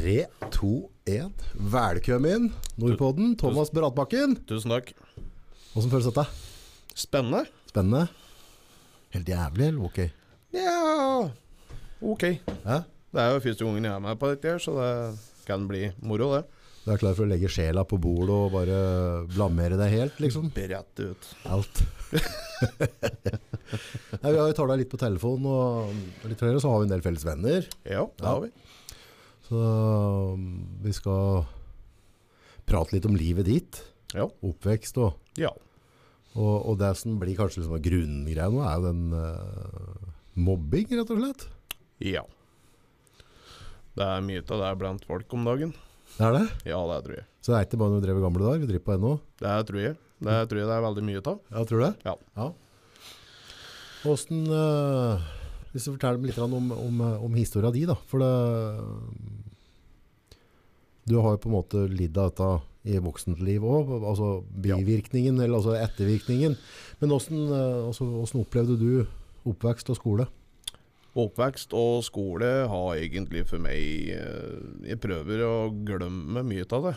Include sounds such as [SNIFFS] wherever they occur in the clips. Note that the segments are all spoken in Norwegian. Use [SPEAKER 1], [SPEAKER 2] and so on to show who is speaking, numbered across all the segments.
[SPEAKER 1] 3, 2, 1. Velkommen, Nordpodden. Thomas Bratbakken.
[SPEAKER 2] Tusen takk.
[SPEAKER 1] Åssen føles dette?
[SPEAKER 2] Spennende.
[SPEAKER 1] Spennende? Helt jævlig, eller ok?
[SPEAKER 2] Ja Ok.
[SPEAKER 1] Ja?
[SPEAKER 2] Det er jo første gangen jeg er med på dette, her, så det kan bli moro, det.
[SPEAKER 1] Du er klar for å legge sjela på bordet og bare blamere deg helt, liksom?
[SPEAKER 2] Rett ut.
[SPEAKER 1] Alt. [LAUGHS] Nei, vi har jo tala litt på telefon, og litt flere, så har vi en del felles venner.
[SPEAKER 2] Ja, det
[SPEAKER 1] Ja.
[SPEAKER 2] har vi.
[SPEAKER 1] Så um, vi skal prate litt om livet ditt.
[SPEAKER 2] Ja.
[SPEAKER 1] Oppvekst og
[SPEAKER 2] Ja.
[SPEAKER 1] Og, og det som blir kanskje liksom grunngreia nå, er jo den uh, mobbing, rett og slett.
[SPEAKER 2] Ja. Det er mye av det blant folk om dagen.
[SPEAKER 1] Det er det.
[SPEAKER 2] Ja, det tror jeg.
[SPEAKER 1] Så det er ikke bare noe vi drev i gamle dager, vi driver på ennå.
[SPEAKER 2] Det tror jeg. Det tror jeg det er veldig mye av.
[SPEAKER 1] Ja, tror du det?
[SPEAKER 2] Ja.
[SPEAKER 1] ja. Åssen eh, hvis du forteller litt om, om, om historia di, da. For det Du har jo på en måte lidd av dette i voksent liv òg. Altså bivirkningen, eller altså ettervirkningen. Men hvordan, eh, altså, opplevde du oppvekst og skole?
[SPEAKER 2] Oppvekst og skole har egentlig for meg eh, Jeg prøver å glemme mye av det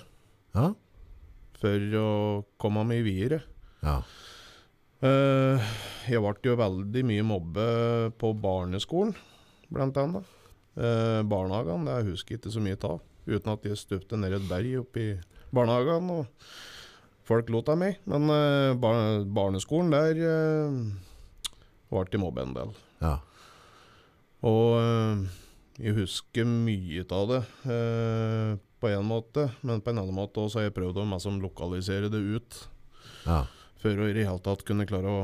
[SPEAKER 1] Ja?
[SPEAKER 2] for å komme meg videre.
[SPEAKER 1] Ja.
[SPEAKER 2] Eh, jeg ble jo veldig mye mobbe på barneskolen, blant annet. Uh, barnehagen, det husker jeg ikke så mye av. Uten at jeg stupte ned et berg oppi barnehagen, og folk lot av meg. Men eh, bar barneskolen, der ble jeg mobba en del.
[SPEAKER 1] ja.
[SPEAKER 2] Og eh, jeg husker mye av det eh, på en måte, men på en annen måte også har jeg prøvd å liksom, lokalisere det ut.
[SPEAKER 1] ja.
[SPEAKER 2] For å i det hele tatt kunne klare å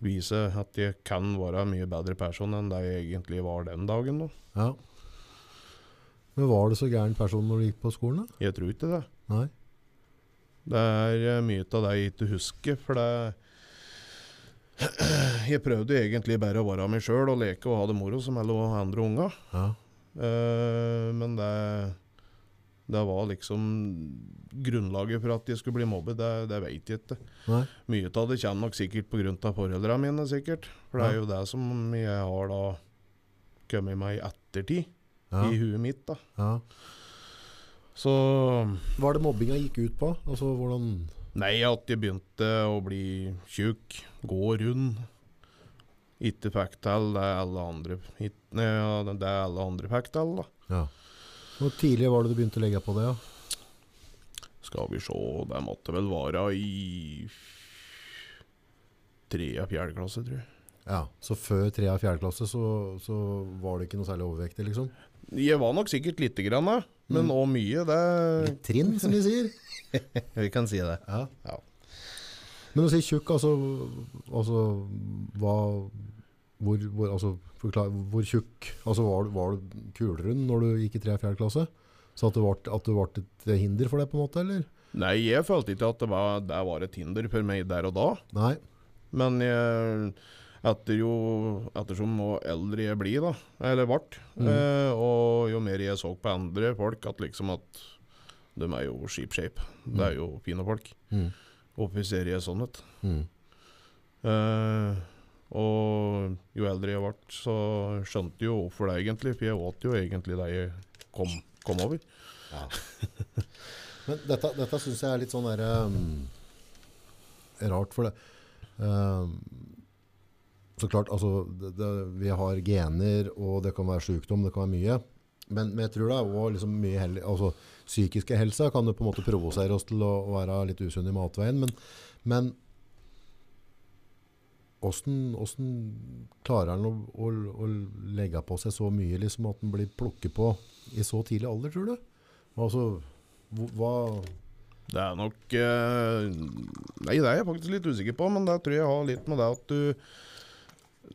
[SPEAKER 2] vise at jeg kan være en mye bedre person enn det jeg egentlig var den dagen. Da.
[SPEAKER 1] Ja. Men var du så gæren person når du gikk på skolen? da?
[SPEAKER 2] Jeg tror ikke det.
[SPEAKER 1] Nei?
[SPEAKER 2] Det er eh, mye av det jeg ikke husker, for det [CLEARS THROAT] Jeg prøvde egentlig bare å være meg sjøl og leke og ha det moro som alle andre unger.
[SPEAKER 1] Ja.
[SPEAKER 2] Uh, men det det var liksom Grunnlaget for at jeg skulle bli mobbet, det, det vet jeg ikke.
[SPEAKER 1] Nei?
[SPEAKER 2] Mye av det kommer nok sikkert pga. foreldrene mine, sikkert. For det er jo det som jeg har da kommet meg i ettertid,
[SPEAKER 1] Ja.
[SPEAKER 2] i huet mitt. da.
[SPEAKER 1] ja.
[SPEAKER 2] Så
[SPEAKER 1] Hva er det mobbinga gikk ut på? Altså hvordan
[SPEAKER 2] Nei, at jeg begynte å bli tjukk, gå rund. Ikke fikk til det alle andre hit- ja, det alle andre fikk til. da.
[SPEAKER 1] Ja. Hvor tidlig var det du begynte å legge på det? Ja?
[SPEAKER 2] Skal vi se, det måtte vel være i tredje-fjerde klasse, tror jeg.
[SPEAKER 1] ja. Så før tredje og fjerde klasse så, så var det ikke noe særlig overvektig, liksom?
[SPEAKER 2] Jeg var nok sikkert lite grann, da, men òg mye. Det
[SPEAKER 1] Litt trinn, som de sier. [LAUGHS]
[SPEAKER 2] Vi kan si det.
[SPEAKER 1] Ja.
[SPEAKER 2] Ja.
[SPEAKER 1] Men å si tjukk, altså, altså hva hvor, hvor, altså, forklare, hvor tjukk altså, var, var du kulrund når du gikk i 3. og 4. klasse? Så at det, at ble et hinder for det, på en måte, eller?
[SPEAKER 2] Nei, jeg følte ikke at det var, det var et hinder for meg der og da.
[SPEAKER 1] Nei.
[SPEAKER 2] Men jeg, etter jo, ettersom jo eldre jeg blir, da, eller ble,
[SPEAKER 1] Mm.
[SPEAKER 2] eh, og jo mer jeg så på andre folk, at liksom at de er jo sheep shape. Det er jo fine folk.
[SPEAKER 1] Mm.
[SPEAKER 2] Hvorfor ser jeg sånn ut?
[SPEAKER 1] Mm.
[SPEAKER 2] Eh, og jo eldre jeg ble, så skjønte jeg jo hvorfor det egentlig, for jeg åt jo egentlig det jeg kom, kom over.
[SPEAKER 1] Men dette, dette syns jeg er litt sånn derre um, rart, for det um, Så klart, altså det, det, Vi har gener, og det kan være sykdom, det kan være mye. Men, men jeg tror det er liksom mye heldig, altså, Psykiske helsa kan jo på en måte provosere oss til å, å være litt usunne i matveien. Men, men hvordan, klarer han å, å, å legge på seg så mye liksom, at han blir plukket på i så tidlig alder, tror du? Altså, hva-
[SPEAKER 2] Det er nok eh, Nei, det er jeg faktisk litt usikker på, men det tror jeg har litt med det at du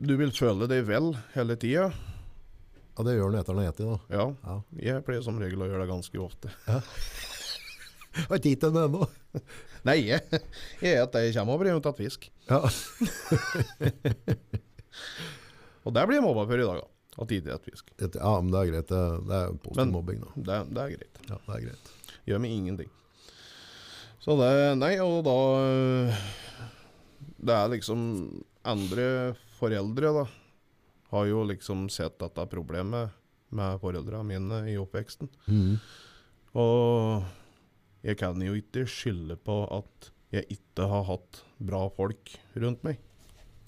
[SPEAKER 2] du vil føle deg vel hele tida.
[SPEAKER 1] Ja, det gjør han etter han har spist, da.
[SPEAKER 2] Ja.
[SPEAKER 1] Ja.
[SPEAKER 2] Jeg pleier som regel å gjøre det ganske ofte. [LAUGHS]
[SPEAKER 1] Har ikke gitt henne ennå.
[SPEAKER 2] Nei, jeg spiser det jeg kommer over. Jeg har tatt fisk.
[SPEAKER 1] Ja. [LAUGHS]
[SPEAKER 2] Og det blir jeg mobba for i dag, da. At jeg ikke spiser fisk.
[SPEAKER 1] Ja, men det er greit. Det, er positiv mobbing, da.
[SPEAKER 2] Det, det er greit.
[SPEAKER 1] Ja, det er greit.
[SPEAKER 2] Gjør meg ingenting. Så det Nei, og da Det er liksom Andre foreldre, da, har jo liksom sett dette problemet med foreldrene mine i oppveksten.
[SPEAKER 1] Mm.
[SPEAKER 2] Og jeg kan jo ikke skylde på at jeg ikke har hatt bra folk rundt meg.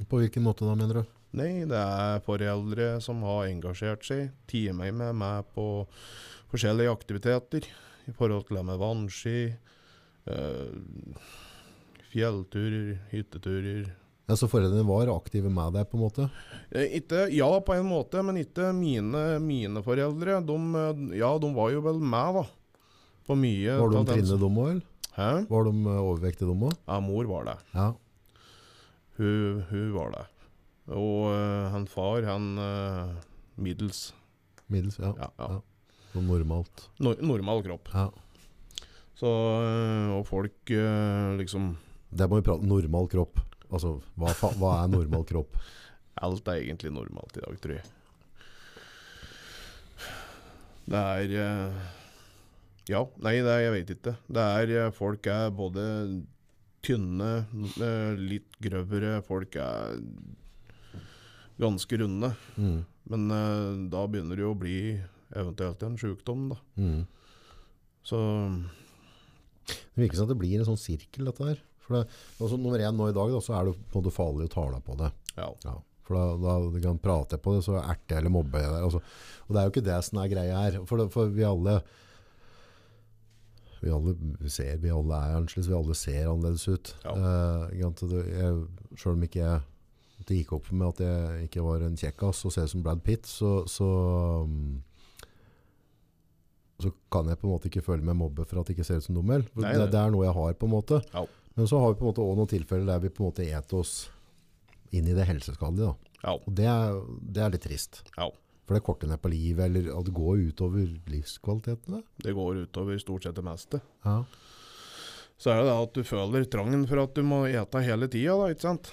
[SPEAKER 1] På hvilken måte da, mener du?
[SPEAKER 2] Nei, det er foreldre som har engasjert seg, tatt meg med meg på forskjellige aktiviteter i forhold til det med vannski, øh, fjellturer, hytteturer.
[SPEAKER 1] Ja, så foreldrene var aktive med deg, på en måte?
[SPEAKER 2] Eh, Ikke, ja, på en måte, men ikke mine, mine foreldre. De, eh, ja, de var jo vel med, da. På mye.
[SPEAKER 1] Var de trinne dumme òg, eller? Var de eh, overvektige dumme òg?
[SPEAKER 2] Ja, mor var det.
[SPEAKER 1] Ja.
[SPEAKER 2] Hun, hun var det. Og uh, han far, han uh, middels.
[SPEAKER 1] Middels? Ja.
[SPEAKER 2] Ja, ja.
[SPEAKER 1] Sånn normalt.
[SPEAKER 2] No normal kropp.
[SPEAKER 1] Ja.
[SPEAKER 2] Så, og folk liksom
[SPEAKER 1] Det må vi prate Normal kropp. Altså, hva, hva er normal kropp? [LAUGHS]
[SPEAKER 2] Alt er egentlig normalt i dag, tror jeg. Det er Ja, nei, det er, jeg vet ikke. Det er eh, Folk er både tynne, eh, litt grøvere, folk er ganske runde.
[SPEAKER 1] Mm.
[SPEAKER 2] Men eh, da begynner det jo å bli eventuelt en sjukdom, da.
[SPEAKER 1] Mm.
[SPEAKER 2] Så
[SPEAKER 1] Det virker som at det blir en sånn sirkel, dette her. For det, altså, nummer én nå i dag, da, så er det på en måte farlig å tale på det.
[SPEAKER 2] ja.
[SPEAKER 1] Ja. For da, da du kan prate på det, så erter eller mobber jeg deg. Altså, og det er jo ikke det som er greia her. For, det, for vi alle vi alle ser, vi alle er annerledes, vi alle ser annerledes ut.
[SPEAKER 2] Ja.
[SPEAKER 1] Uh? Det- jeg, selv om ikke jeg, det gikk opp for meg at jeg ikke var en kjekkas og ser ut som Brad Pitt, så, så, um, så kan jeg på en måte ikke føle meg mobbet for at jeg ikke ser ut som dummel. Det, det er noe jeg har på en måte.
[SPEAKER 2] Ja.
[SPEAKER 1] Men så har vi på en måte også noen tilfeller der vi på en måte eter oss inn i det helseskadelige.
[SPEAKER 2] Ja.
[SPEAKER 1] Og det er, det er litt trist.
[SPEAKER 2] ja.
[SPEAKER 1] For det korter ned på livet, eller at det går utover livskvaliteten. Da.
[SPEAKER 2] Det går utover stort sett det meste.
[SPEAKER 1] Ja.
[SPEAKER 2] Så er det det at du føler trangen for at du må ete hele tida, da, ikke sant?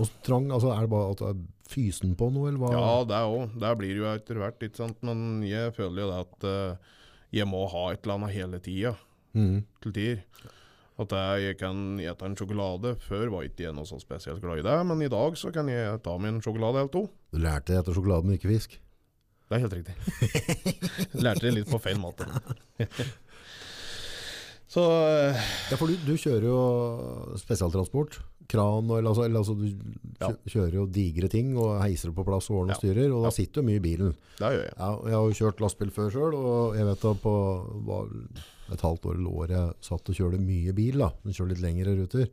[SPEAKER 1] Og trang, altså er det bare at du er fysen på noe, eller hva?
[SPEAKER 2] Ja, det òg. Det blir det jo etter hvert, ikke sant. Men jeg føler jo det at uh, jeg må ha et eller annet hele tida,
[SPEAKER 1] Mm.
[SPEAKER 2] til tider. At jeg, kan ete en sjokolade. Før var ikke jeg noe så spesielt glad i det, men i dag så kan jeg ta meg en sjokolade eller to.
[SPEAKER 1] Du lærte etter sjokolade, men ikke fisk.
[SPEAKER 2] Det er helt riktig. [LAUGHS] Lærte det litt på feil måte. [LAUGHS] så
[SPEAKER 1] Ja, for du, du kjører jo spesialtransport. Kran, og, eller, altså, eller altså, du
[SPEAKER 2] Ja.
[SPEAKER 1] kjører jo digre ting og heiser det på plass og ordner og styrer, og da
[SPEAKER 2] Ja.
[SPEAKER 1] sitter du mye i bilen.
[SPEAKER 2] det gjør jeg.
[SPEAKER 1] Ja, jeg har jo kjørt lastbil før sjøl, og jeg vet da på et halvt år eller år jeg satt og kjørte mye bil, da. Men kjørte litt lengre ruter.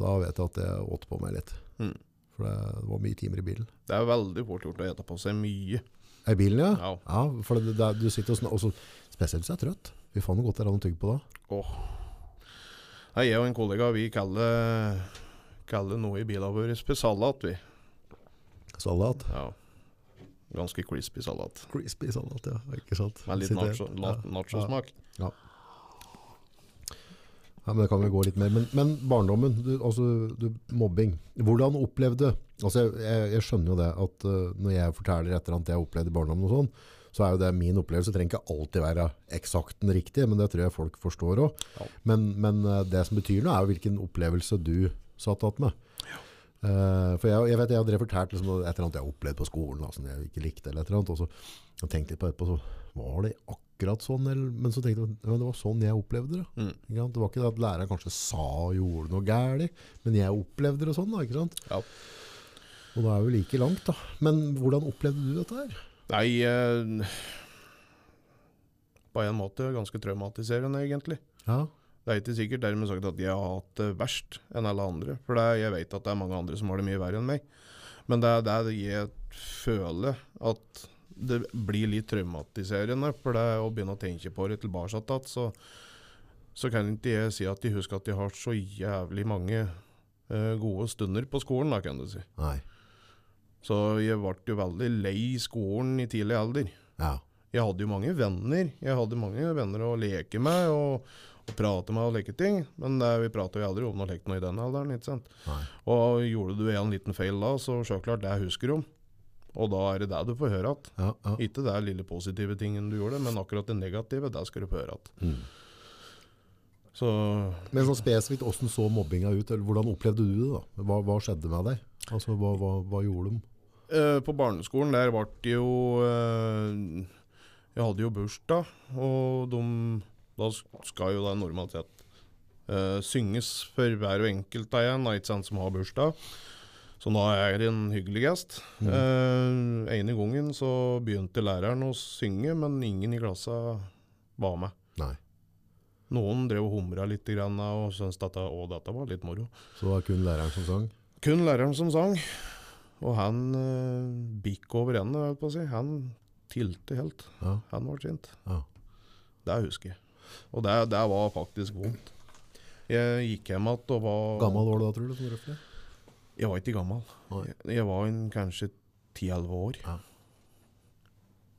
[SPEAKER 1] Da vet jeg at jeg åt på meg litt.
[SPEAKER 2] Mm.
[SPEAKER 1] For det, det var mye timer i bilen.
[SPEAKER 2] Det er veldig fort gjort å ete på seg mye.
[SPEAKER 1] I bilen, ja?
[SPEAKER 2] Ja.
[SPEAKER 1] for det, det, du sitter og sånn, og så Spesielt hvis jeg er trøtt. Fy faen, noe godt det er å tygge på da.
[SPEAKER 2] Nei, jeg og en kollega vi kaller, kaller noe i bilen vår for salat, vi.
[SPEAKER 1] Salat.
[SPEAKER 2] Ja. Ganske crispy salat.
[SPEAKER 1] Crispy salat, ja. Ikke sant?
[SPEAKER 2] Med litt nacho-
[SPEAKER 1] ja,
[SPEAKER 2] na- nachosmak.
[SPEAKER 1] Ja. Ja, men det kan vi gå litt mer. Men, men barndommen, du, altså du, mobbing. Hvordan opplevde Altså, jeg, jeg, jeg skjønner jo det at uh, når jeg forteller et eller annet jeg opplevde i barndommen og sånn, så er jo det min opplevelse. Det trenger ikke alltid være eksakt den riktige, men det tror jeg folk forstår òg.
[SPEAKER 2] Ja.
[SPEAKER 1] Men, men uh, det som betyr noe, er jo hvilken opplevelse du satt igjen med. Uh, for jeg, jeg vet jeg hadde fortalt liksom, et eller annet jeg opplevde på skolen, da, som jeg ikke likte, eller et eller annet, og så tenkte litt på etterpå, så var det akkurat sånn, eller, men så tenkte jeg, ja, det var sånn jeg opplevde det.
[SPEAKER 2] Mm.
[SPEAKER 1] Det var ikke det at læreren kanskje sa og gjorde noe gærlig, men jeg opplevde det sånn da, ikke sant?
[SPEAKER 2] Ja.
[SPEAKER 1] Og da er vi like langt da. Men hvordan opplevde du dette her?
[SPEAKER 2] Nei eh, På en måte ganske traumatiserende, egentlig.
[SPEAKER 1] Ja,
[SPEAKER 2] Det er ikke sikkert dermed sagt at jeg har hatt det verst enn alle andre. For det, jeg vet at det er mange andre som har det mye verre enn meg. Men det er det jeg føler at det blir litt traumatiserende. For det å begynne å tenke på det tilbake igjen, så, så kan ikke jeg si at de husker at de har så jævlig mange uh, gode stunder på skolen, da, kan du si.
[SPEAKER 1] nei,
[SPEAKER 2] Så jeg ble jo veldig lei skolen i tidlig alder.
[SPEAKER 1] ja,
[SPEAKER 2] Jeg hadde jo mange venner. Jeg hadde mange venner å leke med og, og prate med og leke ting. Men det, vi prata jo aldri om noe lekt noe i den alderen. ikke sant?
[SPEAKER 1] nei.
[SPEAKER 2] Og gjorde du en liten feil da, så sjølklart det husker du om. Og da er det det du får høre igjen.
[SPEAKER 1] Ja, ja.
[SPEAKER 2] Ikke det lille positive tingen du gjorde, men akkurat det negative, det skal du få høre igjen.
[SPEAKER 1] Mm.
[SPEAKER 2] Så
[SPEAKER 1] Men sånn spesifikt, hvordan så mobbinga ut? Eller hvordan opplevde du det da? Hva, hva skjedde med deg? Altså, hva, hva, hva gjorde de?
[SPEAKER 2] Eh, på barneskolen der ble det jo eh, Jeg hadde jo bursdag, og de, da skal jo det normalt sett eh, synges for hver og enkelt av en ikke sant, som har bursdag. Så nå er jeg en hyggelig gjest.
[SPEAKER 1] Mm.
[SPEAKER 2] Eh, ene gangen så begynte læreren å synge, men ingen i klassa var med.
[SPEAKER 1] Nei.
[SPEAKER 2] Noen drev og humra litt grann, og syntes dette, å, dette var litt moro.
[SPEAKER 1] Så det var kun læreren som sang?
[SPEAKER 2] Kun læreren som sang. Og han eh, bikk over ende, holdt på å si. Han tilte helt.
[SPEAKER 1] Ja.
[SPEAKER 2] Han ble sint.
[SPEAKER 1] Ja.
[SPEAKER 2] Det husker jeg. Og det, det var faktisk vondt. Jeg gikk hjem igjen og var
[SPEAKER 1] Gammel var du da, tror du? Som røffelig?
[SPEAKER 2] Jeg var ikke gammel. Jeg, jeg var en, kanskje 10-11 år.
[SPEAKER 1] Ja.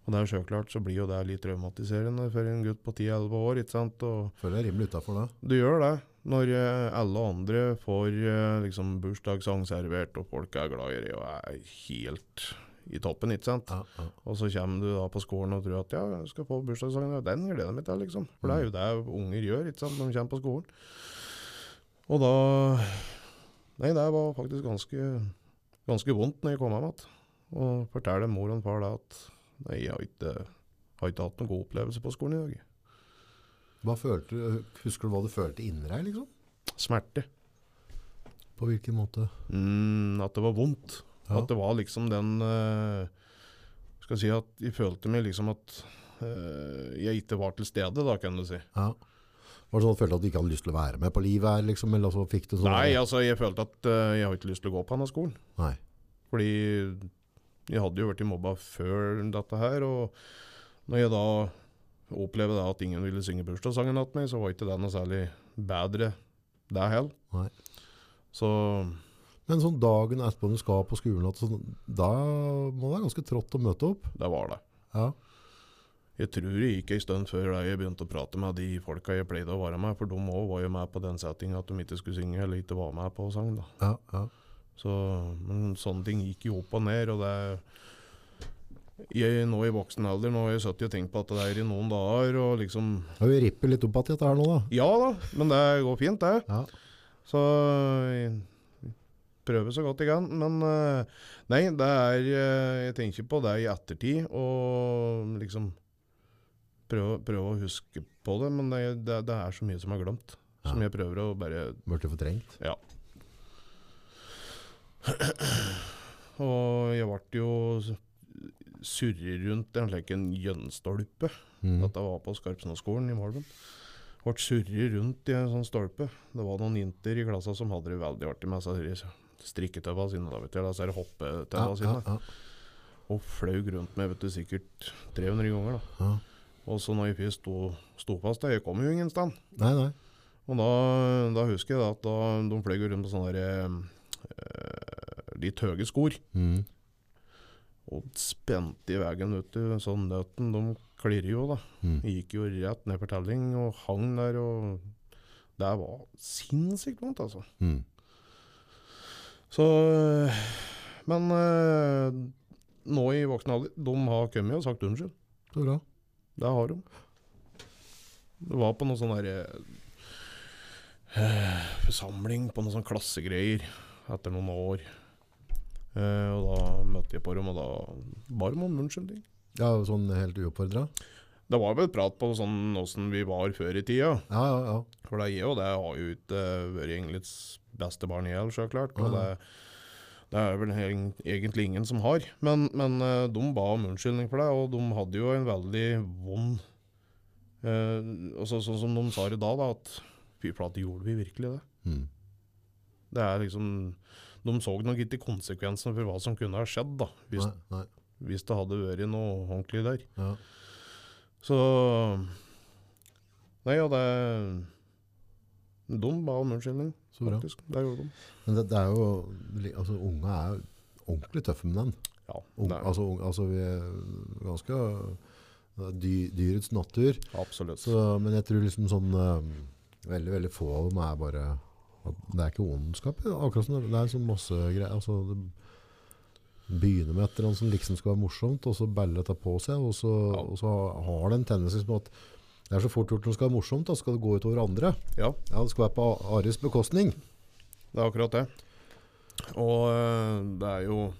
[SPEAKER 2] Og det er jo selvklart så blir jo det litt traumatiserende for en gutt på 10-11 år. ikke sant? Og
[SPEAKER 1] Føler jeg rimelig utafor da.
[SPEAKER 2] du gjør det. Når eh, alle andre får eh, liksom bursdagssang servert, og folk er glad i det og er helt i toppen, ikke sant.
[SPEAKER 1] Ja, ja.
[SPEAKER 2] Og så kommer du da på skolen og tror at ja, jeg skal få bursdagssangen, og den gleder jeg meg til, liksom. For det er jo det unger gjør, ikke sant, når de kommer på skolen. Og da Nei, det var faktisk ganske, ganske vondt når jeg kom hjem igjen. Og fortelle mor og far da at nei, jeg har ikke, har ikke hatt noen god opplevelse på skolen i dag.
[SPEAKER 1] Hva følte du, husker du hva du følte inni deg, liksom?
[SPEAKER 2] Smerte.
[SPEAKER 1] På hvilken måte?
[SPEAKER 2] Mm, at det var vondt.
[SPEAKER 1] Ja.
[SPEAKER 2] At det var liksom den uh, Skal jeg si at jeg følte meg liksom at uh, jeg ikke var til stede, da, kan du si.
[SPEAKER 1] Ja. Var det sånn at du følte at du ikke hadde lyst til å være med på livet her, liksom? Eller så fikk du sånn
[SPEAKER 2] Nei, altså, jeg følte at uh, jeg har ikke lyst til å gå på denne skolen.
[SPEAKER 1] Nei.
[SPEAKER 2] Fordi jeg hadde jo vært mobba før dette her, og når jeg da opplevde da at ingen ville synge bursdagssangen til meg, så var ikke det noe særlig bedre, det heller. Så
[SPEAKER 1] Men sånn dagen etterpå når du skal på skolen, at sånn, da må det være ganske trått å møte opp.
[SPEAKER 2] det var det.
[SPEAKER 1] Ja.
[SPEAKER 2] Jeg tror det gikk en stund før jeg begynte å prate med de folka jeg pleide å være med, for de òg var jo med på den settingen at de ikke skulle synge eller ikke var med på sang. da.
[SPEAKER 1] Ja, ja.
[SPEAKER 2] Så, men sånne ting gikk jo opp og ned, og det jeg, Nå i voksen alder, nå har jeg sittet og tenkt på at det er i noen dager, og liksom
[SPEAKER 1] Og vi ripper litt opp igjen dette her nå, da.
[SPEAKER 2] Ja da, men det går fint, det.
[SPEAKER 1] Ja.
[SPEAKER 2] Så jeg prøver så godt jeg kan. Men eh, nei, det er eh, Jeg tenker på det i ettertid, og liksom prøve, prøve å huske på det. Men det, det, det er så mye som er glemt, som jeg prøver å bare
[SPEAKER 1] Blitt fortrengt?
[SPEAKER 2] Ja. Og jeg ble jo surre rundt en slik en gjønstolpe.
[SPEAKER 1] Mm.
[SPEAKER 2] Dette var på Skarpsnadskolen i Malven. Ble surre rundt i en sånn stolpe. Det var noen jenter i klassa som hadde det veldig artig med disse strikketøva sine. Da, vet du, eller disse hoppetøva
[SPEAKER 1] Ja, ja, ja,
[SPEAKER 2] Og flaug rundt med vet du, sikkert 300 ganger. da.
[SPEAKER 1] ja.
[SPEAKER 2] Og så når vi sto, sto fast, det jeg kom jo ingen sted.
[SPEAKER 1] Nei, nei.
[SPEAKER 2] Og da, da husker jeg at da, de fløy rundt på sånne der, eh, litt høye skor.
[SPEAKER 1] Mm.
[SPEAKER 2] Og spente i veien, vet du. Sånn nøtten, de klirrer jo, da.
[SPEAKER 1] Mm.
[SPEAKER 2] Gikk jo rett ned for telling og hang der, og det var sinnssykt vondt, altså.
[SPEAKER 1] Mm.
[SPEAKER 2] Så øh, Men eh, nå i voksen alder, de har kommet og sagt unnskyld.
[SPEAKER 1] Så bra.
[SPEAKER 2] Det har de. Det var på noe sånn derre eh, Forsamling på noen sånn klassegreier etter noen år. Eh, og da møtte jeg på dem, og da ba de om unnskyldning.
[SPEAKER 1] Ja, sånn helt uoppfordra?
[SPEAKER 2] Det var vel prat på sånn åssen vi var før i tida.
[SPEAKER 1] Ja, ja, ja.
[SPEAKER 2] For det jeg og det har jo ikke vært egentlig beste barn i hjel, så klart. Og det, det er vel egentlig ingen som har. Men, men eh, de ba om unnskyldning for det, og de hadde jo en veldig vond eh, også, Sånn som de sa det da, da at fy flate, gjorde vi virkelig det?
[SPEAKER 1] Mm.
[SPEAKER 2] Det er liksom De så nok ikke konsekvensene for hva som kunne ha skjedd, da, hvis,
[SPEAKER 1] Nei, nei.
[SPEAKER 2] hvis det hadde vært noe ordentlig der.
[SPEAKER 1] Ja.
[SPEAKER 2] Så Nei, og det De ba om unnskyldning,
[SPEAKER 1] Så bra.
[SPEAKER 2] faktisk. Det gjorde de.
[SPEAKER 1] Men det, det er jo Altså, unge er ordentlig tøffe med den.
[SPEAKER 2] Ja, unge,
[SPEAKER 1] altså, unge, altså, vi er ganske dy, dyrets natur.
[SPEAKER 2] absolutt.
[SPEAKER 1] Så, men jeg tror liksom sånn eh, Veldig, veldig få av dem er bare Det er ikke ondskap. Akkurat som det, er sånn masse greier. Altså, det begynner med et eller annet som liksom skal være morsomt, og så baller det på seg. Og så,
[SPEAKER 2] Ja.
[SPEAKER 1] og så har det en tendens til at det er så fort gjort når det skal være morsomt, da skal det gå utover andre.
[SPEAKER 2] Ja,
[SPEAKER 1] Ja, Det skal være på Aris bekostning.
[SPEAKER 2] det er akkurat det. Og eh, det er jo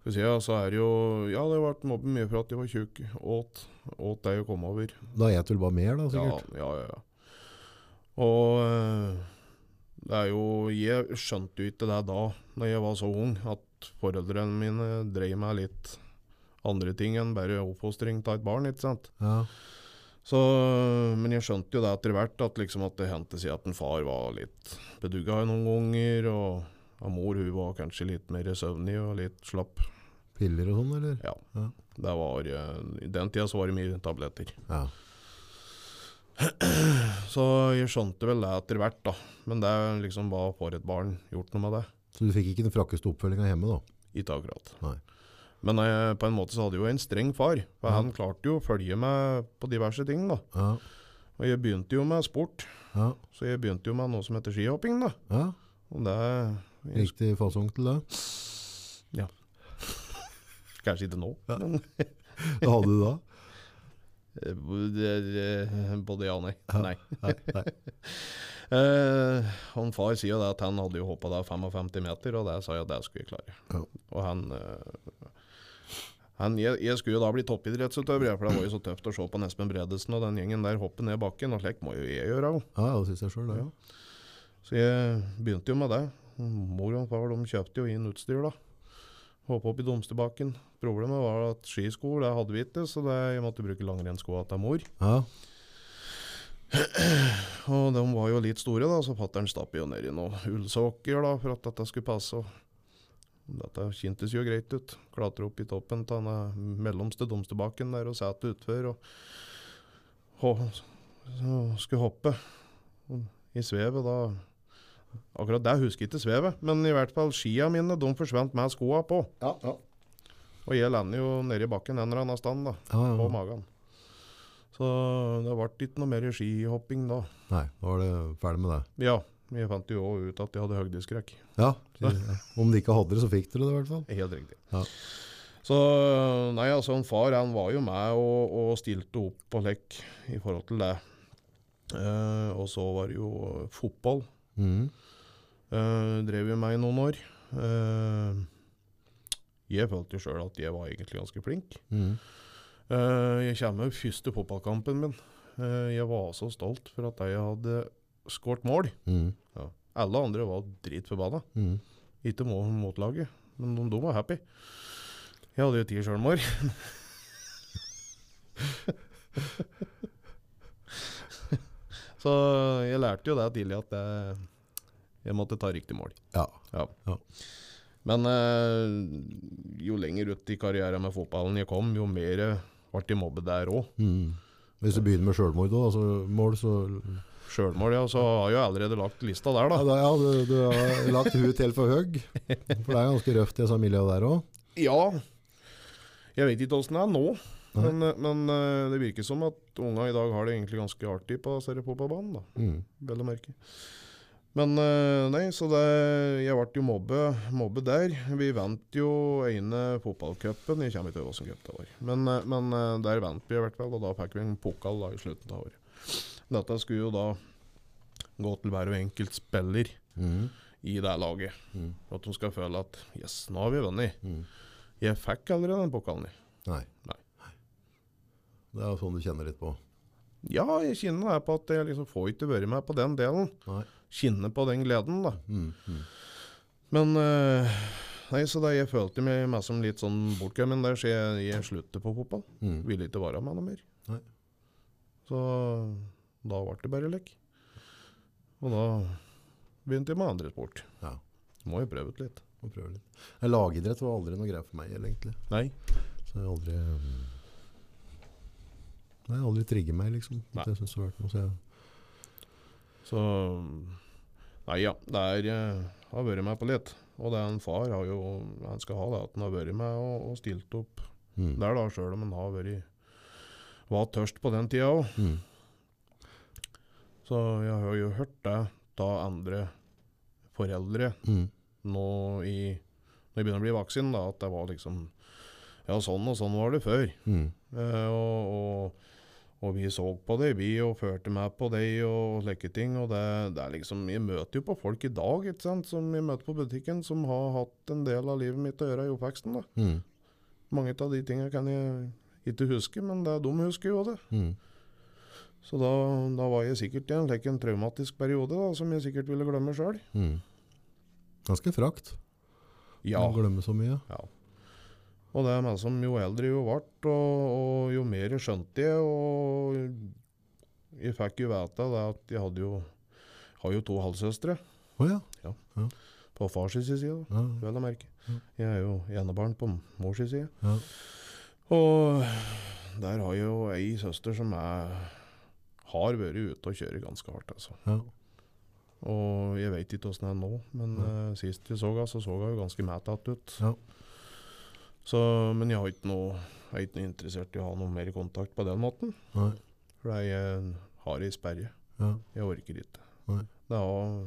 [SPEAKER 2] Skal vi si, ja, så er det jo Ja, det har vært mobben mye for at de var tjukk. Åt, åt det jeg kom over.
[SPEAKER 1] Da et vel bare mer, da, sikkert?
[SPEAKER 2] ja, ja. ja. Og eh, det er jo Jeg skjønte jo ikke det da Når jeg var så ung, at foreldrene mine drev meg litt andre ting enn bare oppfostring av et barn, ikke sant.
[SPEAKER 1] Ja.
[SPEAKER 2] Så, men jeg skjønte jo det etter hvert, at, liksom at det hendte seg at en far var litt bedugga noen ganger, og, og mor hun var kanskje litt mer søvnig og litt slapp.
[SPEAKER 1] Piller og sånn, eller?
[SPEAKER 2] Ja.
[SPEAKER 1] Ja.
[SPEAKER 2] Det var, eh, I den tida så var det mye tabletter.
[SPEAKER 1] Ja. [CLEARS THROAT]
[SPEAKER 2] Så jeg skjønte vel det etter hvert, da. Men det liksom var for et barn gjort noe med det.
[SPEAKER 1] Så du fikk ikke den frakkeste oppfølginga hjemme, da?
[SPEAKER 2] Ikke akkurat.
[SPEAKER 1] Nei.
[SPEAKER 2] Men eh, på en måte så hadde jeg jo en streng far. For
[SPEAKER 1] Ja.
[SPEAKER 2] han klarte jo å følge med på diverse ting, da.
[SPEAKER 1] Ja.
[SPEAKER 2] Og jeg begynte jo med sport.
[SPEAKER 1] Ja.
[SPEAKER 2] Så jeg begynte jo med noe som heter skihopping, da.
[SPEAKER 1] ja.
[SPEAKER 2] Og det
[SPEAKER 1] Riktig fasong til det. Ja.
[SPEAKER 2] Kanskje ikke nå, men [LAUGHS]
[SPEAKER 1] Hva hadde du da?
[SPEAKER 2] eh, både ja og nei.
[SPEAKER 1] Ja.
[SPEAKER 2] Nei.
[SPEAKER 1] Nei, nei. [LAUGHS]
[SPEAKER 2] Eh, han far sier jo det at han hadde jo hoppa der 55 meter, og det sa jeg at det skulle jeg klare.
[SPEAKER 1] Ja.
[SPEAKER 2] Og han, eh, han jeg, jeg skulle jo da bli toppidrettsutøver, for det var jo så tøft å se på Nespen Bredesen og den gjengen der hoppe ned bakken, og slik må jo jeg gjøre òg.
[SPEAKER 1] Ja, det syns jeg sjøl, det.
[SPEAKER 2] Ja. Så jeg begynte jo med det. Mor og far de kjøpte jo inn utstyr, da. Hoppe opp i Domsterbakken. Problemet var at skisko det hadde vi ikke, så det, jeg måtte bruke langrennsskoa til mor.
[SPEAKER 1] Ja.
[SPEAKER 2] Og de var jo litt store, da, så fatter'n stappet jo ned i noen ullsokker da, for at dette skulle passe. Og dette kjentes jo greit ut. Klatre opp i toppen av den mellomste Domstebakken der og sette utfor. Og, og så skulle hoppe i svevet da Akkurat det husker jeg ikke svevet, men i hvert fall skia mine de forsvant med skoa på.
[SPEAKER 1] Ja, ja.
[SPEAKER 2] Og jeg lander jo nedi i bakken en eller annen stand da,
[SPEAKER 1] ja,
[SPEAKER 2] på
[SPEAKER 1] ja.
[SPEAKER 2] magen. Så det ble ikke noe mer skihopping da.
[SPEAKER 1] Nei, da var det ferdig med det.
[SPEAKER 2] Ja, jeg fant jo også ut at jeg hadde høydeskrekk.
[SPEAKER 1] Ja. Om de ikke hadde det, så fikk dere det i hvert fall.
[SPEAKER 2] Helt riktig.
[SPEAKER 1] Ja.
[SPEAKER 2] Så nei, altså en far han var jo med og, og stilte opp på lekk i forhold til det. Eh, og så var det jo fotball.
[SPEAKER 1] Mm.
[SPEAKER 2] Eh, drev jo med i noen år. Eh, jeg følte jo sjøl at jeg var egentlig ganske flink.
[SPEAKER 1] Mm.
[SPEAKER 2] Eh, jeg kommer jo første fotballkampen min. Eh, jeg var så stolt for at jeg hadde skåret mål.
[SPEAKER 1] Mm.
[SPEAKER 2] Ja. Alle andre var dritforbanna.
[SPEAKER 1] Mm.
[SPEAKER 2] Ikke må motlaget, men de, de var happy. Jeg hadde jo ti sjølmål. [LAUGHS] Så jeg lærte jo det tidlig at jeg, jeg måtte ta riktig mål.
[SPEAKER 1] Ja.
[SPEAKER 2] Ja.
[SPEAKER 1] Ja.
[SPEAKER 2] Men eh, jo lenger ut i karrieren med fotballen jeg kom, jo mer ble jeg mobbet der òg.
[SPEAKER 1] Mm. Hvis du begynner med sjølmord, da, altså mål, så
[SPEAKER 2] Sjølmål, ja. Så har jeg allerede lagt lista der,
[SPEAKER 1] Ja,
[SPEAKER 2] da.
[SPEAKER 1] da, ja du, du har lagt huet helt for høy. For det er ganske røft i disse miljøene der òg.
[SPEAKER 2] Ja. Jeg vet ikke åssen det er nå. Men, eh, men eh, det virker som at unga i dag har det egentlig ganske artig på seriepopabanen, da,
[SPEAKER 1] Mm.
[SPEAKER 2] vel å merke. Men eh, nei, så det, jeg ble jo mobbe, mobbe der. Vi vant jo ene fotballcupen. Jeg kommer ikke til hvilken cup det var. Men, men der vant vi i hvert fall, og da fikk vi en pokal da i slutten av året. Dette skulle jo da gå til hver og enkelt spiller
[SPEAKER 1] Mm.
[SPEAKER 2] i det laget.
[SPEAKER 1] Mm.
[SPEAKER 2] At de skal føle at yes, nå har vi vunnet.
[SPEAKER 1] Mm.
[SPEAKER 2] Jeg fikk aldri den pokalen.
[SPEAKER 1] Nei.
[SPEAKER 2] Nei.
[SPEAKER 1] Det er jo sånn du kjenner litt på.
[SPEAKER 2] Ja, jeg kjenner det på at jeg liksom får ikke vært med på den delen.
[SPEAKER 1] Nei.
[SPEAKER 2] Kjenner på den gleden, da.
[SPEAKER 1] Mm. Mm.
[SPEAKER 2] Men eh, Nei, så da jeg følte meg meg som litt sånn bortgjemt der, så jeg, jeg sluttet på fotball.
[SPEAKER 1] Mm.
[SPEAKER 2] Ville ikke være med noe mer.
[SPEAKER 1] Nei.
[SPEAKER 2] Så da ble det bare lek. Og da begynte jeg med andre sport.
[SPEAKER 1] Ja.
[SPEAKER 2] Må jo prøve ut litt.
[SPEAKER 1] Må prøve litt. Lagidrett var aldri noe greit for meg, egentlig.
[SPEAKER 2] Nei.
[SPEAKER 1] Så jeg aldri um, Nei, aldri trigget meg, liksom.
[SPEAKER 2] Nei.
[SPEAKER 1] At jeg har vært noe, så jeg,
[SPEAKER 2] Så Nei ja, det er eh, har vært med på litt. Og det er en far har jo Han skal ha det at han har vært med og, og stilt opp
[SPEAKER 1] mm.
[SPEAKER 2] der, da, sjøl om han har vært var tørst på den tida òg.
[SPEAKER 1] Mm.
[SPEAKER 2] Så jeg har jo hørt det av andre foreldre
[SPEAKER 1] Mm.
[SPEAKER 2] nå i Når jeg begynner å bli voksen, da, at det var liksom Ja, sånn og sånn var det før.
[SPEAKER 1] Mm.
[SPEAKER 2] Eh, og, og, Og vi så på det, vi, og førte med på det og slike ting. Og det, det er liksom Jeg møter jo på folk i dag ikke sant, som jeg møter på butikken, som har hatt en del av livet mitt å gjøre i oppveksten. da.
[SPEAKER 1] Mm.
[SPEAKER 2] Mange av de tingene kan jeg ikke huske, men det, de husker jo det.
[SPEAKER 1] Mm.
[SPEAKER 2] Så da, da var jeg sikkert i en, like, en traumatisk periode da, som jeg sikkert ville glemme sjøl.
[SPEAKER 1] Mm. Ganske frakt.
[SPEAKER 2] Ja.
[SPEAKER 1] å Glemme så mye.
[SPEAKER 2] ja. Og det er meg som jo eldre jo ble, og, og jo mer skjønte jeg, og jeg fikk jo vite at jeg hadde jo, har jo to halvsøstre
[SPEAKER 1] Å ja.
[SPEAKER 2] på fars side, da,
[SPEAKER 1] Ja.
[SPEAKER 2] vel å merke.
[SPEAKER 1] Ja.
[SPEAKER 2] Jeg er jo enebarn på mors side.
[SPEAKER 1] ja.
[SPEAKER 2] Og der har jeg jo ei søster som er, har vært ute og kjører ganske hardt, altså.
[SPEAKER 1] ja.
[SPEAKER 2] Og jeg vet ikke åssen det er nå, men
[SPEAKER 1] Ja.
[SPEAKER 2] uh, sist vi så henne, så så hun jo ganske mætatt ut.
[SPEAKER 1] Ja.
[SPEAKER 2] Så, men jeg har ikke noe jeg er ikke noe interessert i å ha noe mer kontakt på den måten.
[SPEAKER 1] Nei.
[SPEAKER 2] For jeg har ei sperre.
[SPEAKER 1] Ja.
[SPEAKER 2] Jeg orker ikke.
[SPEAKER 1] Nei.
[SPEAKER 2] Det har,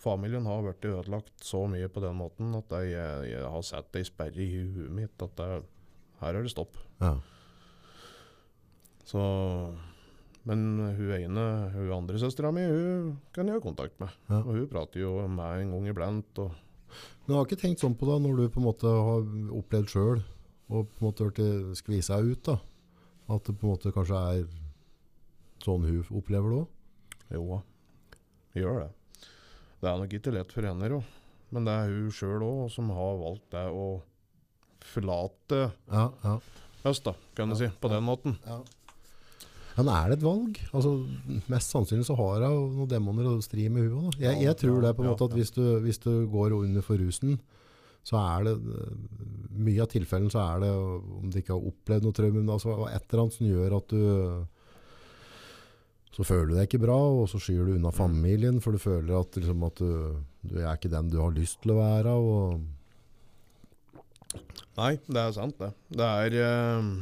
[SPEAKER 2] familien har blitt ødelagt så mye på den måten at jeg, jeg har sett ei sperre i huet mitt at det, her er det stopp.
[SPEAKER 1] ja.
[SPEAKER 2] Så Men hun ene, hun andre søstera mi, hun kan jeg ha kontakt med.
[SPEAKER 1] Ja.
[SPEAKER 2] Og hun prater jo med meg en gang iblant.
[SPEAKER 1] Men jeg har ikke tenkt sånn på det når du på en måte har opplevd sjøl og på en måte blitt skvisa ut? da? At det på en måte kanskje er sånn hun opplever det òg?
[SPEAKER 2] jo jeg gjør det. Det er nok ikke lett for henne, jo. Men det er hun sjøl òg som har valgt det å forlate
[SPEAKER 1] Ja, ja.
[SPEAKER 2] oss, da, kan du si. På den måten.
[SPEAKER 1] Men er det et valg? Altså, mest sannsynlig så har hun noen demoner og strir med huet. Jeg, jeg tror det på en måte at hvis du, hvis du går under for rusen, så er det mye av tilfellene så er det om du ikke har opplevd noe traume, altså et eller annet som gjør at du så føler du deg ikke bra, og så skyr du unna familien, for du føler at, liksom, at du, du er ikke den du har lyst til å være. Og,
[SPEAKER 2] Nei, det er sant, det. Det er eh,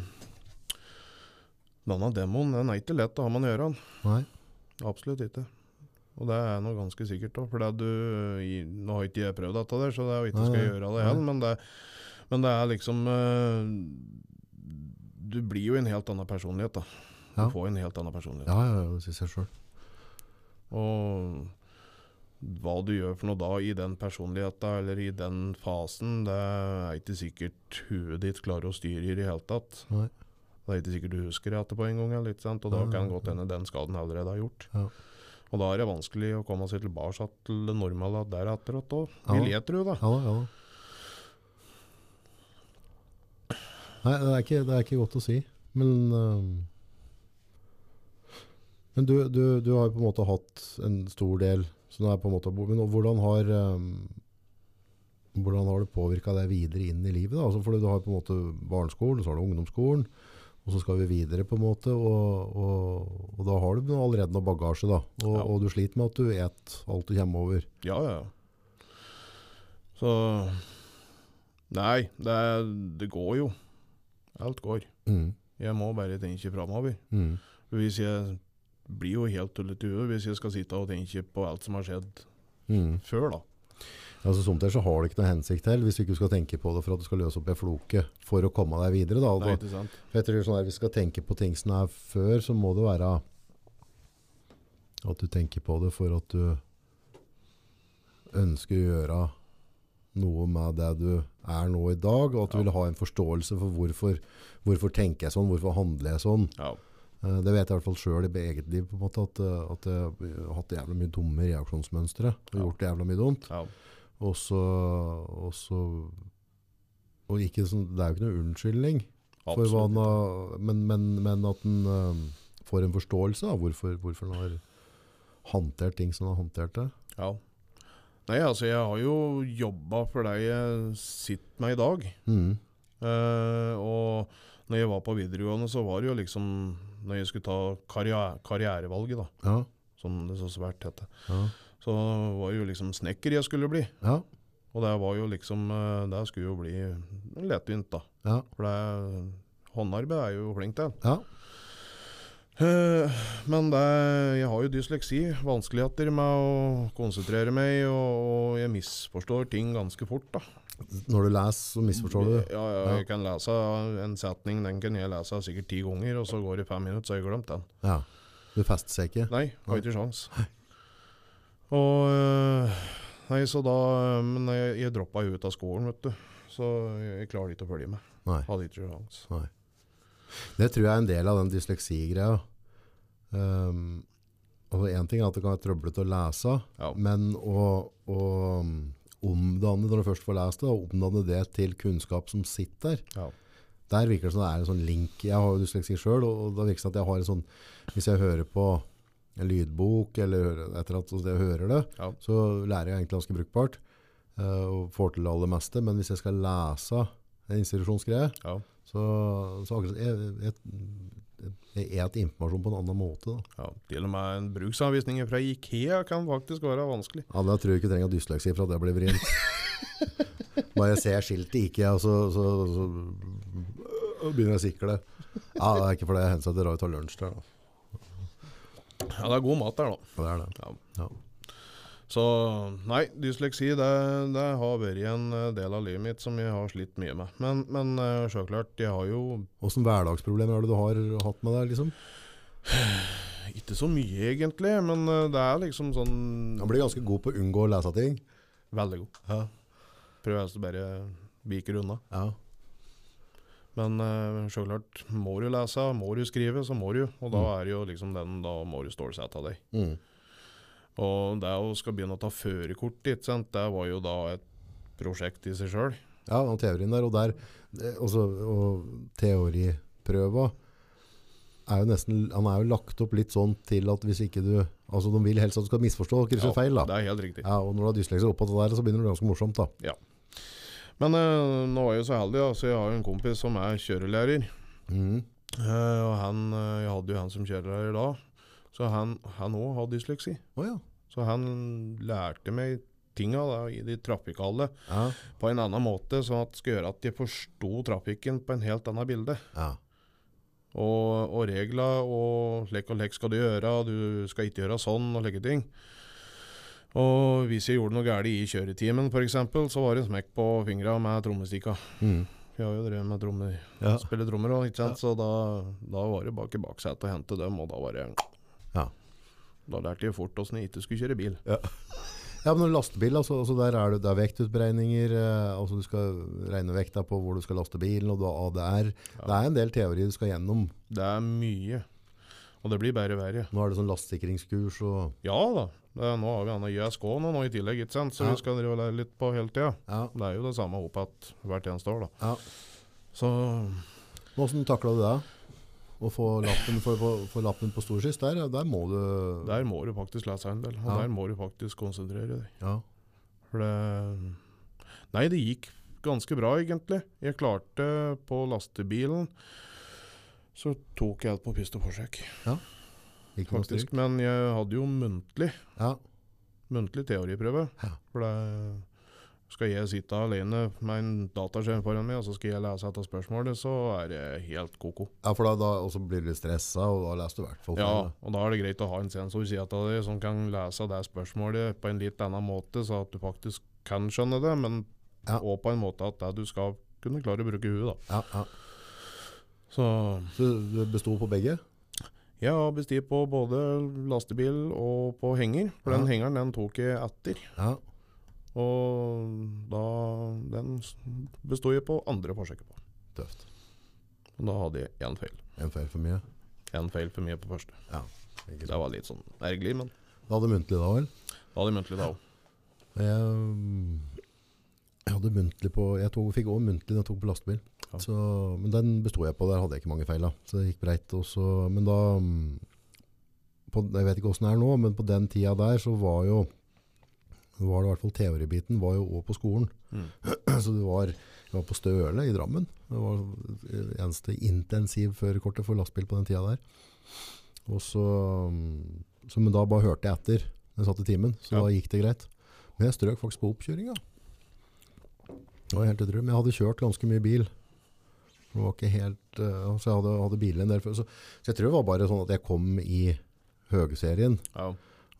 [SPEAKER 2] Denne demoen den er ikke lett å ha med å gjøre.
[SPEAKER 1] nei,
[SPEAKER 2] Absolutt ikke. Og det er noe ganske sikkert Da, For du Nå har ikke jeg prøvd dette der, så det er jo ikke
[SPEAKER 1] Nei,
[SPEAKER 2] skal jeg gjøre det heller, men det, men det er liksom eh, Du blir jo en helt annen personlighet, da.
[SPEAKER 1] Ja.
[SPEAKER 2] Du får en helt annen personlighet.
[SPEAKER 1] ja, ja, ja, det syns jeg sjøl.
[SPEAKER 2] Og hva du gjør for noe da i den personligheten eller i den fasen, det er ikke sikkert huet ditt klarer å styre i det hele tatt.
[SPEAKER 1] Nei.
[SPEAKER 2] Det er ikke sikkert du husker det etterpå en gang, eller, sant? og da kan
[SPEAKER 1] nei,
[SPEAKER 2] godt hende den skaden allerede har gjort.
[SPEAKER 1] Ja.
[SPEAKER 2] Og da er det vanskelig å komme seg tilbake til det normale deretter òg, vil jeg tro. da.
[SPEAKER 1] Ja ja. Nei, det er, ikke, det er ikke godt å si. Men, øhm, men du, du, du har på en måte hatt en stor del som er på en måte, men hvordan har, øhm, hvordan har det påvirka deg videre inn i livet? Da? Altså, fordi du har på en måte barneskolen, så har du ungdomsskolen, og så skal vi videre på en måte, og, og, og da har du allerede noe bagasje. Da, og,
[SPEAKER 2] Ja.
[SPEAKER 1] og du sliter med at du et alt du kommer over.
[SPEAKER 2] Ja, ja. Så Nei, det, det går jo. Alt går.
[SPEAKER 1] Mm.
[SPEAKER 2] Jeg må bare tenke framover.
[SPEAKER 1] Mm.
[SPEAKER 2] Hvis jeg blir jo helt tullete i huet hvis jeg skal sitte og tenke på alt som har skjedd
[SPEAKER 1] Mm.
[SPEAKER 2] før, da.
[SPEAKER 1] Altså, Somtider så har det ikke noe hensikt til, hvis du ikke skal tenke på det for at du skal løse opp ei floke for å komme deg videre. Da.
[SPEAKER 2] Nei,
[SPEAKER 1] Da,
[SPEAKER 2] ikke sant?
[SPEAKER 1] jeg tror sånn der, Hvis du skal tenke på ting som er før, så må det være at du tenker på det for at du ønsker å gjøre noe med det du er nå i dag, og at du
[SPEAKER 2] Ja.
[SPEAKER 1] vil ha en forståelse for hvorfor, hvorfor tenker jeg sånn, hvorfor handler jeg sånn.
[SPEAKER 2] Ja.
[SPEAKER 1] Eh, Det vet jeg i hvert fall sjøl i eget liv, på en måte, at, eh, at jeg har hatt jævla mye dumme reaksjonsmønstre. Og
[SPEAKER 2] Ja.
[SPEAKER 1] gjort jævla mye dumt.
[SPEAKER 2] ja.
[SPEAKER 1] Og så, og så og ikke sånn, Det er jo ikke noe unnskyldning, for hva han har, men, men, men at en eh, får en forståelse av hvorfor, hvorfor han har håndtert ting som han har håndtert det.
[SPEAKER 2] Ja. Nei, altså, jeg har jo jobba for deg jeg sitter med i dag.
[SPEAKER 1] Mm.
[SPEAKER 2] Uh, og når jeg var på videregående, så var det jo liksom Når jeg skulle ta karriere, karrierevalget, da,
[SPEAKER 1] Ja,
[SPEAKER 2] som det så svært het,
[SPEAKER 1] ja,
[SPEAKER 2] så var det jo liksom snekker jeg skulle bli.
[SPEAKER 1] ja,
[SPEAKER 2] Og det var jo liksom eh, Det skulle jo bli lettvint, da.
[SPEAKER 1] ja,
[SPEAKER 2] For det håndarbeid er jo flink til.
[SPEAKER 1] ja.
[SPEAKER 2] Eh, Men det, jeg har jo dysleksi, vanskeligheter med å konsentrere meg, og, og jeg misforstår ting ganske fort. da.
[SPEAKER 1] Når du leser, så misforstår du.
[SPEAKER 2] Ja, ja,
[SPEAKER 1] Ja.
[SPEAKER 2] jeg kan lese en setning, den kan jeg lese sikkert ti ganger, og så går det fem minutter, så har jeg glemt den.
[SPEAKER 1] Ja. Du fester seg ikke.
[SPEAKER 2] Nei, har ikke sjans. Og eh, Nei, så da Men jeg, jeg droppa jo ut av skolen, vet du. Så jeg, jeg klarer ikke å følge med.
[SPEAKER 1] Nei.
[SPEAKER 2] Hadde ikke sjans.
[SPEAKER 1] Nei. Det tror jeg er en del av den dysleksigreia. Um, en ting er at det kan være trøblete å lese,
[SPEAKER 2] Ja.
[SPEAKER 1] men å, å um, omdanne, når du først får lest det, omdanne det til kunnskap som sitter
[SPEAKER 2] Ja.
[SPEAKER 1] der virker det som det er en sånn link. Jeg har jo dysleksi selv, og da virker det som at jeg har en sånn, hvis jeg hører på en lydbok, eller etter at jeg hører det,
[SPEAKER 2] Ja.
[SPEAKER 1] så lærer jeg egentlig ganske brukbart, Uh, og får til det aller meste, men hvis jeg skal lese en institusjonsgreie,
[SPEAKER 2] ja.
[SPEAKER 1] Så, så akkurat jeg, jeg, jeg, jeg et informasjon på en annen måte. Da.
[SPEAKER 2] ja. Til og med en bruksanvisning fra Ikea kan faktisk være vanskelig.
[SPEAKER 1] Alle tror jeg ikke trenger dysleksi for at det blir vrient. [LAUGHS] Bare jeg ser skiltet IKEA, så, så, så begynner jeg å sikle. Ja, det er ikke fordi jeg hensetter til å ta lunsj der. Da.
[SPEAKER 2] Ja, det er god mat der, da.
[SPEAKER 1] Ja, Det er det.
[SPEAKER 2] Ja.
[SPEAKER 1] Ja.
[SPEAKER 2] Så nei, dysleksi det, det har vært en eh, del av livet mitt som jeg har slitt mye med. Men, men eh, selvklart, jeg har jo
[SPEAKER 1] Hvilke hverdagsproblemer er det du har hatt med deg? Liksom? [SIGHS]
[SPEAKER 2] ikke så mye egentlig, men eh, det er liksom sånn
[SPEAKER 1] Han blir ganske god på å unngå å lese ting.
[SPEAKER 2] veldig god.
[SPEAKER 1] Ja.
[SPEAKER 2] Prøver helst å bare biker unna.
[SPEAKER 1] Ja.
[SPEAKER 2] Men uh, sjølklart, må du lese, må du skrive, så må du. Og da
[SPEAKER 1] Mm.
[SPEAKER 2] er det jo liksom den, da må du stålsette deg.
[SPEAKER 1] Mm.
[SPEAKER 2] Og det å skal begynne å ta førerkort, dit, det var jo da et prosjekt i seg sjøl.
[SPEAKER 1] Ja, og teorien der, og der det- også, og teoriprøva er jo nesten, han er jo lagt opp litt sånn til at hvis ikke du, altså de vil helst at du skal misforstå og krysse feil da.
[SPEAKER 2] Det er helt riktig.
[SPEAKER 1] Ja, og når du har dysleksi oppå det der, så begynner det ganske morsomt da. Ja.
[SPEAKER 2] Men øh, nå er jeg jo så heldig, da, så jeg har jo en kompis som er kjørelærer.
[SPEAKER 1] Mm.
[SPEAKER 2] Uh, og han, eh, jeg hadde jo han som kjørelærer da, så han òg har dysleksi.
[SPEAKER 1] Oh, ja.
[SPEAKER 2] Så han lærte meg tinga da, i de trafikale
[SPEAKER 1] Ja.
[SPEAKER 2] på en annen måte, sånn at det skal gjøre at jeg forsto trafikken på en helt annet bilde.
[SPEAKER 1] Ja.
[SPEAKER 2] Og, og regler og lek og lek skal du gjøre, du skal ikke gjøre sånn og slike ting. Og hvis jeg gjorde noe galt i kjøretimen f.eks., så var det en smekk på fingra med trommestikka.
[SPEAKER 1] Mm.
[SPEAKER 2] Jeg har jo drevet med trommer,
[SPEAKER 1] Ja.
[SPEAKER 2] spiller trommer òg, ikke sant. Så da, da var det bak i baksetet og hente dem, og da var det
[SPEAKER 1] Ja.
[SPEAKER 2] Da lærte jeg fort åssen jeg ikke skulle kjøre bil.
[SPEAKER 1] Ja, men lastebil, altså, altså der er det, det er vektutberegninger, eh, altså du skal regne vekta på hvor du skal laste bilen, og da ADR.
[SPEAKER 2] Ja.
[SPEAKER 1] Det er en del teori du skal gjennom.
[SPEAKER 2] Det er mye. Og det blir bare verre.
[SPEAKER 1] Nå er det sånn lastsikringskurs og
[SPEAKER 2] Ja da. Det er, nå har vi denne JSK nå, nå i tillegg, ikke sant? så
[SPEAKER 1] Ja.
[SPEAKER 2] vi skal drive og lære litt på hele tida.
[SPEAKER 1] Ja.
[SPEAKER 2] Det er jo det samme opp igjen hvert eneste år, da.
[SPEAKER 1] ja.
[SPEAKER 2] Så
[SPEAKER 1] Hvordan takla du det? Å få lappen, for, for, for lappen på storskyss, der, der må du
[SPEAKER 2] der må du faktisk lese en del. Og
[SPEAKER 1] Ja.
[SPEAKER 2] der må du faktisk konsentrere deg.
[SPEAKER 1] Ja.
[SPEAKER 2] For det Nei, det gikk ganske bra, egentlig. Jeg klarte på lastebilen Så tok jeg alt på og forsøk,
[SPEAKER 1] Ikke
[SPEAKER 2] faktisk. Men jeg hadde jo muntlig
[SPEAKER 1] Ja.
[SPEAKER 2] muntlig teoriprøve.
[SPEAKER 1] Ja.
[SPEAKER 2] For det skal jeg sitte alene med en dataskjerm foran meg, og så skal jeg lese etter spørsmålet, så er det helt ko-ko.
[SPEAKER 1] ja, for da, da også blir du litt stressa, og da leser du i hvert fall feil.
[SPEAKER 2] Ja, og da er det greit å ha en sensor sida av deg som kan lese det spørsmålet på en litt annen måte, så at du faktisk kan skjønne det, men
[SPEAKER 1] Ja.
[SPEAKER 2] på en måte at det du skal kunne klare å bruke huet, da.
[SPEAKER 1] Ja, ja.
[SPEAKER 2] Så
[SPEAKER 1] Så du besto på begge?
[SPEAKER 2] jeg har bestilt på både lastebil og på henger, for den hengeren den tok jeg etter.
[SPEAKER 1] Ja.
[SPEAKER 2] Og da Den besto jeg på andre forsøket på.
[SPEAKER 1] Tøft.
[SPEAKER 2] Og da hadde jeg én feil.
[SPEAKER 1] En feil for mye.
[SPEAKER 2] Én feil for mye på første.
[SPEAKER 1] Ikke
[SPEAKER 2] Det var litt sånn ergerlig, men
[SPEAKER 1] Da hadde du muntlig da, vel?
[SPEAKER 2] da hadde jeg muntlig da òg.
[SPEAKER 1] Jeg, jeg hadde muntlig på Jeg tok, fikk også muntlig når jeg tok på lastebil.
[SPEAKER 2] Ja.
[SPEAKER 1] Så, men den besto jeg på. Der hadde jeg ikke mange feil. da Så det gikk greit. Men da på, Jeg vet ikke åssen det er nå, men på den tida der så var jo var det i hvert fall teoribiten var jo òg på skolen.
[SPEAKER 2] Mm. [CLEARS THROAT]
[SPEAKER 1] Så det var, jeg var på Støle i Drammen. Det var det eneste intensivførerkortet for lastebil på den tida der. Og så, mm, så, men da bare hørte jeg etter. Jeg satt i timen, så
[SPEAKER 2] Ja.
[SPEAKER 1] da gikk det greit. Men jeg strøk faktisk på oppkjøringa. Det var helt utrolig. Men jeg hadde kjørt ganske mye bil Det var ikke helt, uh, så jeg hadde, hadde bilen en del før. Så, så jeg tror det var bare sånn at jeg kom i høgeserien,
[SPEAKER 2] Ja.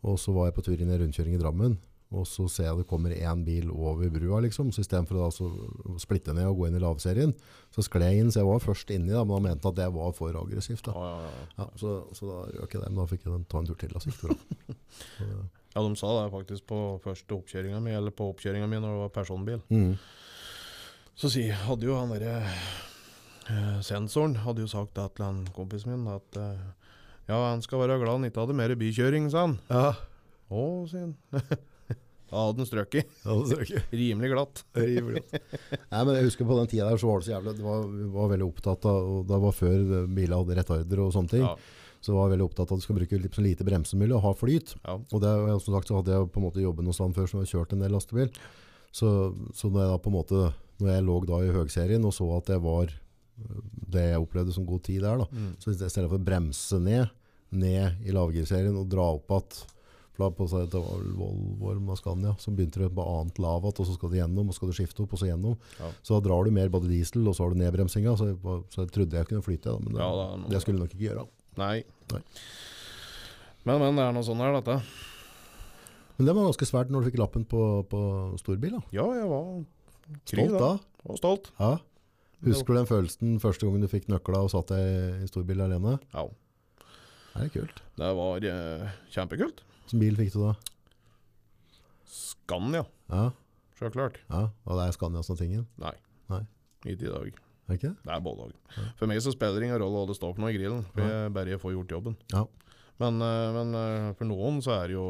[SPEAKER 1] og så var jeg på tur inn i rundkjøring i Drammen, og så ser jeg det kommer en bil over brua, liksom. Så i stedet for å splitte ned og gå inn i lavserien, så skled jeg inn, så jeg var først inni da, men han mente at det var for aggressivt da.
[SPEAKER 2] Ja, ja, ja.
[SPEAKER 1] Så, så da røk jeg det, men da fikk jeg den- ta en tur til, Altså, så bra. Så,
[SPEAKER 2] ja, de sa det faktisk på første oppkjøringa mi, eller på oppkjøringa mi når det var personbil.
[SPEAKER 1] mm.
[SPEAKER 2] Så si, hadde jo han derre eh, sensoren hadde jo sagt det til han kompisen min at eh, ja, han skal være glad han ikke hadde mer bykjøring, sa han.
[SPEAKER 1] Ja,
[SPEAKER 2] Å, sier han. [LAUGHS] da hadde den strøket.
[SPEAKER 1] ja [LAUGHS] glatt.
[SPEAKER 2] Rimelig glatt.
[SPEAKER 1] Nei, men jeg husker på den tida der så var det så jævlig, det var, var veldig opptatt av, og det var før biler hadde retarder og sånne ting,
[SPEAKER 2] Ja,
[SPEAKER 1] så var jeg veldig opptatt av at du skal bruke litt så lite bremsemiljø og ha flyt.
[SPEAKER 2] ja.
[SPEAKER 1] Og det, som sagt så hadde jeg på en måte jobbet noe sted før som jeg kjørt en del lastebil. Så, så når jeg da på en måte, når jeg lå da i høgserien og så at jeg var det jeg opplevde som god tid der da,
[SPEAKER 2] Mm.
[SPEAKER 1] så i stedet for å bremse ned, ned i lavgirserien og dra opp at da på seg til Volvo eller Mascania, så begynte det på annet lav igjen, og så skal du gjennom, og så skal du skifte opp, og så gjennom.
[SPEAKER 2] Ja.
[SPEAKER 1] Så da drar du mer både diesel, og så har du nedbremsinga, så, så jeg trodde jeg kunne flyte, da, men det,
[SPEAKER 2] Ja, det er noe-
[SPEAKER 1] det skulle jeg nok ikke gjøre.
[SPEAKER 2] Nei.
[SPEAKER 1] Nei.
[SPEAKER 2] Men, men det er noe sånn her, dette.
[SPEAKER 1] Men det var ganske svært når du fikk lappen på, på storbil da.
[SPEAKER 2] Ja, jeg var kry
[SPEAKER 1] Stolt da.
[SPEAKER 2] Og stolt.
[SPEAKER 1] Ja. Husker du den følelsen første gangen du fikk nøkla og satt deg i storbil alene?
[SPEAKER 2] Ja.
[SPEAKER 1] Det er kult.
[SPEAKER 2] Det var eh, kjempekult.
[SPEAKER 1] Hvilken bil fikk du da?
[SPEAKER 2] Scania,
[SPEAKER 1] Ja,
[SPEAKER 2] så klart.
[SPEAKER 1] ja. og det er Scania som er tingen.
[SPEAKER 2] Nei.
[SPEAKER 1] Nei.
[SPEAKER 2] Ikke i dag.
[SPEAKER 1] Er det ikke det?
[SPEAKER 2] Det er både og. For meg så spiller det ingen rolle hva det står på noe i grillen, for jeg bare får gjort jobben.
[SPEAKER 1] Ja.
[SPEAKER 2] Men, eh, men eh, for noen så er det jo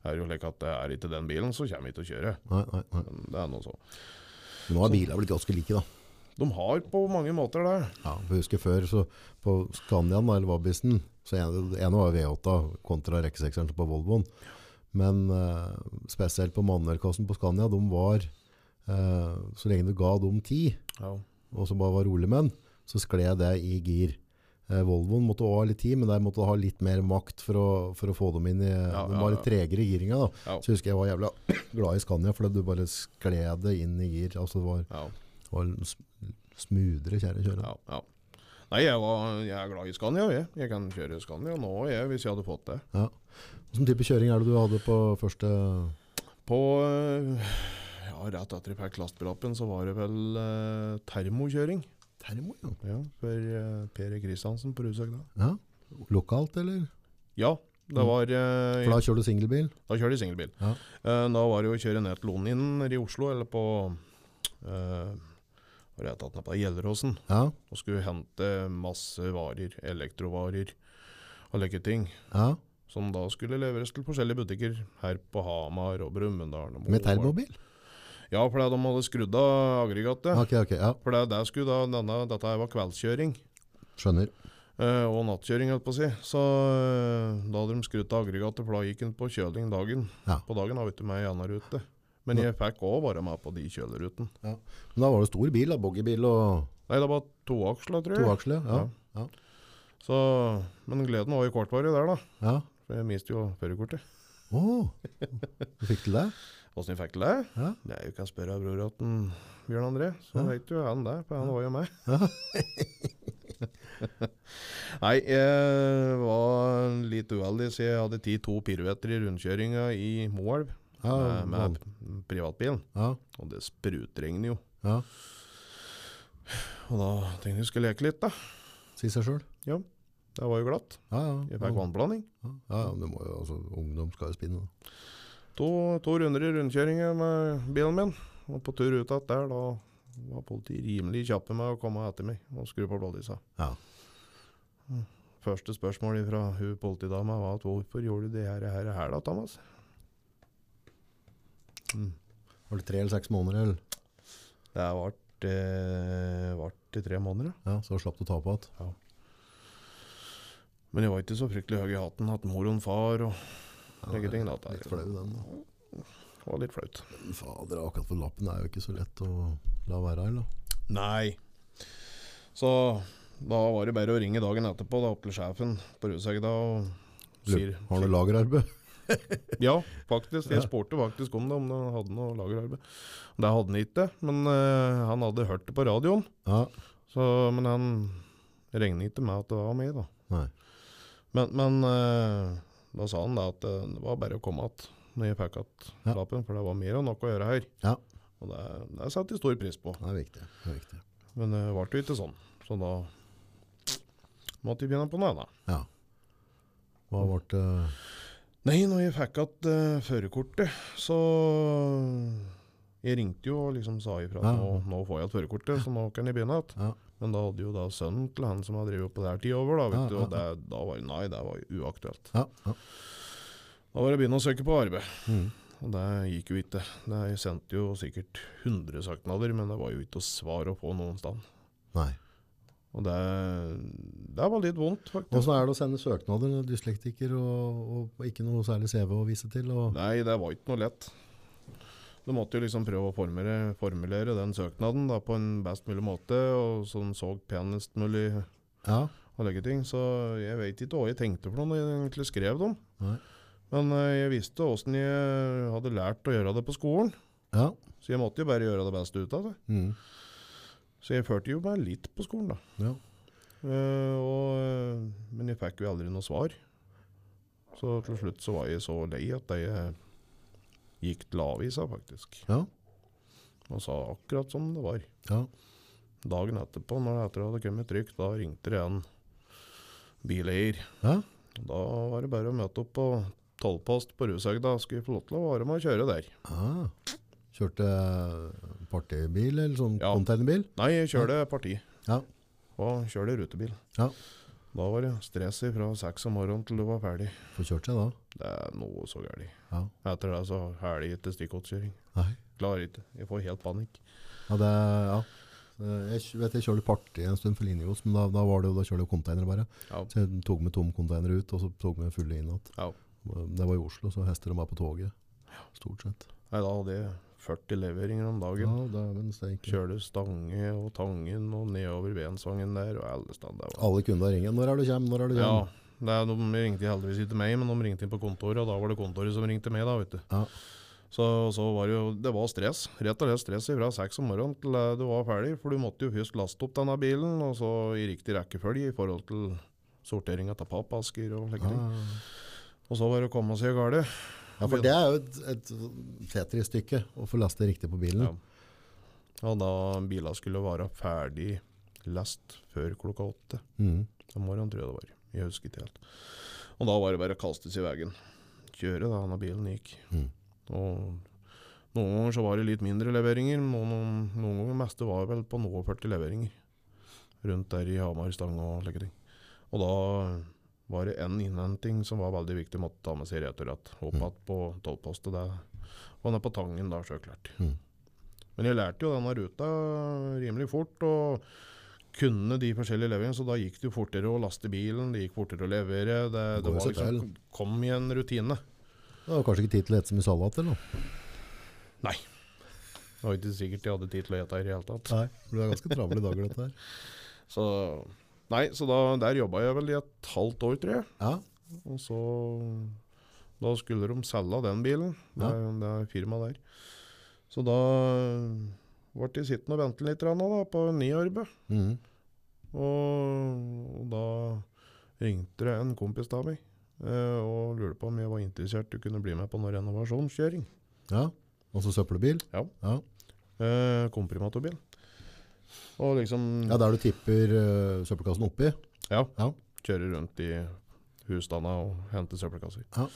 [SPEAKER 2] er det jo like at det er ikke den bilen, så kommer vi til å kjøre.
[SPEAKER 1] Nei, nei, nei.
[SPEAKER 2] Men det er noe så.
[SPEAKER 1] Nå har biler blitt ganske like da.
[SPEAKER 2] De har på mange måter det.
[SPEAKER 1] Ja, for jeg husker før, så på Scaniaen eller Vabbisen, så ene, ene var V8 kontra rekkesekseren på Volvoen. Men uh, spesielt på manuellkassen på Scania, de var, uh, så lenge du ga dem tid,
[SPEAKER 2] Ja.
[SPEAKER 1] og så bare var rolig med den, så skled det i gir. Uh, Volvoen måtte også ha litt tid, men der måtte ha litt mer makt for å, for å få dem inn i
[SPEAKER 2] Ja,
[SPEAKER 1] De var litt tregere i giringa. da. Så husker jeg var jævla [CLEARS THROAT] glad i Scania, for du bare skled det inn i gir. Altså det var,
[SPEAKER 2] Ja.
[SPEAKER 1] var smoothere kjære kjøre.
[SPEAKER 2] Ja, ja. Nei, jeg, var, jeg er glad i Scania, jeg. Jeg kan kjøre Scania nå, jeg, hvis jeg hadde fått det.
[SPEAKER 1] Hvilken type kjøring er det du hadde på første
[SPEAKER 2] På øh, ja, Rett etter jeg fikk lastebillappen, så var det vel eh, termokjøring.
[SPEAKER 1] Termo? Ja.
[SPEAKER 2] Ja, for eh, Per Kristiansen på Rusøk da.
[SPEAKER 1] ja. Lokalt, eller?
[SPEAKER 2] Ja, det var eh,
[SPEAKER 1] For da kjører du singelbil?
[SPEAKER 2] Da kjører jeg singelbil.
[SPEAKER 1] Ja.
[SPEAKER 2] Eh, da var det jo å kjøre ned til Lonin i Oslo, eller på uh, Het det på Gjelleråsen.
[SPEAKER 1] Ja.
[SPEAKER 2] Og skulle hente masse varer, elektrovarer og like ting.
[SPEAKER 1] ja.
[SPEAKER 2] Som da skulle leveres til forskjellige butikker her på Hamar og Brumunddal.
[SPEAKER 1] Med termobil?
[SPEAKER 2] Ja, for de hadde skrudd av aggregatet.
[SPEAKER 1] Okay, okay, Ja.
[SPEAKER 2] For det, skulle da, denne, dette var kveldskjøring.
[SPEAKER 1] Skjønner.
[SPEAKER 2] eh, og nattkjøring, holdt på å si. Så eh, da hadde de skrudd av aggregatet, for da gikk den på kjøling dagen.
[SPEAKER 1] Ja.
[SPEAKER 2] På dagen har vi ikke med i annen rute. Men jeg fikk òg være med på de kjøleruten.
[SPEAKER 1] Men da var det stor bil, da. Boggybil og
[SPEAKER 2] Nei, det var toaksla, tror jeg.
[SPEAKER 1] toaksle. Ja. Ja.
[SPEAKER 2] Så, men gleden var jo kortvarig der, da.
[SPEAKER 1] ja.
[SPEAKER 2] For jeg mistet jo førerkortet.
[SPEAKER 1] Å, [LAUGHS] du fikk til det?
[SPEAKER 2] Åssen jeg fikk til det?
[SPEAKER 1] Ja.
[SPEAKER 2] Det er jo ikke å spørre bror til Bjørn André. Så
[SPEAKER 1] Ja.
[SPEAKER 2] vet jo han det, for han var jo meg.
[SPEAKER 1] Ja. [LAUGHS]
[SPEAKER 2] Nei, jeg var litt uheldig, så jeg hadde tatt to piruetter i rundkjøringa i Moelv
[SPEAKER 1] Ja,
[SPEAKER 2] med, privatbilen.
[SPEAKER 1] ja.
[SPEAKER 2] Og det sprutregner jo.
[SPEAKER 1] ja.
[SPEAKER 2] Og da tenkte jeg skulle leke litt, da.
[SPEAKER 1] Si seg sjøl.
[SPEAKER 2] Det var jo glatt.
[SPEAKER 1] Ja, ja.
[SPEAKER 2] Jeg fikk vannblanding.
[SPEAKER 1] Ja, ja, men det må jo, altså, ungdom skal jo spinne. da.
[SPEAKER 2] To, to runder i rundkjøringen med bilen min. Og på tur ut igjen der, da var politiet rimelig kjappe med å komme etter meg og skru på blålysa.
[SPEAKER 1] Ja.
[SPEAKER 2] Første spørsmål fra hun politidama var at hvorfor gjorde du det her, her, her da, Thomas? Mm.
[SPEAKER 1] Var det tre eller seks måneder? eller?
[SPEAKER 2] Det varte eh, i tre måneder, ja.
[SPEAKER 1] Ja, så slapp du å ta på igjen.
[SPEAKER 2] Men jeg var ikke så fryktelig høy i hatten Hatt mor og en far og
[SPEAKER 1] Ja,
[SPEAKER 2] ting, da,
[SPEAKER 1] litt flau den, da.
[SPEAKER 2] det var litt flaut.
[SPEAKER 1] Fader, akkurat for lappen er jo ikke så lett å la være, eller?
[SPEAKER 2] Nei. Så da var det bare å ringe dagen etterpå da, opp til sjefen på Rusegda og sier
[SPEAKER 1] Har du lagerarbeid? [LAUGHS]
[SPEAKER 2] Ja, faktisk. Jeg spurte faktisk om det, om han hadde noe lagerarbeid. Det hadde han ikke, men uh, han hadde hørt det på radioen.
[SPEAKER 1] Ja.
[SPEAKER 2] Så, men han regner ikke med at det var meg, da.
[SPEAKER 1] Nei.
[SPEAKER 2] Men, men uh, da sa han da at eh, det var bare å komme igjen når jeg fikk igjen lappen, for det var mer enn nok å gjøre her.
[SPEAKER 1] Ja.
[SPEAKER 2] Og det, det setter jeg stor pris på.
[SPEAKER 1] Det er viktig. Det er viktig.
[SPEAKER 2] Men det ble jo ikke sånn. Så da måtte jeg begynne på noe annet.
[SPEAKER 1] Ja. Hva ble det
[SPEAKER 2] Nei, når jeg fikk igjen uh, førerkortet, så Jeg ringte jo og liksom sa ifra at
[SPEAKER 1] Ja.
[SPEAKER 2] nå, nå får jeg igjen førerkortet, så nå kan jeg begynne igjen.
[SPEAKER 1] Ja.
[SPEAKER 2] Men da hadde jo da sønnen til han som har drevet på det her tida over, da, vet du, og det, da var nei, det var jo uaktuelt.
[SPEAKER 1] Ja. ja.
[SPEAKER 2] Da var det å begynne å søke på arbeid.
[SPEAKER 1] Mm.
[SPEAKER 2] Og det gikk jo ikke. Det jeg sendte jo sikkert 100 søknader, men det var jo ikke å svare å få noen sted.
[SPEAKER 1] Nei.
[SPEAKER 2] Og det, det var litt vondt, faktisk.
[SPEAKER 1] Åssen er det å sende søknader når dyslektiker og, og ikke noe særlig CV å vise til? Og,
[SPEAKER 2] Nei, det var ikke noe lett. Du måtte jo liksom prøve å formulere, formulere den søknaden da, på en best mulig måte, og sånn så penest mulig
[SPEAKER 1] ja.
[SPEAKER 2] og legge ting. Så jeg vet ikke hva jeg tenkte for noe når jeg egentlig skrev dem.
[SPEAKER 1] Nei.
[SPEAKER 2] Men eh, jeg visste åssen jeg hadde lært å gjøre det på skolen,
[SPEAKER 1] ja.
[SPEAKER 2] så jeg måtte jo bare gjøre det beste ut av det.
[SPEAKER 1] Mm.
[SPEAKER 2] Så jeg førte jo meg litt på skolen, da.
[SPEAKER 1] ja.
[SPEAKER 2] Uh, og, men jeg fikk jo aldri noe svar. Så til slutt så var jeg så lei at jeg gikk til avisa, faktisk.
[SPEAKER 1] Ja.
[SPEAKER 2] Og sa akkurat som det var.
[SPEAKER 1] Ja.
[SPEAKER 2] Dagen etterpå, når det etter hadde kommet trykk, da ringte det en bileier.
[SPEAKER 1] Ja.
[SPEAKER 2] Da var det bare å møte opp på tollpost på Rushøgda. Skulle få lov til å være med og kjøre der.
[SPEAKER 1] Ah. Kjørte partibil eller sånn
[SPEAKER 2] Ja.
[SPEAKER 1] containerbil?
[SPEAKER 2] Nei, jeg kjørte parti.
[SPEAKER 1] Ja.
[SPEAKER 2] Og kjørte rutebil.
[SPEAKER 1] Ja.
[SPEAKER 2] Da var det stress fra seks om morgenen til du var ferdig.
[SPEAKER 1] Få kjørt seg da?
[SPEAKER 2] Det er noe så galt.
[SPEAKER 1] Ja.
[SPEAKER 2] Etter det så er det ikke stikkgodtkjøring. Klarer ikke. Jeg får helt panikk.
[SPEAKER 1] Ja, det, ja. Eh, Jeg vet jeg kjørte parti en stund for Linjos, men da, da, var det, jo- da kjørte jeg container bare.
[SPEAKER 2] Ja.
[SPEAKER 1] Så jeg tok med tom container ut, og så tok med fulle inn igjen.
[SPEAKER 2] Ja.
[SPEAKER 1] Det var i Oslo, så hester de bare på toget. Stort sett.
[SPEAKER 2] Nei, da hadde jeg 40 leveringer om
[SPEAKER 1] Ja,
[SPEAKER 2] dagen.
[SPEAKER 1] dæven steike.
[SPEAKER 2] Kjørte Stange og Tangen og nedover Bensvangen der og alle steder. Det
[SPEAKER 1] Alle kunder ringer. 'Når er du kjem? Når er du
[SPEAKER 2] Ja,
[SPEAKER 1] kjem?'
[SPEAKER 2] det er, de ringte heldigvis ikke meg, men de ringte inn på kontoret, og da var det kontoret som ringte meg, da, vet du.
[SPEAKER 1] Ja.
[SPEAKER 2] Så, så var det jo Det var stress. Rett og slett stress fra seks om morgenen til eh, du var ferdig, for du måtte jo først laste opp denne bilen, og så i riktig rekkefølge i forhold til sortering av pappasker og slike ting.
[SPEAKER 1] Ja.
[SPEAKER 2] Og så var det å komme seg i garde.
[SPEAKER 1] Ja, for det er jo et, et Tetris-stykke å få laste riktig på bilen.
[SPEAKER 2] Ja. Og da biler skulle være ferdig lest før klokka åtte.
[SPEAKER 1] Mm.
[SPEAKER 2] Om morgenen, tror jeg det var. Jeg husker ikke helt. Og da var det bare å kastes i veien. Kjøre da når bilen gikk.
[SPEAKER 1] Mm.
[SPEAKER 2] Og noen ganger så var det litt mindre leveringer. Noen, noen ganger meste var vel på noe 40 leveringer. Rundt der i Hamar, Stang og slike ting. Og da var det en innhenting som var veldig viktig, måtte ta med seg rett. Opp
[SPEAKER 1] Mm.
[SPEAKER 2] igjen på tollpostet. Og ned på Tangen da, så klart.
[SPEAKER 1] Mm.
[SPEAKER 2] Men jeg lærte jo denne ruta rimelig fort, og kunne de forskjellige leveringene, så da gikk det jo fortere å laste bilen, det gikk fortere å levere. Det,
[SPEAKER 1] Det
[SPEAKER 2] var liksom, kom i en rutine.
[SPEAKER 1] Det var kanskje ikke tid til å ete så mye salat, eller noe? Nei.
[SPEAKER 2] Det var ikke sikkert jeg hadde tid til å ete her i det hele tatt.
[SPEAKER 1] Nei. Det er ganske travle dager, dette her. [LAUGHS]
[SPEAKER 2] Så, nei, så da, der jobba jeg vel i et halvt år, tror jeg.
[SPEAKER 1] Ja.
[SPEAKER 2] Og så Da skulle de selge den bilen, det,
[SPEAKER 1] Ja.
[SPEAKER 2] det er firmaet der. Så da ble jeg sittende og vente litt da, på en ny arbeid.
[SPEAKER 1] Mm.
[SPEAKER 2] Og, og da ringte det en kompis av meg eh, og lurte på om jeg var interessert i å kunne bli med på noe renovasjonskjøring.
[SPEAKER 1] ja. Altså søppelbil.
[SPEAKER 2] Ja.
[SPEAKER 1] Ja.
[SPEAKER 2] Eh, komprimatorbil. Liksom
[SPEAKER 1] ja, der du tipper uh, søppelkassen oppi.
[SPEAKER 2] Ja.
[SPEAKER 1] Ja.
[SPEAKER 2] Kjører rundt i husstanda og henter søppelkasser.
[SPEAKER 1] Ja.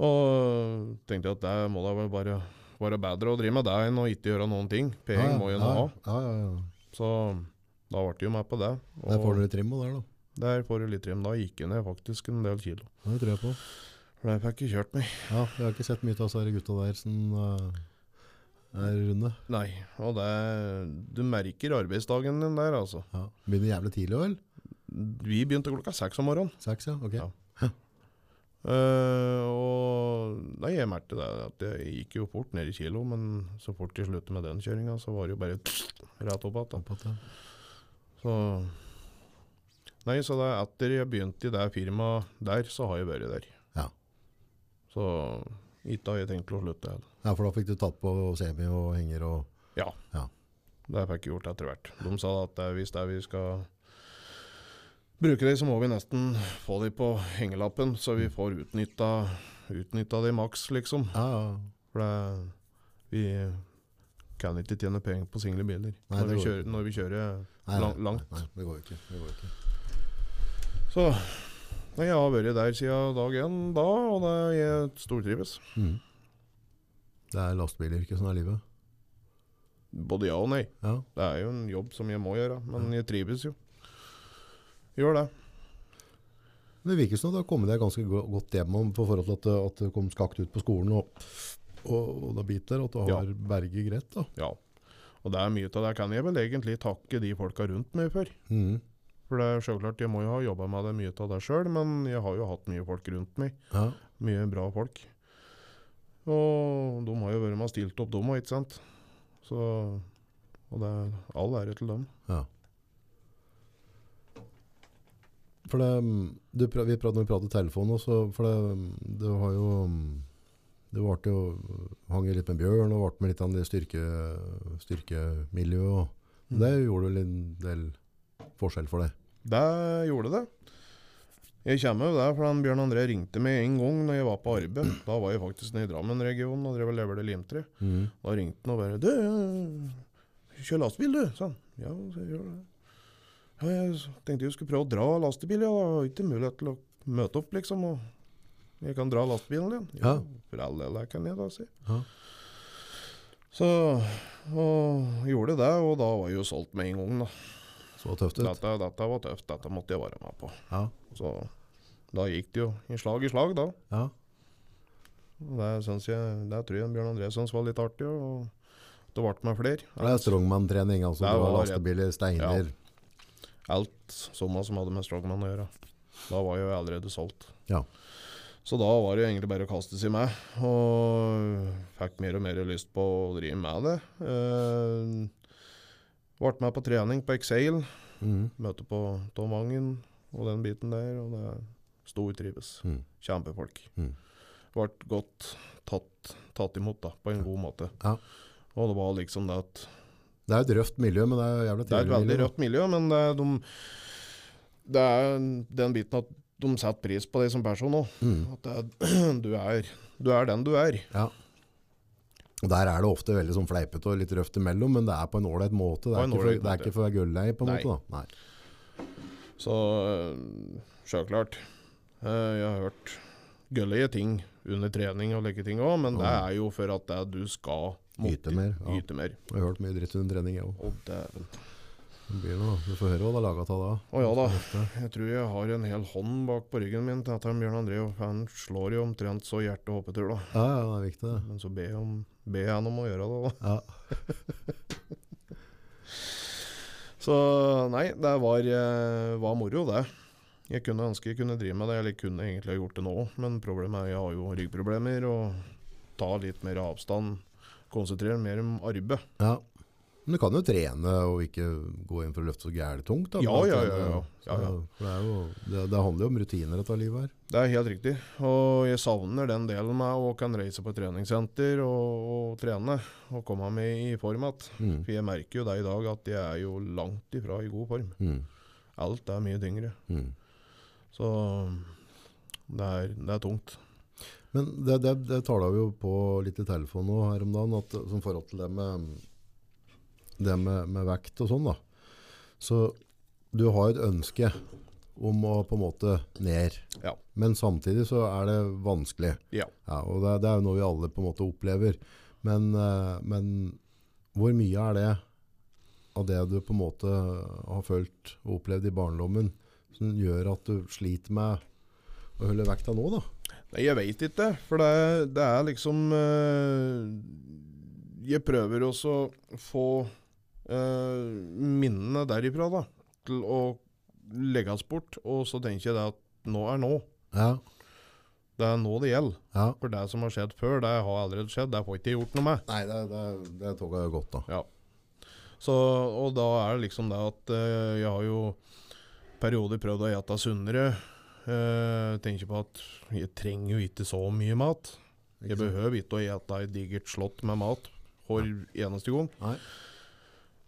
[SPEAKER 2] Og tenkte at det må da vel bare være bedre å drive med det enn å ikke gjøre noen ting. Penger må jo nå ha.
[SPEAKER 1] Ja, ja, ja.
[SPEAKER 2] Så da ble jeg jo med på det. Og
[SPEAKER 1] Der får du litt trim der, da.
[SPEAKER 2] der får du litt trim. Da gikk jeg ned faktisk en del kilo.
[SPEAKER 1] Det tror jeg på.
[SPEAKER 2] For det fikk jeg kjørt meg.
[SPEAKER 1] Ja, jeg har ikke sett mye av disse gutta der som uh, runde.
[SPEAKER 2] Nei, og det Du merker arbeidsdagen din der, altså.
[SPEAKER 1] Ja. Begynner jævlig tidlig, vel?
[SPEAKER 2] Vi begynte klokka seks om morgenen.
[SPEAKER 1] Seks, ja? Ok.
[SPEAKER 2] Ja. Uh, og Nei, jeg merket det at jeg gikk jo fort ned i kilo, men så fort jeg sluttet med den kjøringa, så var det jo bare [SNIFFS] rett opp igjen.
[SPEAKER 1] Det.
[SPEAKER 2] Så Nei, så det, er etter jeg begynte i det firmaet der, så har jeg vært der.
[SPEAKER 1] Ja.
[SPEAKER 2] Så ikke har jeg tenkt å slutte heller.
[SPEAKER 1] Ja, for da fikk du tatt på semi og henger og Ja.
[SPEAKER 2] Det fikk jeg gjort etter hvert. De sa at det, hvis det er vi skal bruke dem, så må vi nesten få dem på hengelappen, så vi får utnytta, utnytta dem maks, liksom.
[SPEAKER 1] Ja, ja.
[SPEAKER 2] For det, vi kan ikke tjene penger på single biler
[SPEAKER 1] Nei,
[SPEAKER 2] når, vi kjører, når vi kjører
[SPEAKER 1] Nei, nei,
[SPEAKER 2] langt.
[SPEAKER 1] Nei, nei, det går jo ikke. Det går ikke.
[SPEAKER 2] Så nei, jeg har vært der siden dag én da, og det, jeg stortrives.
[SPEAKER 1] Mm. Det er lastebilyrket som er livet.
[SPEAKER 2] Både ja og nei.
[SPEAKER 1] Ja.
[SPEAKER 2] Det er jo en jobb som jeg må gjøre, men jeg trives jo. Gjør det.
[SPEAKER 1] Det virker som at du har kommet deg ganske godt hjem om på forhold til at, at du kom skakt ut på skolen og, og, og da biter, at du har
[SPEAKER 2] Ja.
[SPEAKER 1] berget greit. da.
[SPEAKER 2] Ja. Og det er mye av det kan jeg vel egentlig takke de folka rundt meg for.
[SPEAKER 1] Mm.
[SPEAKER 2] For det er selvklart, jeg må jo ha jobba med det mye av det sjøl, men jeg har jo hatt mye folk rundt meg.
[SPEAKER 1] Ja.
[SPEAKER 2] Mye bra folk. Og de har jo vært med og stilt opp, dem òg, ikke sant. Så Og det er all ære til dem.
[SPEAKER 1] ja. For det, du, pra- vi pratet, når vi pratet telefon også, for det, du har jo Du ble jo, hang litt med Bjørn og ble med litt av det styrke, styrkemiljøet.
[SPEAKER 2] Mm.
[SPEAKER 1] Det gjorde vel en del forskjell for deg.
[SPEAKER 2] Det gjorde det. Jeg kommer der, for Bjørn André ringte meg en gang når jeg var på arbeid. Da var jeg faktisk nede i Drammen-regionen og drev og leverte limtre.
[SPEAKER 1] Mm.
[SPEAKER 2] Da ringte han og bare 'Du, kjør lastebil, du?' sa han. Ja, så jeg gjør det. Ja, jeg tenkte jeg skulle prøve å dra lastebil, ja. Det var ikke mulighet til å møte opp, liksom. Og jeg kan dra lastebilen din.
[SPEAKER 1] Ja.
[SPEAKER 2] For all del, kan jeg da si.
[SPEAKER 1] Ja.
[SPEAKER 2] Så og gjorde det, og da var jeg jo solgt med en gang, da.
[SPEAKER 1] Så tøft ut.
[SPEAKER 2] Dette, dette var tøft, dette måtte jeg være med på.
[SPEAKER 1] Ja.
[SPEAKER 2] Så da gikk det jo i slag i slag, da.
[SPEAKER 1] ja.
[SPEAKER 2] Det, jeg, det tror jeg Bjørn André syntes var litt artig, og det ble med flere.
[SPEAKER 1] Det er strongman-trening. Altså,
[SPEAKER 2] Det var
[SPEAKER 1] lastebiler, steiner.
[SPEAKER 2] Alt samme som hadde med strongman å gjøre. Da var jeg jo allerede solgt.
[SPEAKER 1] Ja.
[SPEAKER 2] Så da var det egentlig bare å kaste seg med, og fikk mer og mer lyst på å drive med det. Eh, ble med på trening på Exail.
[SPEAKER 1] Mm.
[SPEAKER 2] møte på Tom Vangen og den biten der, og det stortrives.
[SPEAKER 1] Mm.
[SPEAKER 2] Kjempefolk.
[SPEAKER 1] Mm.
[SPEAKER 2] Ble godt tatt, tatt imot da, på en god måte.
[SPEAKER 1] Ja.
[SPEAKER 2] Og det var liksom det at
[SPEAKER 1] Det er et røft miljø, men det er jævlig
[SPEAKER 2] Det er et veldig
[SPEAKER 1] miljø, da.
[SPEAKER 2] miljø, men det er, de, det er den biten at de setter pris på deg som person òg.
[SPEAKER 1] Mm.
[SPEAKER 2] At er, [CLEARS THROAT] du, er, du er den du er.
[SPEAKER 1] Ja. Og Der er det ofte veldig sånn fleipete og litt røft imellom, men det er på en ålreit måte. Det er, ikke for, det er ikke for å være gullei, på en
[SPEAKER 2] Nei.
[SPEAKER 1] måte. da. Nei.
[SPEAKER 2] Så øh, sjølklart. Eh, Jeg har hørt gullige ting under trening og like ting òg, men det er jo for at det du skal
[SPEAKER 1] Yte mer, ja.
[SPEAKER 2] Yte mer.
[SPEAKER 1] Jeg har hørt mye dritt under trening, jeg òg.
[SPEAKER 2] Blir noe.
[SPEAKER 1] Du får høre hva det er laga av da.
[SPEAKER 2] Å ja da. Jeg tror jeg har en hel hånd bak på ryggen min til at Bjørn André han slår jo omtrent så hjertet hoppetur, da.
[SPEAKER 1] Ja, ja, det er viktig, det.
[SPEAKER 2] Men så ber jeg om- jeg han om å gjøre det.
[SPEAKER 1] Ja. [LAUGHS]
[SPEAKER 2] Så nei, det var, eh, var moro, det. Jeg kunne ønske jeg kunne drive med det, eller kunne egentlig ha gjort det nå, men problemet er jeg har jo ryggproblemer og tar litt mer avstand. Konsentrerer mer om arbeid.
[SPEAKER 1] ja. Men du kan jo trene og ikke gå inn for å løfte så gærent tungt. Da,
[SPEAKER 2] Ja, ja, ja, ja. Ja,
[SPEAKER 1] det, er jo, det, det handler jo om rutiner, dette livet her.
[SPEAKER 2] Det er helt riktig. Og jeg savner den delen med å kan reise på et treningssenter og, og trene og komme meg i form igjen.
[SPEAKER 1] Mm.
[SPEAKER 2] For jeg merker jo det i dag at jeg er jo langt ifra i god form.
[SPEAKER 1] Mm.
[SPEAKER 2] Alt er mye tyngre.
[SPEAKER 1] Mm.
[SPEAKER 2] Så det er, det er tungt.
[SPEAKER 1] Men det, det, det tala vi jo på litt i telefonen nå her om dagen, at, som forhold til det med, det med, med vekt og sånn da. Så du har et ønske om å på en måte ned,
[SPEAKER 2] Ja.
[SPEAKER 1] men samtidig så er det vanskelig.
[SPEAKER 2] Ja.
[SPEAKER 1] og det, det er jo noe vi alle på en måte opplever. Men, eh, men hvor mye er det av det du på en måte har følt og opplevd i barndommen, som gjør at du sliter med å holde vekta nå da?
[SPEAKER 2] Nei, jeg veit ikke, for det, det er liksom øh, Jeg prøver også å få minnene derifra da, til å legges bort, og så tenker jeg det at nå er nå.
[SPEAKER 1] Ja,
[SPEAKER 2] Det er nå det gjelder.
[SPEAKER 1] ja.
[SPEAKER 2] For det som har skjedd før, det har allerede skjedd. Det får ikke gjort noe med.
[SPEAKER 1] Nei, det, det, det tok jeg godt da.
[SPEAKER 2] Ja. Så, og da er det liksom det at eh, jeg har jo perioder prøvd å ete sunnere. Uh, tenker på at jeg trenger jo ikke så mye mat. Jeg behøver ikke å ete et digert slott med mat hver eneste gang.
[SPEAKER 1] Nei.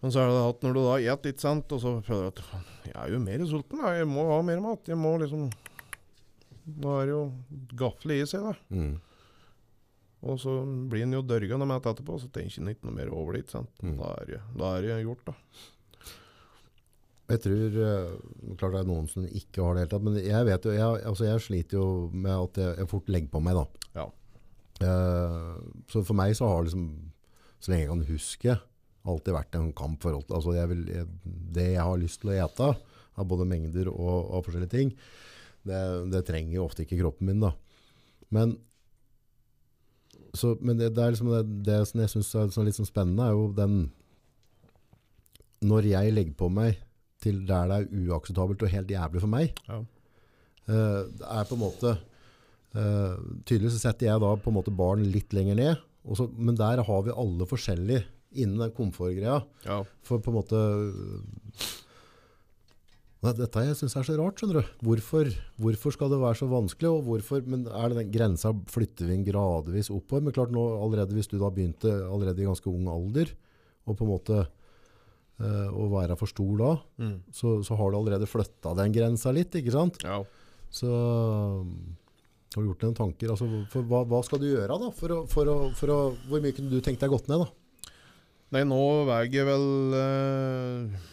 [SPEAKER 2] Men så er det at når du da spiser litt, sant, og så føler du at jeg er jo mer sulten, jeg må ha mer mat. Jeg må liksom Da er det jo gafle i seg, da.
[SPEAKER 1] Mm.
[SPEAKER 2] Og så blir en jo dørga når spiser etterpå, så tenker en ikke noe mer over det. sant?
[SPEAKER 1] Mm.
[SPEAKER 2] Da, er det, da er det gjort, da.
[SPEAKER 1] Jeg tror eh, Klart det er noen som ikke har det helt tatt, men jeg vet jo jeg, altså jeg sliter jo med at jeg, jeg fort legger på meg, da.
[SPEAKER 2] Ja.
[SPEAKER 1] Uh, så for meg så har liksom, så lenge jeg kan huske, alltid vært en kamp forhold til altså jeg vil, jeg, Det jeg har lyst til å ete, av både mengder og, og forskjellige ting, det, det trenger jo ofte ikke kroppen min, da. Men, så, men det, det er liksom det, det som jeg syns er sånn litt sånn spennende, er jo den Når jeg legger på meg til der det er uakseptabelt og helt jævlig for meg,
[SPEAKER 2] Ja.
[SPEAKER 1] uh, det er på en måte uh, Tydeligvis setter jeg da på en måte barn litt lenger ned, så, men der har vi alle forskjellig innen den komfortgreia.
[SPEAKER 2] ja.
[SPEAKER 1] For på en måte Nei, Dette jeg syns er så rart. skjønner du. Hvorfor, hvorfor skal det være så vanskelig? og hvorfor, men er det den Grensa flytter vi gradvis oppover. Men klart nå allerede hvis du da begynte allerede i ganske ung alder og på en måte øh, å være for stor da,
[SPEAKER 2] Mm.
[SPEAKER 1] så, så har du allerede flytta den grensa litt. ikke sant?
[SPEAKER 2] ja.
[SPEAKER 1] Så um, har du gjort deg noen tanker? Altså, for, hva, hva skal du gjøre da? For å, for å, for å, hvor mye kunne du tenkt deg gått ned? da?
[SPEAKER 2] Nei, nå veier jeg vel eh,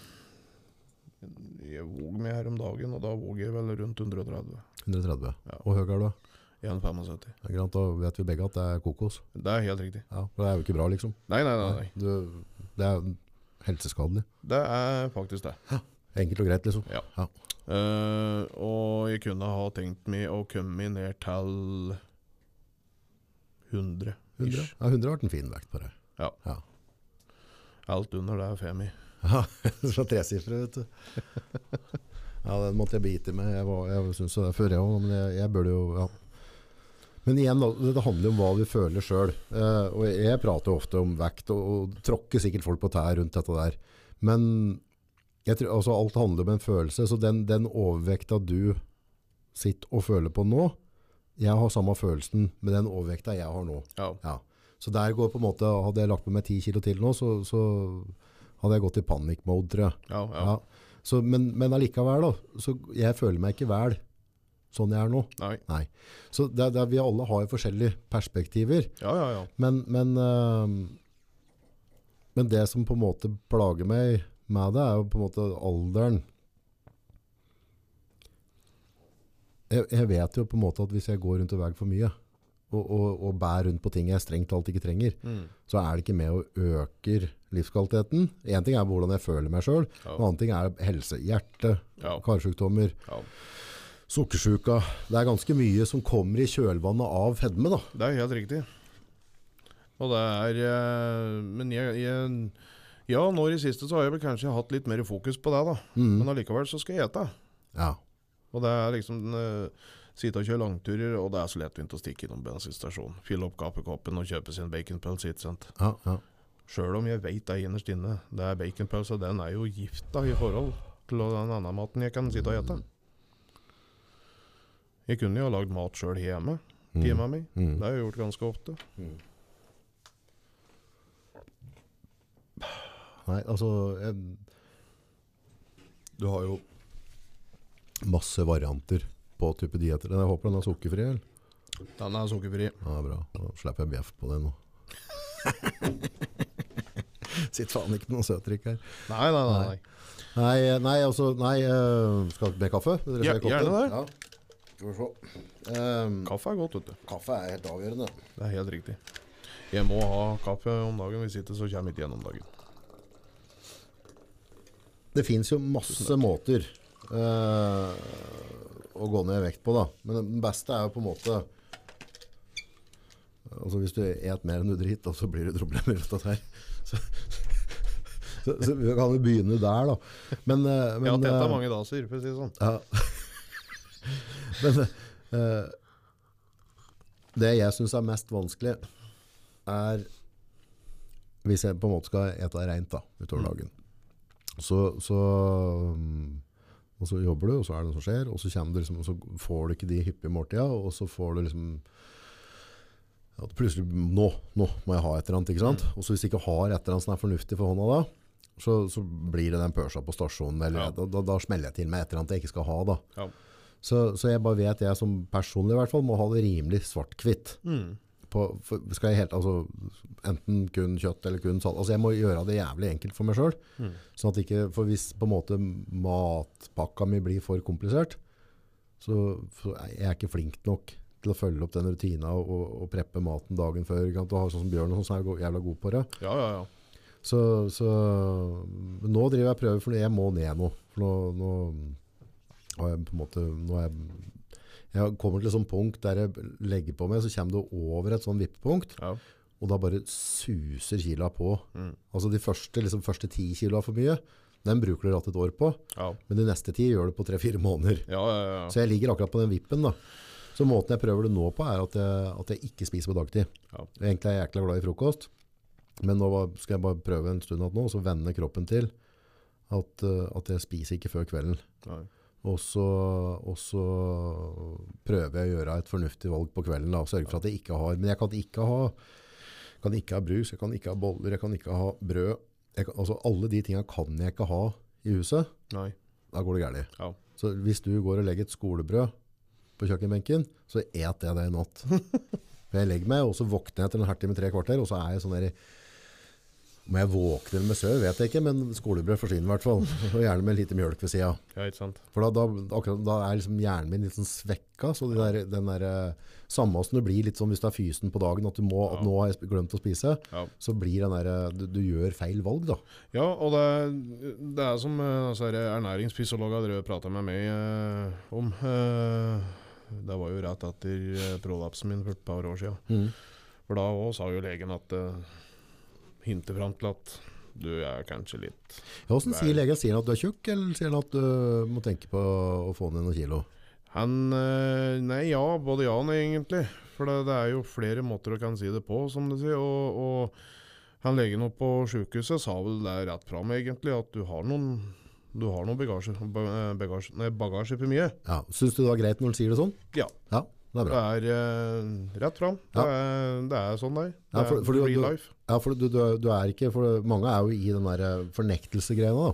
[SPEAKER 2] Jeg våg meg her om dagen, og da våg jeg vel rundt 130.
[SPEAKER 1] 130.
[SPEAKER 2] Ja.
[SPEAKER 1] Hvor høy er du?
[SPEAKER 2] 1,75.
[SPEAKER 1] Det er greit, Da vet vi begge at det er kokos.
[SPEAKER 2] Det er helt riktig.
[SPEAKER 1] Ja, for Det er jo ikke bra, liksom.
[SPEAKER 2] Nei, nei, nei. nei.
[SPEAKER 1] Du, det er helseskadelig.
[SPEAKER 2] Det er faktisk det.
[SPEAKER 1] Ja, Enkelt og greit, liksom.
[SPEAKER 2] Ja.
[SPEAKER 1] Ja.
[SPEAKER 2] Uh, og jeg kunne ha tenkt meg å komme ned til 100.
[SPEAKER 1] 100,
[SPEAKER 2] ish.
[SPEAKER 1] ja, 100 har vært en fin vekt på det.
[SPEAKER 2] Ja.
[SPEAKER 1] Ja.
[SPEAKER 2] Alt under [LAUGHS] det er femi.
[SPEAKER 1] Ja, Fra tresifre, vet du. [LAUGHS] Ja, den måtte jeg bite med. Jeg, var, jeg synes jo det før, jeg òg, men jeg, jeg burde jo ja. Men igjen, det handler om hva vi føler sjøl. Eh, og jeg prater jo ofte om vekt, og, og tråkker sikkert folk på tær rundt dette der. Men jeg tror, altså, alt handler om en følelse. Så den, den overvekta du sitter og føler på nå Jeg har samme følelsen med den overvekta jeg har nå.
[SPEAKER 2] Ja.
[SPEAKER 1] Ja. Så der går på en måte Hadde jeg lagt på meg ti kilo til nå, så, så hadde jeg gått i panic-mode, tror jeg.
[SPEAKER 2] Ja, ja.
[SPEAKER 1] Ja. Så, men, men allikevel, da. Så jeg føler meg ikke vel sånn jeg er nå.
[SPEAKER 2] Nei.
[SPEAKER 1] Nei. Så det, det, vi alle har jo forskjellige perspektiver.
[SPEAKER 2] Ja, ja, ja.
[SPEAKER 1] Men, men, øh, men det som på en måte plager meg med det, er jo på en måte alderen. Jeg, jeg vet jo på en måte at hvis jeg går rundt og veier for mye, og, og, og bærer rundt på ting jeg strengt talt ikke trenger,
[SPEAKER 2] Mm.
[SPEAKER 1] så er det ikke med og øker livskvaliteten. En ting er hvordan jeg føler meg sjøl,
[SPEAKER 2] Ja.
[SPEAKER 1] en annen ting er helse. Hjerte,
[SPEAKER 2] Ja.
[SPEAKER 1] karsykdommer,
[SPEAKER 2] ja.
[SPEAKER 1] sukkersjuka. Det er ganske mye som kommer i kjølvannet av fedme. da.
[SPEAKER 2] Det er helt riktig. Og det er eh, Men jeg, jeg Ja, nå i det siste så har jeg vel kanskje hatt litt mer fokus på det, da.
[SPEAKER 1] Mm.
[SPEAKER 2] Men allikevel så skal jeg ete.
[SPEAKER 1] Ja.
[SPEAKER 2] Og det er liksom uh, Sitte og kjøre langturer, og det er så lettvint å stikke innom bensinstasjonen. Fylle opp kaffekoppen og kjøpe sin baconpølse. ikke sant?
[SPEAKER 1] Ja, ja.
[SPEAKER 2] Sjøl om jeg veit det innerst inne. Det er baconpølse, den er jo gifta i forhold til den andre maten jeg kan sitte og ete. Jeg kunne jo ha lagd mat sjøl hjemme.
[SPEAKER 1] Mm.
[SPEAKER 2] Mi.
[SPEAKER 1] Mm.
[SPEAKER 2] Det har jeg gjort ganske ofte.
[SPEAKER 1] Nei, altså jeg, Du har jo masse varianter på type dietter. Jeg håper den er sukkerfri. eller?
[SPEAKER 2] Den er sukkerfri.
[SPEAKER 1] Ja, bra. Da slipper jeg bjeff på det nå. [LAUGHS] Sitter faen ikke med noe søtdrikk her.
[SPEAKER 2] Nei, nei, nei. nei.
[SPEAKER 1] Nei, nei, altså Nei, uh, skal dere be kaffe?
[SPEAKER 2] Ja, gjerne det.
[SPEAKER 1] Ja. Skal vi se. Um,
[SPEAKER 2] Kaffe er godt, vet du.
[SPEAKER 1] kaffe er helt avgjørende.
[SPEAKER 2] Det er helt riktig. Jeg må ha kaffe om dagen, hvis ikke så kommer jeg ikke gjennom dagen.
[SPEAKER 1] Det fins jo masse måter eh, å gå ned i vekt på, da. Men den beste er jo på en måte Altså Hvis du et mer enn du driter, så blir det problemer rundt dette her. [LAUGHS] Så, så, så vi kan jo begynne der, da. Men, eh, men
[SPEAKER 2] jeg har tetta
[SPEAKER 1] eh,
[SPEAKER 2] mange daser, for å si det sånn.
[SPEAKER 1] Ja. [LAUGHS] Men uh, det jeg syns er mest vanskelig, er hvis jeg på en måte skal ete reint da, utover
[SPEAKER 2] Mm.
[SPEAKER 1] dagen. Så, så, mm, og så jobber du, og så er det noe som skjer, og så, du liksom, og så får du ikke de hyppige måltida, og så får du liksom at plutselig nå, nå må jeg ha et eller annet, ikke sant?
[SPEAKER 2] Mm.
[SPEAKER 1] Og så hvis du ikke har et eller annet som er fornuftig for hånda da, så, så blir det den pørsa på stasjonen, eller
[SPEAKER 2] Ja.
[SPEAKER 1] da, da, da smeller jeg til med et eller annet jeg ikke skal ha da.
[SPEAKER 2] Ja.
[SPEAKER 1] Så, så jeg bare vet jeg som personlig i hvert fall må ha det rimelig svart-hvitt.
[SPEAKER 2] Mm.
[SPEAKER 1] På, skal jeg helt, altså, enten kun kjøtt eller kun salt. Altså jeg må gjøre det jævlig enkelt for meg selv.
[SPEAKER 2] Mm.
[SPEAKER 1] Sånn at ikke, for hvis på en måte matpakka mi blir for komplisert, så, så er jeg ikke flink nok til å følge opp den rutina og, og, og preppe maten dagen før. Kan? Og ha sånn som Bjørn og sånn, som er jævla god på det.
[SPEAKER 2] Ja, ja, ja.
[SPEAKER 1] Så, så nå driver jeg prøver, for jeg må ned nå. For nå, nå har jeg på en måte nå har jeg, jeg kommer til et sånt punkt der jeg legger på meg, så kommer du over et sånn vippepunkt,
[SPEAKER 2] ja.
[SPEAKER 1] og da bare suser kila på.
[SPEAKER 2] Mm.
[SPEAKER 1] Altså de første, liksom, første ti kiloa for mye, den bruker du rett et år på,
[SPEAKER 2] Ja,
[SPEAKER 1] men de neste ti gjør du på tre-fire måneder.
[SPEAKER 2] ja, ja. ja.
[SPEAKER 1] Så jeg ligger akkurat på den vippen da. Så måten jeg prøver det nå på er at jeg, at jeg ikke spiser på dagtid.
[SPEAKER 2] Ja.
[SPEAKER 1] Egentlig er jeg jækla glad i frokost, men nå skal jeg bare prøve en stund at nå, og så vende kroppen til at, eh, at jeg spiser ikke før kvelden.
[SPEAKER 2] Nei.
[SPEAKER 1] Og så, og så prøver jeg å gjøre et fornuftig valg på kvelden da, og sørge for at jeg ikke har, men jeg kan ikke ha, kan ikke ha brus, jeg kan ikke ha boller, jeg kan ikke ha brød. Kan, altså alle de tingene kan jeg ikke ha i huset,
[SPEAKER 2] Nei.
[SPEAKER 1] da går det gærlig.
[SPEAKER 2] Ja.
[SPEAKER 1] Så hvis du går og legger et skolebrød på kjøkkenbenken, så et jeg det i natt. [LAUGHS] Jeg legger meg, og så våkner jeg etter en halvtime, tre kvarter, og så er jeg sånn der, om jeg våkner med søv, vet jeg ikke, men skolebrød forsvinner i hvert fall. [LAUGHS] Og gjerne med lite mjølk ved siden.
[SPEAKER 2] Ja, ikke sant?
[SPEAKER 1] For da, da, akkurat, da er liksom hjernen min litt sånn svekka, så det der, den der, eh, samme som det blir litt sånn hvis du er fysen på dagen, at du må, at
[SPEAKER 2] Ja.
[SPEAKER 1] nå har jeg glemt å spise,
[SPEAKER 2] Ja.
[SPEAKER 1] så blir den der, eh, du, du gjør feil valg da.
[SPEAKER 2] Ja, og det, det er som eh, altså, ernæringsfysiologer drev prata med meg eh, om. Eh, det var jo rett etter eh, prolapsen min for et par år siden. For da òg sa jo legen at uh, Hinter fram til at du er kanskje litt
[SPEAKER 1] Hvordan sier legen? Sier han at du er tjukk, eller sier han at du må tenke på å få ned noen kilo?
[SPEAKER 2] Han eh, Nei, ja, både ja og nei, egentlig. For det, det er jo flere måter du kan si det på, som du sier. Og, og han legen oppe på sjukehuset sa vel det rett fram, egentlig, at du har noen du har noen bagasje, bagasje, nei, bagasje for mye.
[SPEAKER 1] Ja, Syns du det var greit når han sier det sånn?
[SPEAKER 2] Ja.
[SPEAKER 1] Ja, det er
[SPEAKER 2] Det er uh, rett fram. Det, er, det er sånn det er. Det
[SPEAKER 1] Ja, for-
[SPEAKER 2] er
[SPEAKER 1] for du-
[SPEAKER 2] real
[SPEAKER 1] du-
[SPEAKER 2] life.
[SPEAKER 1] Ja, for du, du, du er ikke, for mange er jo i den der fornektelsegreia, fornektelsegreiene da.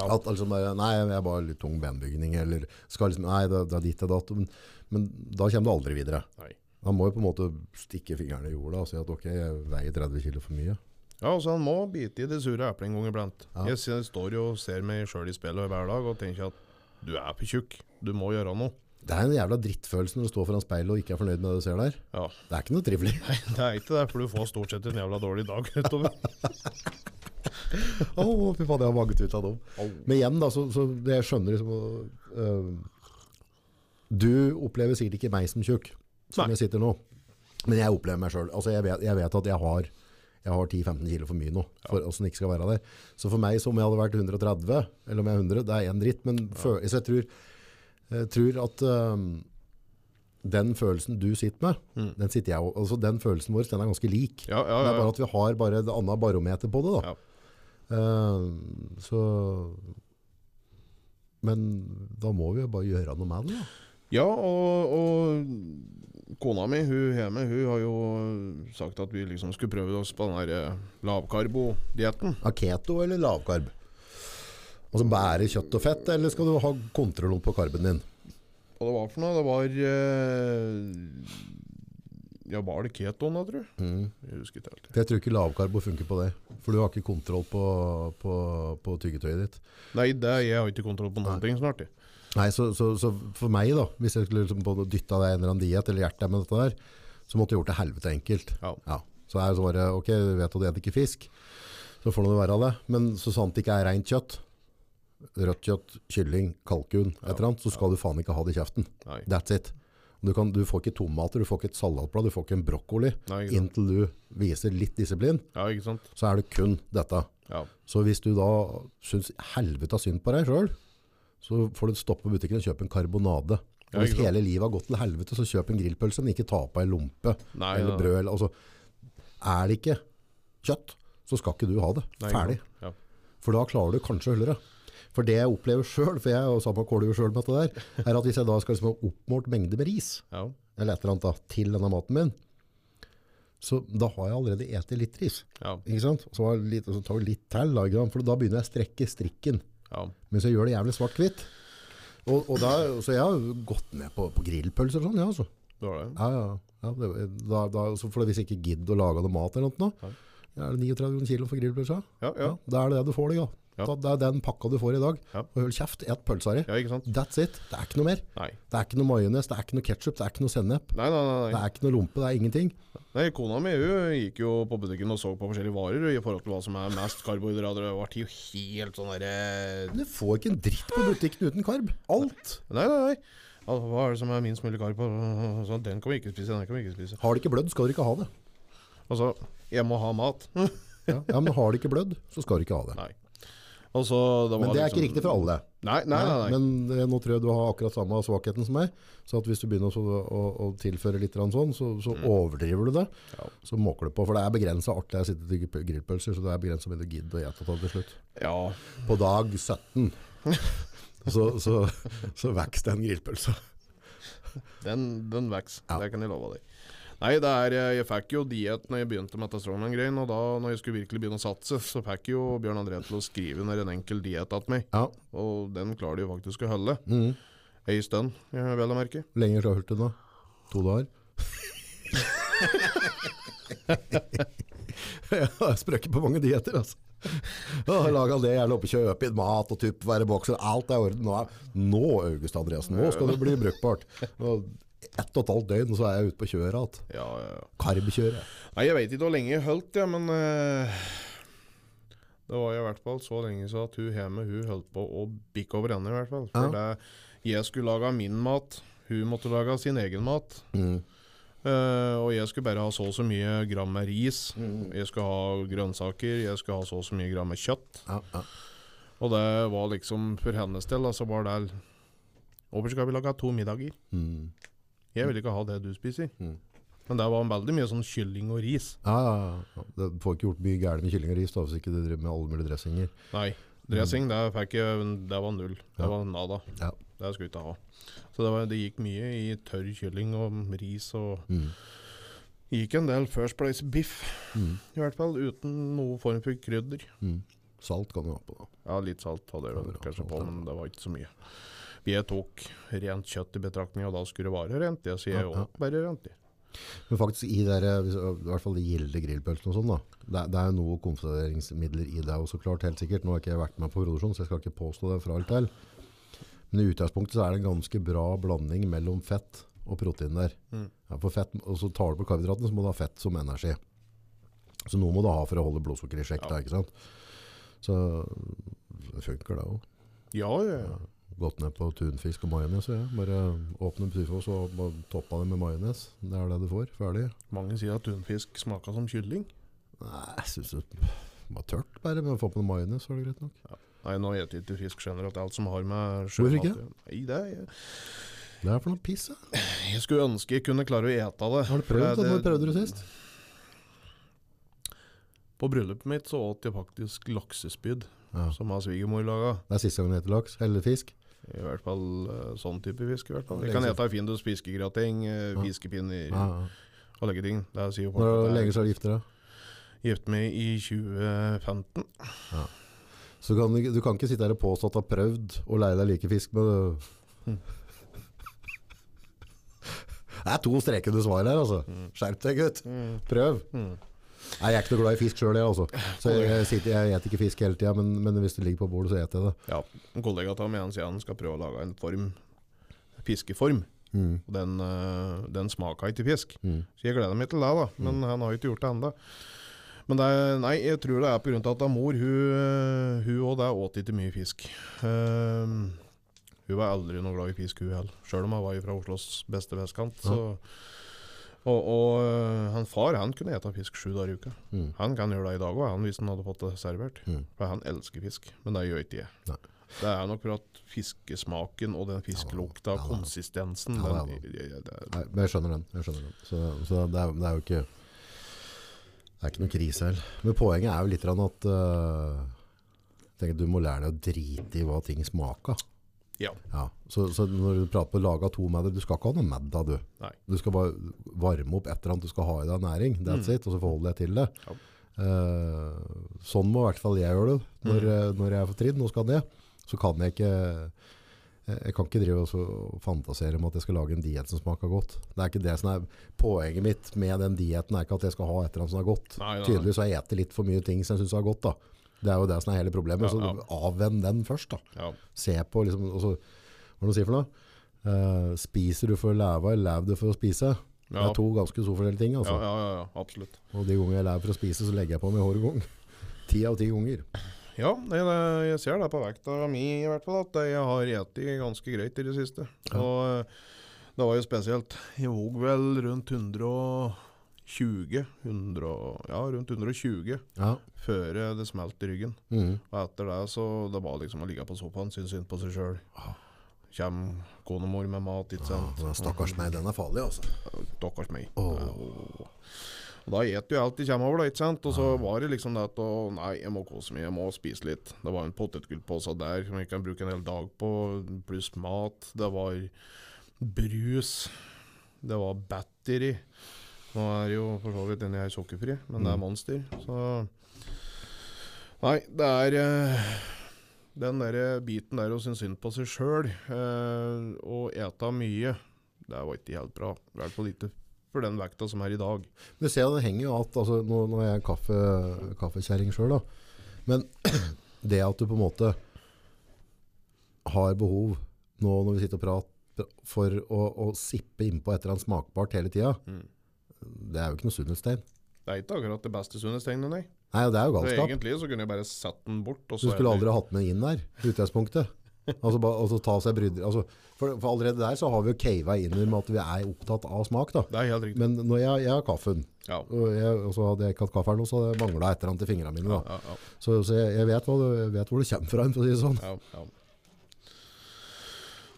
[SPEAKER 2] Ja.
[SPEAKER 1] At altså, nei, jeg er bare litt tung benbygning, eller skal liksom, nei, det, det er ditt og datt. Men, men da kommer du aldri videre.
[SPEAKER 2] Nei.
[SPEAKER 1] Han må jo på en måte stikke fingrene i jorda og si at ok, jeg veier 30 kilo for mye.
[SPEAKER 2] Ja, altså Han må bite i det sure eplet en gang iblant.
[SPEAKER 1] Ja.
[SPEAKER 2] Jeg ser- står jo og ser meg sjøl i spillet hver dag og tenker at du er for tjukk. Du må gjøre noe.
[SPEAKER 1] Det er en jævla drittfølelse når du står foran speilet og ikke er fornøyd med det du ser der.
[SPEAKER 2] Ja,
[SPEAKER 1] Det er ikke noe trivelig.
[SPEAKER 2] Nei, Det er ikke det, for du får stort sett en jævla dårlig dag utover. [LAUGHS]
[SPEAKER 1] Åh, fy faen, jeg har maget ut av dem. Men igjen da, så, så det jeg skjønner liksom, uh, du opplever sikkert ikke meg som tjukk, som
[SPEAKER 2] Nei.
[SPEAKER 1] jeg sitter nå. Men jeg opplever meg selv. Altså jeg jeg vet at jeg har, jeg har 10-15 kilo for mye nå, for det ikke skal være der. Så for meg, som om jeg hadde vært 130, eller om jeg er 100, det er en dritt. Men fø- så jeg tror, jeg tror at øhm, den følelsen du sitter med,
[SPEAKER 2] Mm.
[SPEAKER 1] den sitter jeg. Altså den følelsen vår, den er ganske lik.
[SPEAKER 2] Ja, ja,
[SPEAKER 1] Det er bare at vi har bare det andre barometer på det da.
[SPEAKER 2] Ja.
[SPEAKER 1] Eh, så Men da må vi jo bare gjøre noe med det da.
[SPEAKER 2] Ja, og, og kona mi, hun hjemme, hun har jo sagt at vi liksom skulle prøve oss på den der eh, lavkarbo-dietten.
[SPEAKER 1] Aketo keto eller lavkarb? Altså bare kjøtt og fett, eller skal du ha kontroll på karben din?
[SPEAKER 2] Hva det var for noe, det var eh, Ja, var det ketoen da, tror jeg?
[SPEAKER 1] Mm.
[SPEAKER 2] Jeg husker ikke helt.
[SPEAKER 1] For jeg tror ikke lavkarbo funker på det. For du har ikke kontroll på, på, på tyggetøyet ditt.
[SPEAKER 2] Nei, det, jeg har ikke kontroll på noen
[SPEAKER 1] Nei.
[SPEAKER 2] ting snart. jeg.
[SPEAKER 1] Nei, så, så, så for meg da, hvis jeg skulle liksom dytta deg en eller annen diet eller hjertet med dette der, så måtte jeg gjort det helvete enkelt.
[SPEAKER 2] Ja.
[SPEAKER 1] Så er det bare, ok, du vet at du spiser ikke fisk, så får det være det. Men så sant det ikke er rent kjøtt, rødt kjøtt, kylling, kalkun, et eller annet, så skal du faen ikke ha det i kjeften.
[SPEAKER 2] Nei.
[SPEAKER 1] That's it. Du, kan, du får ikke tomater, du får ikke et salatblad, du får ikke en brokkoli.
[SPEAKER 2] Nei, ikke.
[SPEAKER 1] Inntil du viser litt disiplin,
[SPEAKER 2] Ja,
[SPEAKER 1] så er det kun dette.
[SPEAKER 2] Ja.
[SPEAKER 1] Så hvis du da syns helvete har synd på deg sjøl, så får du stoppe butikken og kjøpe en karbonade. Og
[SPEAKER 2] Ja,
[SPEAKER 1] hvis hele livet har gått til helvete, så kjøp en grillpølse, men ikke ta på ei lompe
[SPEAKER 2] Nei,
[SPEAKER 1] eller brød. Eller, altså, er det ikke kjøtt, så skal ikke du ha det. Ferdig.
[SPEAKER 2] Ja.
[SPEAKER 1] For da klarer du kanskje å holde det. For det jeg opplever sjøl, for jeg er jo sammen med jo sjøl med dette der, er at hvis jeg da skal liksom ha oppmålt mengde med ris,
[SPEAKER 2] Ja.
[SPEAKER 1] eller et eller annet da, til denne maten min, Så da har jeg allerede spist litt ris.
[SPEAKER 2] Ja.
[SPEAKER 1] Ikke sant? Så, litt, så tar vi litt til, da, for da begynner jeg å strekke strikken.
[SPEAKER 2] ja.
[SPEAKER 1] Mens jeg gjør det jævlig svart-hvitt. Og, og da, så jeg har gått med på, på grillpølser og sånn, ja altså.
[SPEAKER 2] Det det.
[SPEAKER 1] Ja, ja. ja det, da, da, så for hvis jeg ikke gidder å lage noe mat eller noe,
[SPEAKER 2] Ja.
[SPEAKER 1] ja, er det 39 kilo for grillpølsa?
[SPEAKER 2] Ja, ja.
[SPEAKER 1] Da er det det du får, det, ja.
[SPEAKER 2] Ja.
[SPEAKER 1] Det er den pakka du får i dag.
[SPEAKER 2] Ja.
[SPEAKER 1] Og hold kjeft, et pølsa di.
[SPEAKER 2] ja?
[SPEAKER 1] That's it. Det er ikke noe mer.
[SPEAKER 2] Nei.
[SPEAKER 1] Det er ikke noe majones, det er ikke noe ketchup, det er ikke noe sennep.
[SPEAKER 2] Nei, nei.
[SPEAKER 1] Det er ikke noe lompe, det er ingenting.
[SPEAKER 2] nei kona mi gikk jo på butikken og så på forskjellige varer i forhold til hva som er mest karbohydrater. Det ble jo helt sånn derre
[SPEAKER 1] du får ikke en dritt på butikken uten karb. Alt.
[SPEAKER 2] Nei, nei, nei. Altså, hva er det som er minst mulig karb på? Så den kan vi ikke spise, den kan vi ikke spise.
[SPEAKER 1] Har det ikke blødd, skal du ikke ha det.
[SPEAKER 2] Altså, jeg må ha mat. [LAUGHS]
[SPEAKER 1] Ja, ja men har det ikke blødd, så skal du ikke ha det.
[SPEAKER 2] Nei. Altså, det var
[SPEAKER 1] Men det er
[SPEAKER 2] liksom-
[SPEAKER 1] ikke riktig for alle.
[SPEAKER 2] Nei, nei, nei.
[SPEAKER 1] Men eh, nå tror jeg du har akkurat samme svakheten som meg. Så at hvis du begynner å, å, å tilføre litt sånn, så, så overdriver du det.
[SPEAKER 2] Ja.
[SPEAKER 1] Så måker du på. For det er begrensa artig. Jeg sitter til grillpølser, så det er begrensa mye du gidder å ete av til slutt.
[SPEAKER 2] Ja,
[SPEAKER 1] På dag 17 [LAUGHS] så, så, så vokser den grillpølsa.
[SPEAKER 2] den, den vokser.
[SPEAKER 1] Ja.
[SPEAKER 2] Det kan jeg love deg. Nei, det er, eh, jeg fikk jo diett når jeg begynte med dette strongman-greien, og da når jeg skulle virkelig begynne å satse, så fikk jo Bjørn André til å skrive under en enkel diett til meg,
[SPEAKER 1] Ja.
[SPEAKER 2] og den klarer de jo faktisk å holde.
[SPEAKER 1] Mm.
[SPEAKER 2] Ei stund, vel å merke.
[SPEAKER 1] Hvor lenge har du holdt den da? To dager? [LAUGHS] jeg har sprøkket på mange dietter, altså. Laget det, jævla oppe kjøpe inn mat og typ være bokser. Alt er i orden. Nå, August Andreassen, nå skal det bli brukbart. Og ett og et halvt døgn, så er jeg ute på kjøret igjen.
[SPEAKER 2] Ja, ja, ja.
[SPEAKER 1] Karbkjøret.
[SPEAKER 2] Nei, jeg vet ikke hvor lenge jeg holdt det, men uh, det var i hvert fall så lenge så at hun hjemme hun holdt på å bikke over ende, i hvert fall. For det, jeg skulle lage min mat, hun måtte lage sin egen mat.
[SPEAKER 1] Mm.
[SPEAKER 2] Uh, og jeg skulle bare ha så og så mye gram med ris. Jeg skulle ha grønnsaker, jeg skulle ha så og så mye gram med kjøtt.
[SPEAKER 1] Ja, ja.
[SPEAKER 2] Og det var liksom for hennes del, altså var det Hvorfor skal vi lage to middager?
[SPEAKER 1] Mm.
[SPEAKER 2] Jeg vil ikke ha det du spiser.
[SPEAKER 1] Mm.
[SPEAKER 2] Men det var veldig mye sånn kylling og ris.
[SPEAKER 1] Ja, ja, ja. Du får ikke gjort mye gærent med kylling og ris da, hvis ikke du driver med alle mulige dressinger.
[SPEAKER 2] Nei. Dressing, det fikk jeg Det var null. Det
[SPEAKER 1] Ja.
[SPEAKER 2] var nada.
[SPEAKER 1] Ja.
[SPEAKER 2] Det skulle jeg ikke ha. Så det, var, det gikk mye i tørr kylling og ris og
[SPEAKER 1] Mm.
[SPEAKER 2] Gikk en del First Place biff,
[SPEAKER 1] Mm.
[SPEAKER 2] i hvert fall. Uten noe form for krydder.
[SPEAKER 1] Mm. Salt kan du ha på da.
[SPEAKER 2] Ja, litt salt hadde jeg vel kanskje på, men det var ikke så mye. Jeg tok rent kjøtt i betraktning, og da skulle det være rent. Jeg sier jeg
[SPEAKER 1] ja.
[SPEAKER 2] åt bare rent. i.
[SPEAKER 1] Men faktisk i der, eh, i hvert fall de gilde grillpølsene og sånn da, det, det er jo noe konserveringsmidler i det, også klart helt sikkert, nå har ikke jeg vært med på produksjon, så jeg skal ikke påstå det fra alt til. Men i utgangspunktet så er det en ganske bra blanding mellom fett og protein der.
[SPEAKER 2] Mm.
[SPEAKER 1] Ja, fett, og så tar du på karbohydratene, så må du ha fett som energi. Så noe må du ha for å holde blodsukker i sjekk, da,
[SPEAKER 2] Ja.
[SPEAKER 1] ikke sant? Så det funker det òg.
[SPEAKER 2] Ja, ja, ja.
[SPEAKER 1] Gått ned på tunfisk og majones, ja. Bare åpne psyfos og toppa det med majones. Det er det du får, ferdig.
[SPEAKER 2] Mange sier at tunfisk smaker som kylling.
[SPEAKER 1] Nei, jeg synes det var tørt bare, men å få på noe majones, er det greit nok.
[SPEAKER 2] Nei, nå spiser jeg ikke fisk generelt. Alt som har med
[SPEAKER 1] Hvorfor ikke?
[SPEAKER 2] sjømat å gjøre. Nei, det er
[SPEAKER 1] Det er for noe piss, da.
[SPEAKER 2] Jeg skulle ønske jeg kunne klare å ete det.
[SPEAKER 1] Har du prøvd det? Når prøvde du sist?
[SPEAKER 2] På bryllupet mitt så åt jeg faktisk laksespyd,
[SPEAKER 1] Ja.
[SPEAKER 2] som har svigermor laga.
[SPEAKER 1] Det er siste gang du spiser laks, eller fisk.
[SPEAKER 2] I hvert fall eh, sånn type fisk. i hvert fall. Vi kan ete Findus fiskegrateng, eh, fiskepinner
[SPEAKER 1] Ja, ja.
[SPEAKER 2] og legge ting. Det sier
[SPEAKER 1] Når er det
[SPEAKER 2] jeg
[SPEAKER 1] lenge siden du gifter deg?
[SPEAKER 2] gifte meg i 2015.
[SPEAKER 1] Så kan du, du kan ikke sitte her og påstå at du har prøvd å leie deg like fisk, men du...
[SPEAKER 2] Mm.
[SPEAKER 1] Det er to strekende svar her, altså. Skjerp deg, gutt. Prøv.
[SPEAKER 2] Mm.
[SPEAKER 1] Nei, jeg er ikke noe glad i fisk sjøl, jeg, altså. Så jeg, jeg, sitter, jeg ikke fisk hele tida, men, men hvis det ligger på bordet, så eter jeg det.
[SPEAKER 2] Ja, en kollega av meg sier han skal prøve å lage en form, fiskeform.
[SPEAKER 1] Mm.
[SPEAKER 2] Den, eh, den smaker ikke fisk.
[SPEAKER 1] Mm.
[SPEAKER 2] Så jeg gleder meg til det, da. Men han har ikke gjort det ennå. Men det nei, jeg tror det er pga. at mor hun, hun og det åt ikke mye fisk. Ehm, hun var aldri noe glad i fisk, hun heller. Sjøl om hun var fra Oslos beste vestkant. Så, og, og øh, han far han kunne ete fisk sju dager i uka.
[SPEAKER 1] Mm.
[SPEAKER 2] Han kan gjøre det i dag òg, hvis han hadde fått det servert.
[SPEAKER 1] Mm.
[SPEAKER 2] For han elsker fisk, men det gjør ikke jeg.
[SPEAKER 1] Nei.
[SPEAKER 2] Det er nok for at fiskesmaken og den fiskelukta,
[SPEAKER 1] Ja, da.
[SPEAKER 2] konsistensen
[SPEAKER 1] Ja,
[SPEAKER 2] den, det, det,
[SPEAKER 1] Nei, men jeg skjønner den. Jeg skjønner den. Så, så det, er, det er jo ikke Det er ikke noe krise heller. Men poenget er jo litt at uh, tenker du må lære deg å drite i hva ting smaker.
[SPEAKER 2] Ja.
[SPEAKER 1] Ja, så, så når du prater på laga to med deg, du skal ikke ha noe med deg, du.
[SPEAKER 2] Nei.
[SPEAKER 1] Du skal bare varme opp et eller annet du skal ha i deg næring, that's
[SPEAKER 2] Mm.
[SPEAKER 1] it, og så forholder jeg til det.
[SPEAKER 2] Ja.
[SPEAKER 1] Uh, sånn må i hvert fall jeg gjøre det. Når,
[SPEAKER 2] Mm.
[SPEAKER 1] eh, når jeg er for trinn nå skal ned, så kan jeg ikke jeg jeg kan ikke drive og fantasere om at jeg skal lage en diett som smaker godt. Det er ikke det som er poenget mitt med den dietten, er ikke at jeg skal ha et eller annet som er godt.
[SPEAKER 2] Nei, nei, nei.
[SPEAKER 1] Tydeligvis har jeg spist litt for mye ting som jeg synes er godt da. Det er jo det som er hele problemet.
[SPEAKER 2] Ja,
[SPEAKER 1] så
[SPEAKER 2] ja.
[SPEAKER 1] avvenn den først da
[SPEAKER 2] Ja.
[SPEAKER 1] se på liksom, og så, Hva er det du sier for noe? Uh, spiser du for å leve, eller lever du for å spise? Det er to ganske så forskjellige ting. Altså.
[SPEAKER 2] ja, ja, ja, absolutt.
[SPEAKER 1] Og de ganger jeg lever for å spise, så legger jeg på meg hver gang. Ti av ti ganger.
[SPEAKER 2] Ja, det, det, jeg ser det på vekta mi i hvert fall, at jeg har spist ganske greit i det siste. Og eh, det var jo spesielt. Jeg vog vel rundt 100, og- ja, rundt 120
[SPEAKER 1] Ja.
[SPEAKER 2] før det smelt i ryggen.
[SPEAKER 1] Mm.
[SPEAKER 2] Og etter det så det var liksom å ligge på sofaen, synes synd på seg sjøl. Kjem konemor med mat, ikke sant.
[SPEAKER 1] Ja, stakkars meg, den er farlig, altså.
[SPEAKER 2] Stakkars meg.
[SPEAKER 1] Oh.
[SPEAKER 2] Ja, Og da et jo alt de kommer over, da, ikke sant. Og så var det liksom det at å, Nei, jeg må kose meg, jeg må spise litt. Det var en potetgullpose der som jeg kan bruke en hel dag på, pluss mat. Det var brus. Det var battery. Nå er jo for så vidt den jeg er sukkerfri, men det er
[SPEAKER 1] Mm.
[SPEAKER 2] Monster. Så Nei, det er eh, den der biten der å synes synd på seg sjøl eh, og ete mye, det var ikke helt bra. I hvert fall ikke for den vekta som er i dag.
[SPEAKER 1] Du ser det henger jo alt, altså, nå, nå er jeg kaffe, kaffekjerring selv da, men [CLEARS THROAT] det at du på en måte har behov, nå når vi sitter og prater, for å, å sippe innpå et eller annet smakbart hele tiden,
[SPEAKER 2] Mm.
[SPEAKER 1] Det er jo ikke noe sunnhetstegn.
[SPEAKER 2] Det er ikke akkurat det beste sunnhetstegnet, nei.
[SPEAKER 1] Nei, det er jo
[SPEAKER 2] Så egentlig så kunne jeg bare satt den bort. Og
[SPEAKER 1] Du
[SPEAKER 2] så
[SPEAKER 1] skulle aldri ha hatt med inn der, i utgangspunktet. [LAUGHS] Altså, ba- altså ta seg brydder. Altså, for, for allerede der så har vi jo cava inn med at vi er opptatt av smak da.
[SPEAKER 2] Det er helt riktig.
[SPEAKER 1] Men når jeg, jeg har kaffen,
[SPEAKER 2] Ja.
[SPEAKER 1] og, jeg, og så hadde jeg ikke hatt kaffe her nå, så det manglet et eller annet i fingrene mine da.
[SPEAKER 2] ja, ja,
[SPEAKER 1] Så, så jeg, jeg vet, hva, jeg vet hvor det kommer fra, for å si det sånn.
[SPEAKER 2] ja, ja.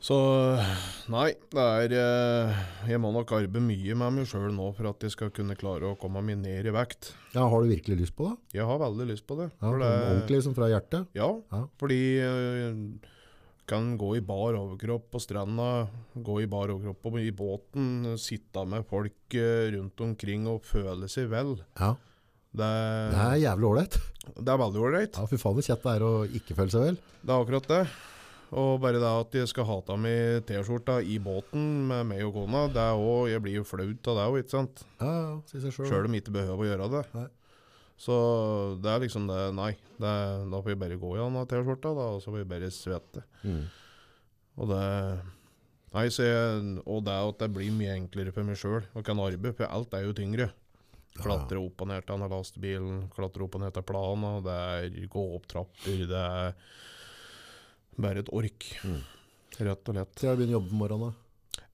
[SPEAKER 2] Så nei, det er eh, Jeg må nok arbeide mye med meg sjøl nå for at jeg skal kunne klare å komme meg ned i vekt.
[SPEAKER 1] Ja, har du virkelig lyst på det?
[SPEAKER 2] Jeg har veldig lyst på det.
[SPEAKER 1] Ja,
[SPEAKER 2] det
[SPEAKER 1] Ordentlig liksom fra hjertet?
[SPEAKER 2] Ja,
[SPEAKER 1] Ja.
[SPEAKER 2] fordi jeg kan gå i bar overkropp på stranda, gå i bar overkropp på- i båten, sitte med folk eh, rundt omkring og føle seg vel.
[SPEAKER 1] Ja,
[SPEAKER 2] Det,
[SPEAKER 1] det er jævlig ålreit.
[SPEAKER 2] det er veldig ålreit.
[SPEAKER 1] Ja, fy faen, så kjett det er å ikke føle seg vel.
[SPEAKER 2] Det er akkurat det. Og bare det at jeg skal ha av meg T-skjorta i båten med meg og kona, det er også, jeg blir jo flaut av det òg, ikke sant?
[SPEAKER 1] Ja, ja, sier seg.
[SPEAKER 2] Sjøl om jeg ikke behøver å gjøre det.
[SPEAKER 1] Nei.
[SPEAKER 2] Så det er liksom det Nei, det, da får jeg bare gå i den T-skjorta, da, og så får jeg bare svette.
[SPEAKER 1] Mm.
[SPEAKER 2] Og det Nei, så jeg, og det at det blir mye enklere for meg sjøl å kan arbeide, for alt er jo tyngre. Klatre opp og ned til denne lastebilen, klatre opp og ned til plana, det er gå opp trapper, det er bare et ork.
[SPEAKER 1] Mm.
[SPEAKER 2] Rett og lett.
[SPEAKER 1] Til jeg begynner å jobbe på morgenen.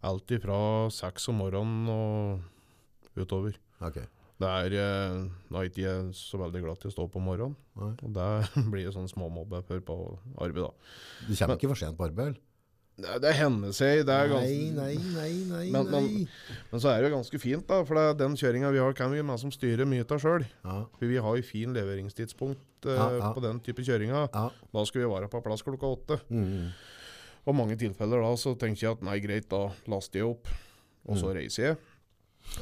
[SPEAKER 2] Alt ifra seks om morgenen og utover.
[SPEAKER 1] Okay.
[SPEAKER 2] Det er Nå er ikke jeg så veldig glad til å stå opp om morgenen,
[SPEAKER 1] Nei.
[SPEAKER 2] og [LAUGHS] det blir sånn småmobbe før på arbeid, da.
[SPEAKER 1] Du kommer
[SPEAKER 2] Men-
[SPEAKER 1] ikke for sent på arbeid, vel?
[SPEAKER 2] Det, det hender seg. Det er ganske
[SPEAKER 1] nei, nei, nei,
[SPEAKER 2] nei, men-
[SPEAKER 1] nei.
[SPEAKER 2] Men så er det jo ganske fint, da. For det, er den kjøringa vi har, kan vi med som styrer mye av sjøl.
[SPEAKER 1] Ja,
[SPEAKER 2] For vi har jo fin leveringstidspunkt eh,
[SPEAKER 1] Ja, ja.
[SPEAKER 2] på den type kjøringa. Da skal vi være på plass klokka åtte.
[SPEAKER 1] Mm.
[SPEAKER 2] Og mange tilfeller da så tenker jeg at nei, greit, da laster jeg opp. Og så
[SPEAKER 1] Mm.
[SPEAKER 2] reiser jeg.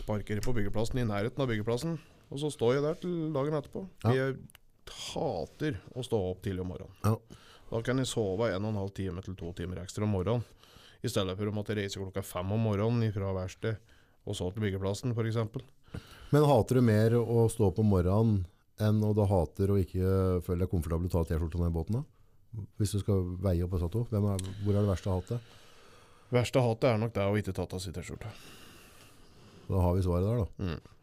[SPEAKER 2] Parkerer på byggeplassen i nærheten av byggeplassen. Og så står jeg der til dagen etterpå. Jeg hater å stå opp tidlig om morgenen. Da kan jeg sove en og en halv time til to timer ekstra om morgenen. I stedet for å måtte reise klokka fem om morgenen fra verkstedet og så til byggeplassen, f.eks.
[SPEAKER 1] Men hater du mer å stå opp om morgenen enn å da hater å ikke føle deg komfortabel å ta T-skjorta ned i båten da? Hvis du skal veie opp disse to, hvor er det verste hatet?
[SPEAKER 2] Verste hatet er nok det å ikke ta av seg T-skjorta.
[SPEAKER 1] Da har vi svaret der da.
[SPEAKER 2] Mm.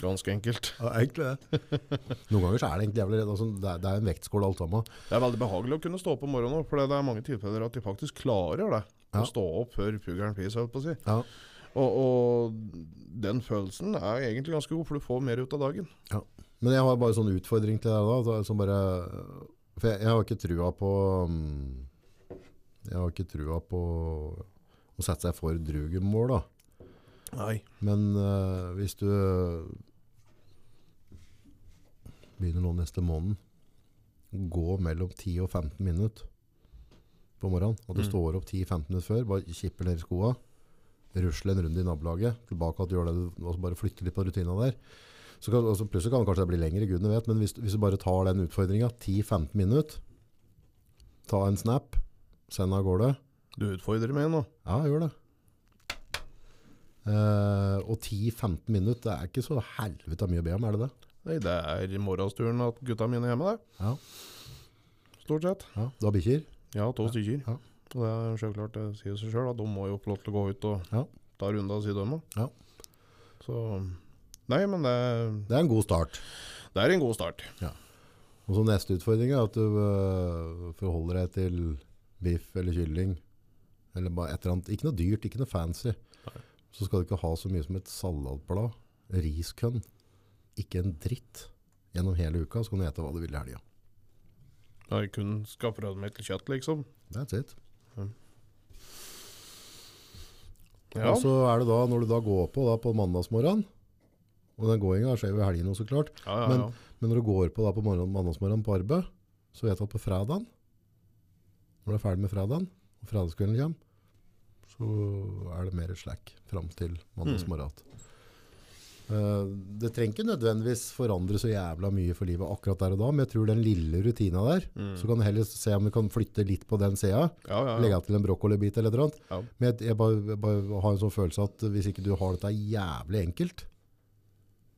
[SPEAKER 2] Ganske enkelt.
[SPEAKER 1] Ja, egentlig det. [LAUGHS] Noen ganger så er det egentlig jævlig redd. Altså, det, er, det er en vektskål alt sammen.
[SPEAKER 2] Det er veldig behagelig å kunne stå opp om morgenen, for det er mange tilfeller at de faktisk klarer det.
[SPEAKER 1] Ja.
[SPEAKER 2] Å stå opp før puggeren pisser, holdt på å si.
[SPEAKER 1] Ja.
[SPEAKER 2] Og, og den følelsen er egentlig ganske god, for du får mer ut av dagen.
[SPEAKER 1] Men jeg har bare sånn utfordring til deg da, som bare, for jeg, jeg har ikke trua på, mm, jeg har ikke trua på å sette seg for drugemål da.
[SPEAKER 2] Nei.
[SPEAKER 1] Men uh, hvis du begynner nå neste måned, gå mellom 10 og 15 minutter på morgenen. At du
[SPEAKER 2] Mm.
[SPEAKER 1] står opp 10-15 minutter før, bare kipper ned i skoa, rusler en runde i nabolaget, tilbake at du gjør det, og bare flytter litt på rutina der. Så kan, altså, plutselig kan det kanskje bli lengre, gudene vet, men hvis, hvis du bare tar den utfordringa, 10-15 minutter, ta en snap, send av gårde,
[SPEAKER 2] Du utfordrer meg nå.
[SPEAKER 1] ja, gjør det. Uh, og 10-15 minutter, det er ikke så helvete mye å be om, er det det?
[SPEAKER 2] Nei, det er morgensturen at gutta mine er hjemme, det.
[SPEAKER 1] Ja.
[SPEAKER 2] Stort sett.
[SPEAKER 1] Ja, du har bikkjer?
[SPEAKER 2] Ja, to stykker.
[SPEAKER 1] Ja.
[SPEAKER 2] Og det er selvklart, det sier seg sjøl, at de må jo få lov til å gå ut og
[SPEAKER 1] Ja.
[SPEAKER 2] ta runda si, dem òg.
[SPEAKER 1] Ja.
[SPEAKER 2] Så Nei, men det,
[SPEAKER 1] Det er en god start.
[SPEAKER 2] det er en god start. Ja.
[SPEAKER 1] Og så neste utfordring er at du uh, forholder deg til biff eller kylling. Eller bare et eller annet. Ikke noe dyrt, ikke noe fancy. Nei. Så skal du ikke ha så mye som et salatblad, riskønn. Ikke en dritt gjennom hele uka, så kan du ete hva du vil i helga.
[SPEAKER 2] Jeg kun skal mitt til kjøtt, liksom.
[SPEAKER 1] That's it.
[SPEAKER 2] Ja.
[SPEAKER 1] Og så er det da, når du da går på da på mandagsmorgen, og den gåinga skjer jo i helgene, så klart,
[SPEAKER 2] ja, ja,
[SPEAKER 1] men-
[SPEAKER 2] ja.
[SPEAKER 1] men når du går på da på mandagsmorgenen mandagsmorgen på arbeid, så vet du at på fredagen, når du er ferdig med fredagen, og fredagskvelden kommer, så er det mer slack fram til mandagsmorgen. igjen. Eh, det trenger ikke nødvendigvis forandre så jævla mye for livet akkurat der og da, men jeg tror den lille rutina der,
[SPEAKER 2] Mm.
[SPEAKER 1] så kan du heller se om du kan flytte litt på den sida,
[SPEAKER 2] ja, ja,
[SPEAKER 1] legge til en brokkolibit eller annet.
[SPEAKER 2] Ja.
[SPEAKER 1] Men jeg, jeg, bare, jeg bare har en sånn følelse at hvis ikke du har dette jævlig enkelt,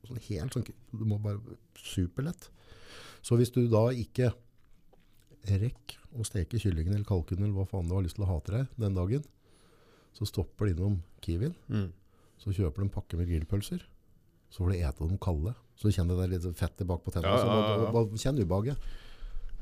[SPEAKER 1] sånn helt sånn, du må bare superlett. Så hvis du da ikke rekk å steke kyllingen eller kalkunen eller hva faen du har lyst til å ha til deg den dagen, så stopper du innom Kiwin,
[SPEAKER 2] Mm.
[SPEAKER 1] så kjøper du en pakke med grillpølser, så får du ete dem kalde. Så du kjenner det litt fettet bak på tennene,
[SPEAKER 2] Ja, ja, ja,
[SPEAKER 1] bare kjenn ubehaget.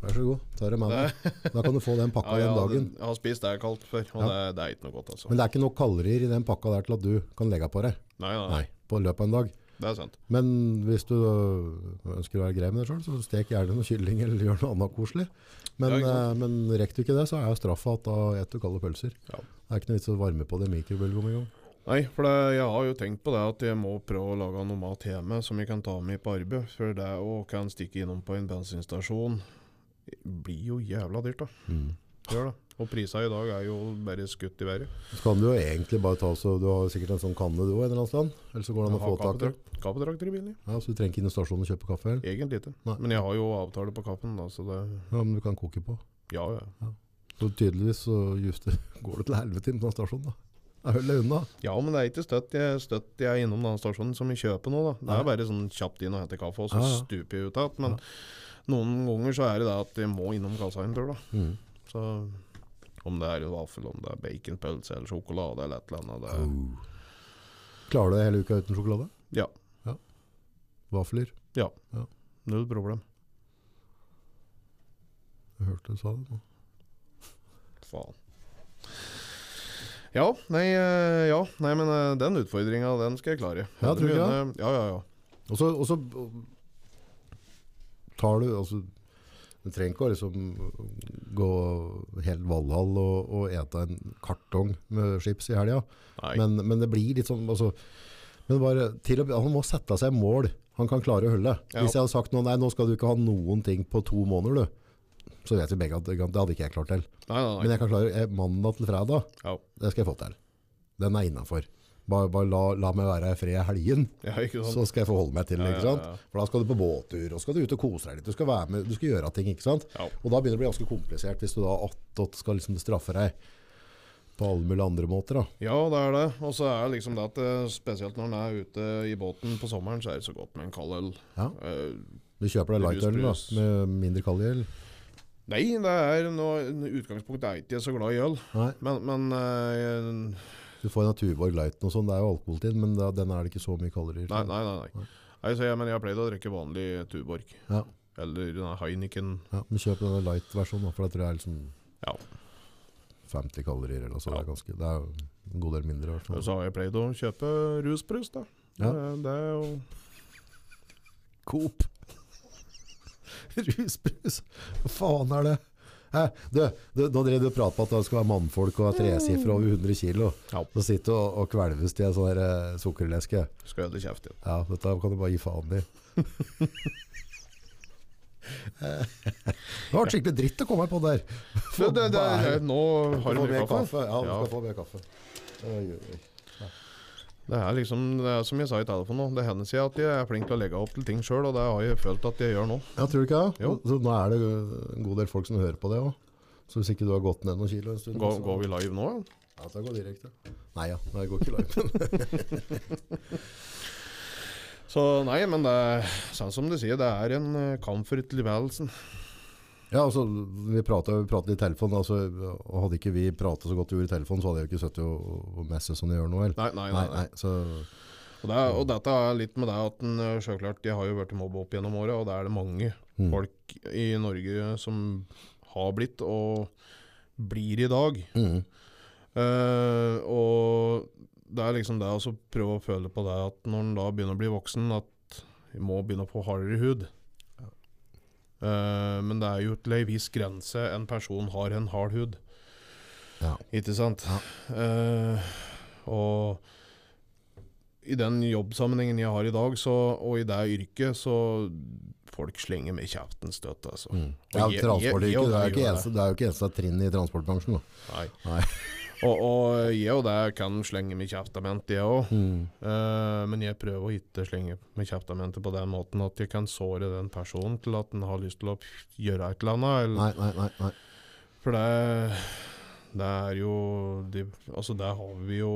[SPEAKER 1] Vær så god, ta det med deg. Da kan du få den pakka
[SPEAKER 2] Ja,
[SPEAKER 1] den dagen.
[SPEAKER 2] Jeg har spist det kaldt før, og det, det er ikke noe godt, altså.
[SPEAKER 1] Men det er ikke nok kalorier i den pakka der til at du kan legge på deg.
[SPEAKER 2] Nei, nei,
[SPEAKER 1] Nei, på løpet av en dag.
[SPEAKER 2] det er sant.
[SPEAKER 1] Men hvis du øh, ønsker å være grei med deg sjøl, så stek gjerne noe kylling eller gjør noe annet koselig. Men,
[SPEAKER 2] Ja,
[SPEAKER 1] eh, men rekker du ikke det, så er straffa at da spiser du kalde pølser.
[SPEAKER 2] Ja.
[SPEAKER 1] Det er ikke noe vits å varme på det i mikrobølgeovn engang.
[SPEAKER 2] Nei, for det, jeg har jo tenkt på det at jeg må prøve å lage noe mat hjemme som jeg kan ta med på arbeid. For det å kan stikke innom på en bensinstasjon blir jo jævla dyrt, da.
[SPEAKER 1] Mm.
[SPEAKER 2] Gjør det. Og prisene i dag er jo bare skutt i været.
[SPEAKER 1] Så kan du jo egentlig bare ta så Du har sikkert en sånn kanne du òg, en eller annen sted? Eller så går det an å få tak i?
[SPEAKER 2] Kaffetrakter i bilen,
[SPEAKER 1] Ja, ja. så du trenger ikke inn i stasjonen og kjøpe kaffe? Eller?
[SPEAKER 2] Egentlig ikke.
[SPEAKER 1] Nei.
[SPEAKER 2] Men jeg har jo avtale på kaffen, da, så det
[SPEAKER 1] Ja, men du kan koke på.
[SPEAKER 2] Ja, ja.
[SPEAKER 1] Så tydeligvis så just [LAUGHS] går det til helvete inn på den stasjonen, da. Jeg holder unna.
[SPEAKER 2] Ja, men det er ikke støtt jeg, støtt jeg er innom den stasjonen som vi kjøper nå, da. Det er bare sånn kjapt inn og hente kaffe, og så
[SPEAKER 1] Ja, ja.
[SPEAKER 2] stuper jeg ut igjen. Men noen ganger så er det det at jeg må innom kassa en tur, da.
[SPEAKER 1] Mm.
[SPEAKER 2] Så om det er vaffel, om det er baconpølse eller sjokolade eller et eller annet. Det
[SPEAKER 1] Oh. Klarer du det hele uka uten sjokolade?
[SPEAKER 2] Ja. ja.
[SPEAKER 1] Vafler?
[SPEAKER 2] Null problem.
[SPEAKER 1] Jeg hørte du sa det nå.
[SPEAKER 2] Faen. Ja, nei, eh, ja, nei men eh, den utfordringa, den skal jeg klare.
[SPEAKER 1] Ja, tror du det?
[SPEAKER 2] Ja, ja, ja.
[SPEAKER 1] Og så, tar du altså, Du trenger ikke å liksom gå helt Valhall og, og ete en kartong med chips i helga, men, men det blir litt sånn altså, men bare, til å, Han må sette seg mål han kan klare å holde.
[SPEAKER 2] Ja.
[SPEAKER 1] Hvis jeg hadde sagt noe, nei, nå skal du ikke ha noen ting på to måneder, du. Så vet vi begge at det hadde ikke jeg klart til.
[SPEAKER 2] nei, nei, nei.
[SPEAKER 1] Men jeg kan klare eh, mandag til fredag.
[SPEAKER 2] Ja.
[SPEAKER 1] Det skal jeg få til. Den er innafor. Bare, bare la, la meg være i fred i helgen,
[SPEAKER 2] ja,
[SPEAKER 1] så skal jeg forholde meg til det.
[SPEAKER 2] Ja,
[SPEAKER 1] ikke
[SPEAKER 2] ja.
[SPEAKER 1] For da skal du på båttur, og skal du ut og kose deg litt. Du skal være med, du skal gjøre ting, ikke sant?
[SPEAKER 2] Ja.
[SPEAKER 1] Og da begynner det å bli ganske komplisert hvis du da attåt skal liksom straffe deg på alle mulige andre måter. da.
[SPEAKER 2] Ja, det er det. Og så er det liksom det at eh, spesielt når en er ute i båten på sommeren, så er det så godt med en kald øl.
[SPEAKER 1] Ja.
[SPEAKER 2] Eh,
[SPEAKER 1] Du kjøper deg lightøl da,
[SPEAKER 2] Brus, brus.
[SPEAKER 1] med mindre kaldgjeld.
[SPEAKER 2] Nei, det er noe, utgangspunktet er jeg ikke så glad i øl. Men, men eh,
[SPEAKER 1] du får en Tuborg Light og sånn, det er jo alkohol til, men da, den er det ikke så mye kalorier.
[SPEAKER 2] Nei, nei, nei. nei. nei så jeg, men jeg har pleid å drikke vanlig Tuborg.
[SPEAKER 1] Ja.
[SPEAKER 2] Eller denne Heineken.
[SPEAKER 1] Ja, men kjøp denne light-versjonen, for det tror jeg er liksom
[SPEAKER 2] Ja.
[SPEAKER 1] 50 kalorier eller noe sånt.
[SPEAKER 2] Ja.
[SPEAKER 1] Det, er ganske, det er en god del mindre. i hvert fall.
[SPEAKER 2] Og så har jeg pleid å kjøpe rusbrus, da.
[SPEAKER 1] Ja.
[SPEAKER 2] Det, det er jo
[SPEAKER 1] Coop. Rusbrus. Hva faen er det? Hæ? Du, du, nå drev du og pratet på at det skal være mannfolk og ha tresifre over 100 kilo.
[SPEAKER 2] Ja.
[SPEAKER 1] Så sitter du og, og kvelves til en sånn eh, sukkerleske.
[SPEAKER 2] Skal jeg kjeft igjen.
[SPEAKER 1] Ja, dette kan du bare gi faen i. Det var skikkelig dritt å komme på der.
[SPEAKER 2] Det, det, det, det, nå har du mye
[SPEAKER 1] mer
[SPEAKER 2] kaffe.
[SPEAKER 1] kaffe. Ja, du skal få mer kaffe. Oi, oi.
[SPEAKER 2] Det er liksom, det er som jeg sa i telefonen nå, det hender seg at jeg er flink til å legge opp til ting sjøl, og det har jeg følt at jeg gjør nå.
[SPEAKER 1] Ja, tror du ikke det?
[SPEAKER 2] Jo.
[SPEAKER 1] Så nå er det en god del folk som hører på det òg. Så hvis ikke du har gått ned noen kilo en stund
[SPEAKER 2] Går,
[SPEAKER 1] så-
[SPEAKER 2] går vi live nå? ja?
[SPEAKER 1] Ja, det går direkte. Nei ja, det går ikke live. [LAUGHS]
[SPEAKER 2] Så nei, men det er sånn som du sier, det er en eh, kamp for tilværelsen.
[SPEAKER 1] Ja, altså, vi pratet, i telefonen, altså, hadde ikke vi pratet så godt vi gjorde i telefonen, så hadde jeg jo ikke sittet og, og som de gjør nå?
[SPEAKER 2] Nei, nei, nei. nei.
[SPEAKER 1] så,
[SPEAKER 2] Og, det er, og dette er litt med det at en, eh, selvklart, de har jo vært mobba opp gjennom året, og det er det mange
[SPEAKER 1] Mm.
[SPEAKER 2] folk i Norge som har blitt og blir i dag.
[SPEAKER 1] mm,
[SPEAKER 2] Uh, og det er liksom det å prøve å føle på det at når en da begynner å bli voksen, at vi må begynne å få hardere hud. Eh, men det er jo til ei viss grense en person har en hard hud.
[SPEAKER 1] ja.
[SPEAKER 2] Ikke sant?
[SPEAKER 1] Ja.
[SPEAKER 2] Uh, og i den jobbsammenhengen jeg har i dag, så, og i det yrket, så folk slenger med kjeften støtt, altså.
[SPEAKER 1] Mm. Ja transportyrket. er ikke eneste, er jo ikke eneste trinn i transportbransjen. Da.
[SPEAKER 2] Nei.
[SPEAKER 1] Nei.
[SPEAKER 2] Og, og jeg og det kan slenge med kjeftament, jeg òg.
[SPEAKER 1] Mm.
[SPEAKER 2] Uh, men jeg prøver å ikke slenge med kjeftamentet på den måten at jeg kan såre den personen til at den har lyst til å gjøre et eller annet. Eller,
[SPEAKER 1] Nei, nei, nei, nei.
[SPEAKER 2] For det, det er jo de, Altså, det har vi jo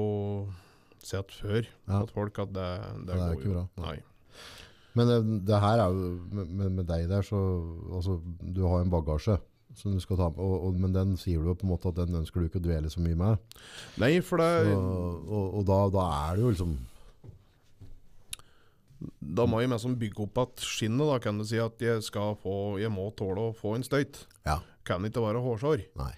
[SPEAKER 2] sett før.
[SPEAKER 1] Ja.
[SPEAKER 2] At folk at det, det,
[SPEAKER 1] det er ikke
[SPEAKER 2] jo.
[SPEAKER 1] bra.
[SPEAKER 2] Nei.
[SPEAKER 1] Men det, det her er jo med, med, med deg der, så altså, du har en bagasje som du skal ta med, og, og, men den sier du jo på en måte at den ønsker du ikke å dvele så mye med.
[SPEAKER 2] Nei, for det
[SPEAKER 1] Så, og og da, da er det jo liksom
[SPEAKER 2] Da må jeg liksom bygge opp igjen skinnet, da, kan du si. At jeg skal få Jeg må tåle å få en støyt.
[SPEAKER 1] Ja.
[SPEAKER 2] Kan ikke være hårsår.
[SPEAKER 1] Nei.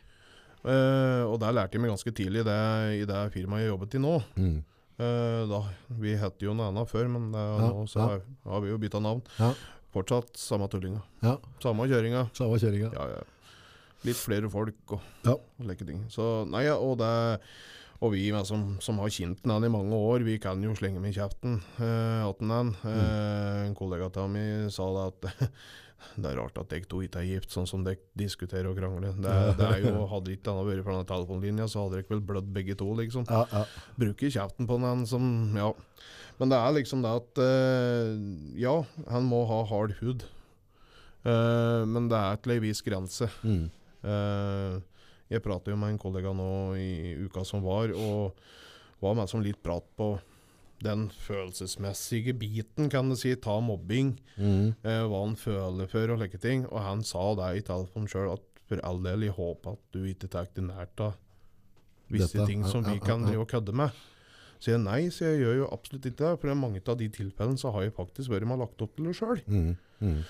[SPEAKER 2] Uh, og det lærte jeg meg ganske tidlig det, i det firmaet jeg jobbet i nå.
[SPEAKER 1] Mm.
[SPEAKER 2] Uh, da, vi het jo noe annet før, men eh,
[SPEAKER 1] Ja,
[SPEAKER 2] nå så
[SPEAKER 1] ja.
[SPEAKER 2] har, vi jo bytta navn.
[SPEAKER 1] Ja.
[SPEAKER 2] Fortsatt samme tullinga.
[SPEAKER 1] Ja,
[SPEAKER 2] Samme kjøringa.
[SPEAKER 1] samme kjøringa.
[SPEAKER 2] Ja, ja. Litt flere folk og,
[SPEAKER 1] Ja.
[SPEAKER 2] og like ting. Så nei, ja, og det Og vi som, som har kjent den i mange år, vi kan jo slenge med kjeften eh, at den er. mm. en kollega av meg sa det at [LAUGHS] det er rart at dere to ikke er gift, sånn som dere diskuterer og krangler. Det, det er jo, Hadde ikke denne vært på denne telefonlinja, så hadde dere vel blødd begge to, liksom.
[SPEAKER 1] Ja, ja.
[SPEAKER 2] Bruker kjeften på den som Ja. Men det er liksom det at uh, Ja, han må ha hard hud. uh, men det er til ei viss grense.
[SPEAKER 1] Mm.
[SPEAKER 2] Eh, jeg pratet jo med en kollega nå i uka som var, og var med som litt prat på den følelsesmessige biten, kan du si. Ta mobbing,
[SPEAKER 1] Mm.
[SPEAKER 2] eh, hva han føler for og slike ting. Og han sa det i telefonen sjøl, at for all del, jeg håper at du ikke tar det nært av visse
[SPEAKER 1] Dette,
[SPEAKER 2] ting som vi kan drive og kødde med. Så jeg nei, så jeg gjør jo absolutt ikke det. For i mange av de tilfellene så har jeg faktisk vært med og lagt opp til det sjøl.
[SPEAKER 1] Mm. Mm.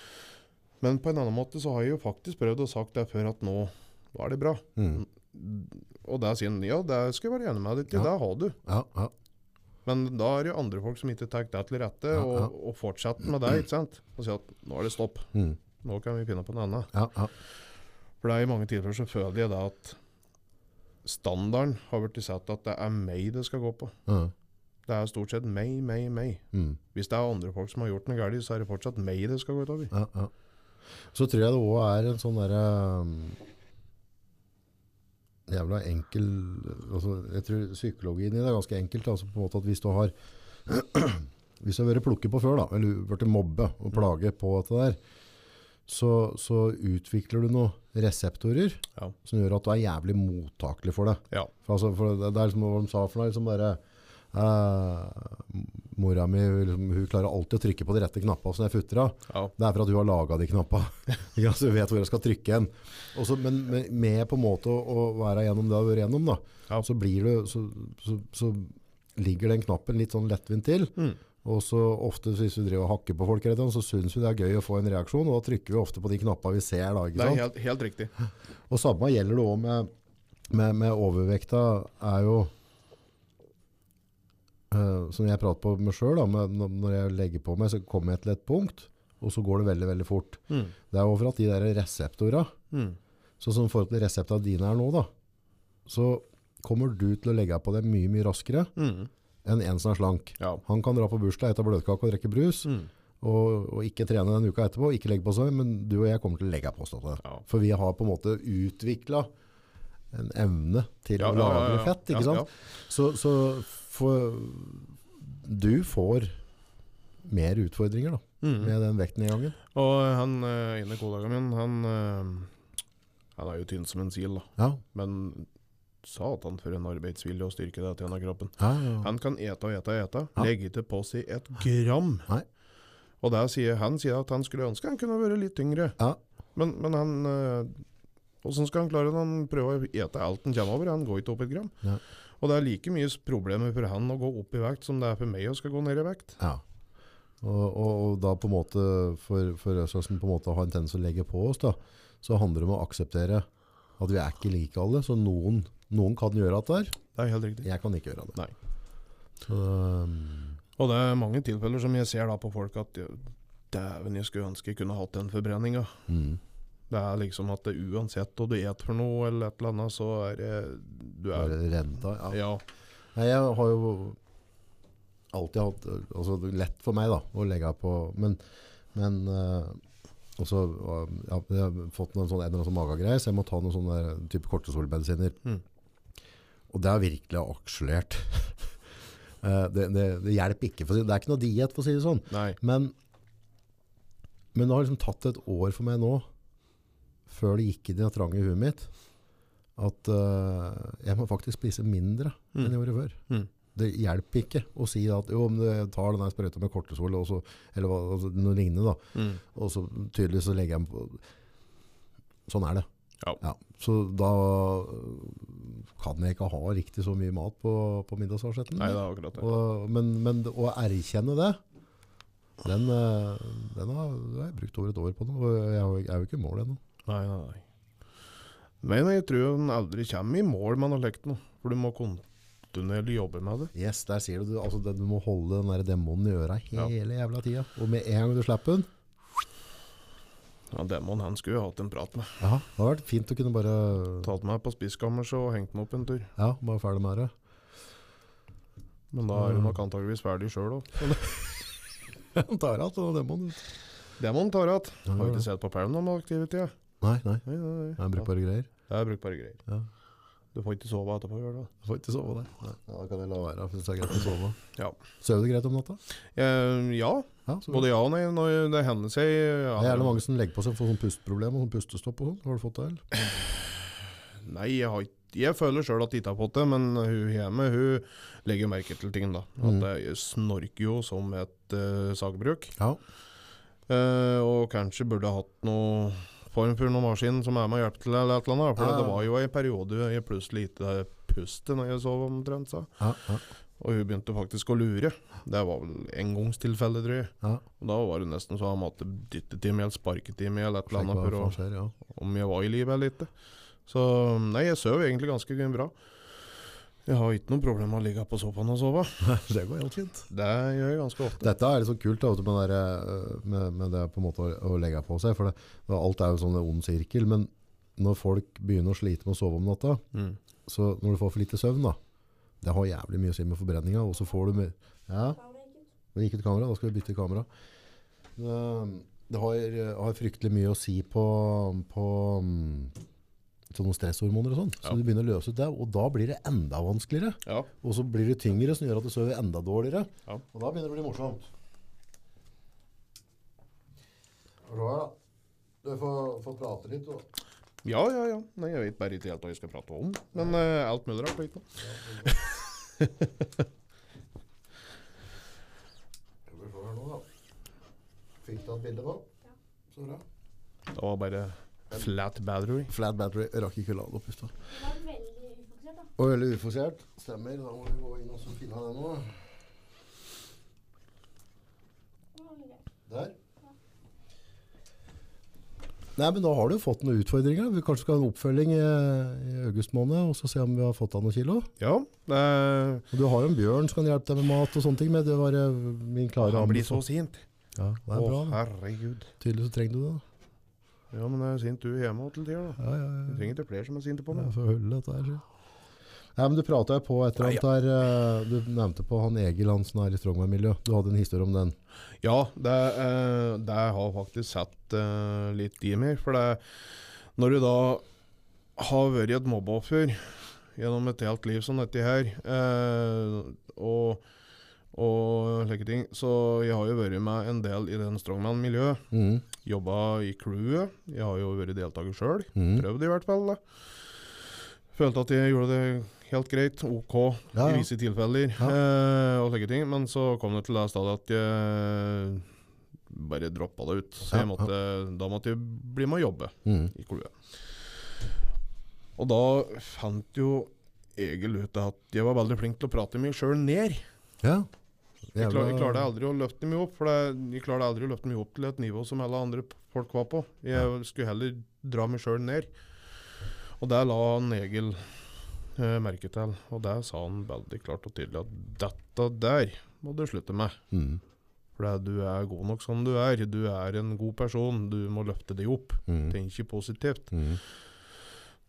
[SPEAKER 2] Men på en annen måte så har jeg jo faktisk prøvd å sagt det før at nå, nå er det bra.
[SPEAKER 1] Mm.
[SPEAKER 2] Og der sier han ja, det skal jeg være enig med deg i,
[SPEAKER 1] Ja.
[SPEAKER 2] det har du.
[SPEAKER 1] Ja, ja.
[SPEAKER 2] Men da er det jo andre folk som ikke tar det til rette,
[SPEAKER 1] Ja,
[SPEAKER 2] og,
[SPEAKER 1] ja.
[SPEAKER 2] og fortsetter med det. ikke sant? Og sier at nå er det stopp,
[SPEAKER 1] Mm.
[SPEAKER 2] nå kan vi finne på noe annet.
[SPEAKER 1] ja, ja.
[SPEAKER 2] For det er i mange tilfeller så føler jeg det at standarden har blitt sett at det er meg det skal gå på. Det er stort sett meg, meg, meg.
[SPEAKER 1] Mm.
[SPEAKER 2] Hvis det er andre folk som har gjort noe galt, så er det fortsatt meg det skal gå utover.
[SPEAKER 1] Ja, ja. Så tror jeg det òg er en sånn derre um, Jævla enkel altså, Jeg tror psykologien i det er ganske enkelt. Altså på en måte at Hvis du har [CLEARS THROAT] Hvis du har vært plukket på før, da, eller blitt mobbe og plage på dette der, så, så utvikler du noen reseptorer
[SPEAKER 2] Ja.
[SPEAKER 1] som gjør at du er jævlig mottakelig for det.
[SPEAKER 2] Ja.
[SPEAKER 1] For, altså, for det, det er liksom hva de sa for deg, liksom bare eh, Mora mi liksom, hun klarer alltid å trykke på de rette knappene som jeg futter av.
[SPEAKER 2] Ja.
[SPEAKER 1] Det er for at hun har laga de knappene. [LAUGHS] Så hun vet hvor jeg skal trykke hen. Også, men med, med på en måte å, være gjennom det jeg har vært gjennom, da,
[SPEAKER 2] Ja.
[SPEAKER 1] så, blir det, så, så, så ligger den knappen litt sånn lettvint til.
[SPEAKER 2] Mm.
[SPEAKER 1] Og så ofte hvis vi driver og hakker på folk, så syns vi det er gøy å få en reaksjon, og da trykker vi ofte på de knappene vi ser. Da,
[SPEAKER 2] Det er helt, helt riktig. [LAUGHS]
[SPEAKER 1] Og samme gjelder det òg med, med, med overvekta, er jo eh, Som jeg prater på meg sjøl, når jeg legger på meg, så kommer jeg til et punkt, og så går det veldig veldig fort.
[SPEAKER 2] Mm.
[SPEAKER 1] Det er over at de der reseptorene,
[SPEAKER 2] Mm.
[SPEAKER 1] sånn som forhold til reseptene dine er nå, da, så kommer du til å legge på det mye mye raskere
[SPEAKER 2] Mm.
[SPEAKER 1] enn en som er slank.
[SPEAKER 2] Ja.
[SPEAKER 1] Han kan dra på bursdag, ete bløtkake og drikke brus.
[SPEAKER 2] Mm.
[SPEAKER 1] og, og ikke trene den uka etterpå, ikke legge på seg, men du og jeg kommer til å legge på oss.
[SPEAKER 2] Ja.
[SPEAKER 1] For vi har på en måte utvikla en evne til
[SPEAKER 2] Ja,
[SPEAKER 1] å lagre fett, ikke sant? Så, så for, du får mer utfordringer da,
[SPEAKER 2] Mm.
[SPEAKER 1] med den vektnedgangen.
[SPEAKER 2] Og han eh, ene kollegaen min, han, eh, han er jo tynn som en sil, da.
[SPEAKER 1] Ja,
[SPEAKER 2] Men satan for en arbeidsvilje og styrke det denne kroppen.
[SPEAKER 1] ja, ja.
[SPEAKER 2] Han kan ete og ete og ete.
[SPEAKER 1] Ja.
[SPEAKER 2] Legger ikke på seg et gram.
[SPEAKER 1] Nei.
[SPEAKER 2] Og der sier, han sier at han skulle ønske han kunne vært litt tyngre.
[SPEAKER 1] Ja.
[SPEAKER 2] Men, men han Åssen Hvordan skal han klare det? Han prøver å ete alt han kommer over. Han går ikke opp et gram. Og det er like mye problemer for han å gå opp i vekt som det er for meg å skal gå ned i vekt.
[SPEAKER 1] Ja. Og, og, og da på en måte, for, for som på en måte har en tendens å legge på oss, da, så handler det om å akseptere at vi er ikke like alle. Så noen, noen kan gjøre at det er.
[SPEAKER 2] Det er helt riktig.
[SPEAKER 1] Jeg kan ikke gjøre det.
[SPEAKER 2] Nei.
[SPEAKER 1] Så, um,
[SPEAKER 2] Og det er mange tilfeller som jeg ser da på folk at Dæven, jeg skulle ønske jeg kunne hatt den forbrenninga.
[SPEAKER 1] mm.
[SPEAKER 2] Det er liksom at det uansett hva du spiser for noe, eller et eller annet, så er det Du er
[SPEAKER 1] Bare renta. Ja.
[SPEAKER 2] Ja.
[SPEAKER 1] Nei, jeg har jo alltid hatt altså, lett for meg da, å legge på, men, men uh, også, ja, jeg har fått noen sånn, en eller annen sånn magegreie, så jeg må ta noen sånne type kortesolmedisiner.
[SPEAKER 2] Mm.
[SPEAKER 1] Og det har virkelig akselert. [LAUGHS] Eh, det, det, det hjelper ikke, for det er ikke noe diet for å si det sånn.
[SPEAKER 2] Nei.
[SPEAKER 1] Men, men det har liksom tatt et år for meg nå, før det gikk inn i det trange huet mitt, at uh, jeg må faktisk spise mindre enn jeg gjorde før.
[SPEAKER 2] Mm.
[SPEAKER 1] Det hjelper ikke å si at jo, om du tar den der sprøyta med kortesol, og så, eller altså, noe lignende da,
[SPEAKER 2] Mm.
[SPEAKER 1] og så tydelig så legger jeg den på. Sånn er det.
[SPEAKER 2] Ja.
[SPEAKER 1] Så da kan jeg ikke ha riktig så mye mat på, på middagsavsetten.
[SPEAKER 2] Nei, det er akkurat det.
[SPEAKER 1] Og, men, men å erkjenne det, den, eh, den har, jeg brukt over et år på nå, jeg er jo ikke i mål ennå.
[SPEAKER 2] Nei, nei, nei. Men jeg tror en aldri kommer i mål med noe. For du må kontinuerlig jobbe med det.
[SPEAKER 1] Yes, der sier du, altså, det, du må holde den der demonen i øra
[SPEAKER 2] Ja.
[SPEAKER 1] hele jævla tida. Og med en gang du slipper den,
[SPEAKER 2] Ja, Demon han skulle jeg hatt en prat med.
[SPEAKER 1] ja, det hadde vært fint å kunne bare,
[SPEAKER 2] Tatt meg på spiskammerset og hengt meg opp en tur.
[SPEAKER 1] ja, bare ferdig med det.
[SPEAKER 2] Men da er hun nok antageligvis ferdig sjøl òg. [LAUGHS]
[SPEAKER 1] Han tar igjen ut.
[SPEAKER 2] Demon tar igjen.
[SPEAKER 1] Ja,
[SPEAKER 2] Har ikke sett på Paranormal Activity.
[SPEAKER 1] Nei, nei,
[SPEAKER 2] Nei, nei, nei.
[SPEAKER 1] det er brukbare greier.
[SPEAKER 2] Jeg det er brukbare greier.
[SPEAKER 1] Ja.
[SPEAKER 2] Du får ikke sove etterpå, gjør det?
[SPEAKER 1] Du får ikke sove der. Ja, da kan jeg la være, hvis det er greit å sove.
[SPEAKER 2] Ja.
[SPEAKER 1] Sover du greit om natta?
[SPEAKER 2] Eh, ja,
[SPEAKER 1] Ja,
[SPEAKER 2] både ja og nei. Når det hender seg ja,
[SPEAKER 1] Det er gjerne mange som legger på seg for sånn pusteproblem og sånn pustestopp og sånn. Har du fått det, eller?
[SPEAKER 2] Nei, jeg, har ikke, jeg føler sjøl at de ikke har fått det, men hun hjemme hun legger merke til ting. da. At
[SPEAKER 1] Mm.
[SPEAKER 2] jeg snorker jo som et uh, sagbruk.
[SPEAKER 1] Ja.
[SPEAKER 2] Eh, og kanskje burde hatt noe form for noen maskin som er med og hjelper til. eller et eller annet. For
[SPEAKER 1] Ja, ja.
[SPEAKER 2] det var jo en periode jeg plutselig ikke pustet når jeg sov omtrent. Så.
[SPEAKER 1] Ja, ja,
[SPEAKER 2] Og hun begynte faktisk å lure. Det var vel engangstilfelle, tror jeg.
[SPEAKER 1] ja.
[SPEAKER 2] Og da var det nesten så han måtte dytte til meg eller sparke til meg eller et eller annet for å,
[SPEAKER 1] skjer, ja.
[SPEAKER 2] om jeg var i live eller ikke. Så nei, jeg sov egentlig ganske bra. Jeg har ikke noe problem med å ligge på sofaen og sove. [LAUGHS]
[SPEAKER 1] det går helt fint.
[SPEAKER 2] Det gjør jeg ganske ofte.
[SPEAKER 1] Dette er litt så kult da, med, der, eh, med, med det på en måte å, å legge på seg, for det, alt er jo sånn en ond sirkel, men når folk begynner å slite med å sove om natta,
[SPEAKER 2] Mm.
[SPEAKER 1] så når du får for lite søvn da, det har jævlig mye å si med forbrenninga, og så får du mer ja, det gikk ut kamera, da skal vi bytte kamera. Det, det har, har fryktelig mye å si på, på mm, sånne stresshormoner og sånn, så
[SPEAKER 2] Ja.
[SPEAKER 1] du begynner å løse ut det, og da blir det enda vanskeligere.
[SPEAKER 2] Ja.
[SPEAKER 1] Og så blir det tyngre, som gjør at du sover enda dårligere.
[SPEAKER 2] Ja.
[SPEAKER 1] Og da begynner det å bli morsomt. Her, da. Du får, får prate litt. Da.
[SPEAKER 2] ja, ja, ja. Nei, jeg vet bare ikke helt hva jeg skal prate om. Men uh, alt mulig rart. du.
[SPEAKER 1] Skal vi se her nå, da. Fikk du et bilde nå? Så bra.
[SPEAKER 2] Det var bare flat battery.
[SPEAKER 1] Flat battery. Rakk ikke å lade opp i stad. Og veldig ufokusert. Stemmer. Da må vi gå inn og finne det nå. Der. Nei, men da har du fått noen utfordringer. Vi kanskje skal ha en oppfølging i, i august måned, og så se om vi har fått av noen kilo.
[SPEAKER 2] Ja, det
[SPEAKER 1] Og du har jo en bjørn som kan hjelpe deg med mat og sånne ting, men det var eh, min klare
[SPEAKER 2] Han blir så sint.
[SPEAKER 1] Ja, det
[SPEAKER 2] Å,
[SPEAKER 1] er bra. det.
[SPEAKER 2] herregud.
[SPEAKER 1] Tydelig så trenger du det. da.
[SPEAKER 2] Ja, men det er sint du hjemme til tida, da.
[SPEAKER 1] Ja, ja,
[SPEAKER 2] Du
[SPEAKER 1] ja.
[SPEAKER 2] trenger ikke flere som er sinte på
[SPEAKER 1] Jeg
[SPEAKER 2] meg.
[SPEAKER 1] får holde dette her. så. Nei, men Du prata jo på et eller annet der eh, Du nevnte på han Egil han som er i Strongman-miljø. Du hadde en historie om den.
[SPEAKER 2] Ja, det, eh, det har faktisk satt eh, litt i meg. For det, når du da har vært et mobbeoffer gjennom et helt liv som dette her, eh, og, og slike ting Så jeg har jo vært med en del i den strongman-miljøet.
[SPEAKER 1] Mm.
[SPEAKER 2] Jobba i crewet. Jeg har jo vært deltaker sjøl.
[SPEAKER 1] Mm.
[SPEAKER 2] Prøvd i hvert fall. da. Følte at jeg gjorde det helt greit, OK
[SPEAKER 1] Ja, ja.
[SPEAKER 2] i visse tilfeller.
[SPEAKER 1] Ja.
[SPEAKER 2] Eh, og slike ting. Men så kom det til det stadiet at jeg bare droppa det ut. Så jeg måtte, da måtte jeg bli med å jobbe
[SPEAKER 1] Mm.
[SPEAKER 2] i crewet. Og da fant jo Egil ut at jeg var veldig flink til å prate meg sjøl ned.
[SPEAKER 1] Ja.
[SPEAKER 2] Jeg, klar, jeg klarte aldri å løfte meg opp, for det, jeg klarte aldri å løfte meg opp til et nivå som alle andre folk var på. Jeg skulle heller dra meg sjøl ned. Og det la Negil Egil eh, merke til, og det sa han veldig klart og tydelig at dette der må du slutte med.
[SPEAKER 1] Mm.
[SPEAKER 2] For du er god nok som du er. Du er en god person. Du må løfte deg opp.
[SPEAKER 1] Mm.
[SPEAKER 2] Tenk ikke positivt.
[SPEAKER 1] Mm.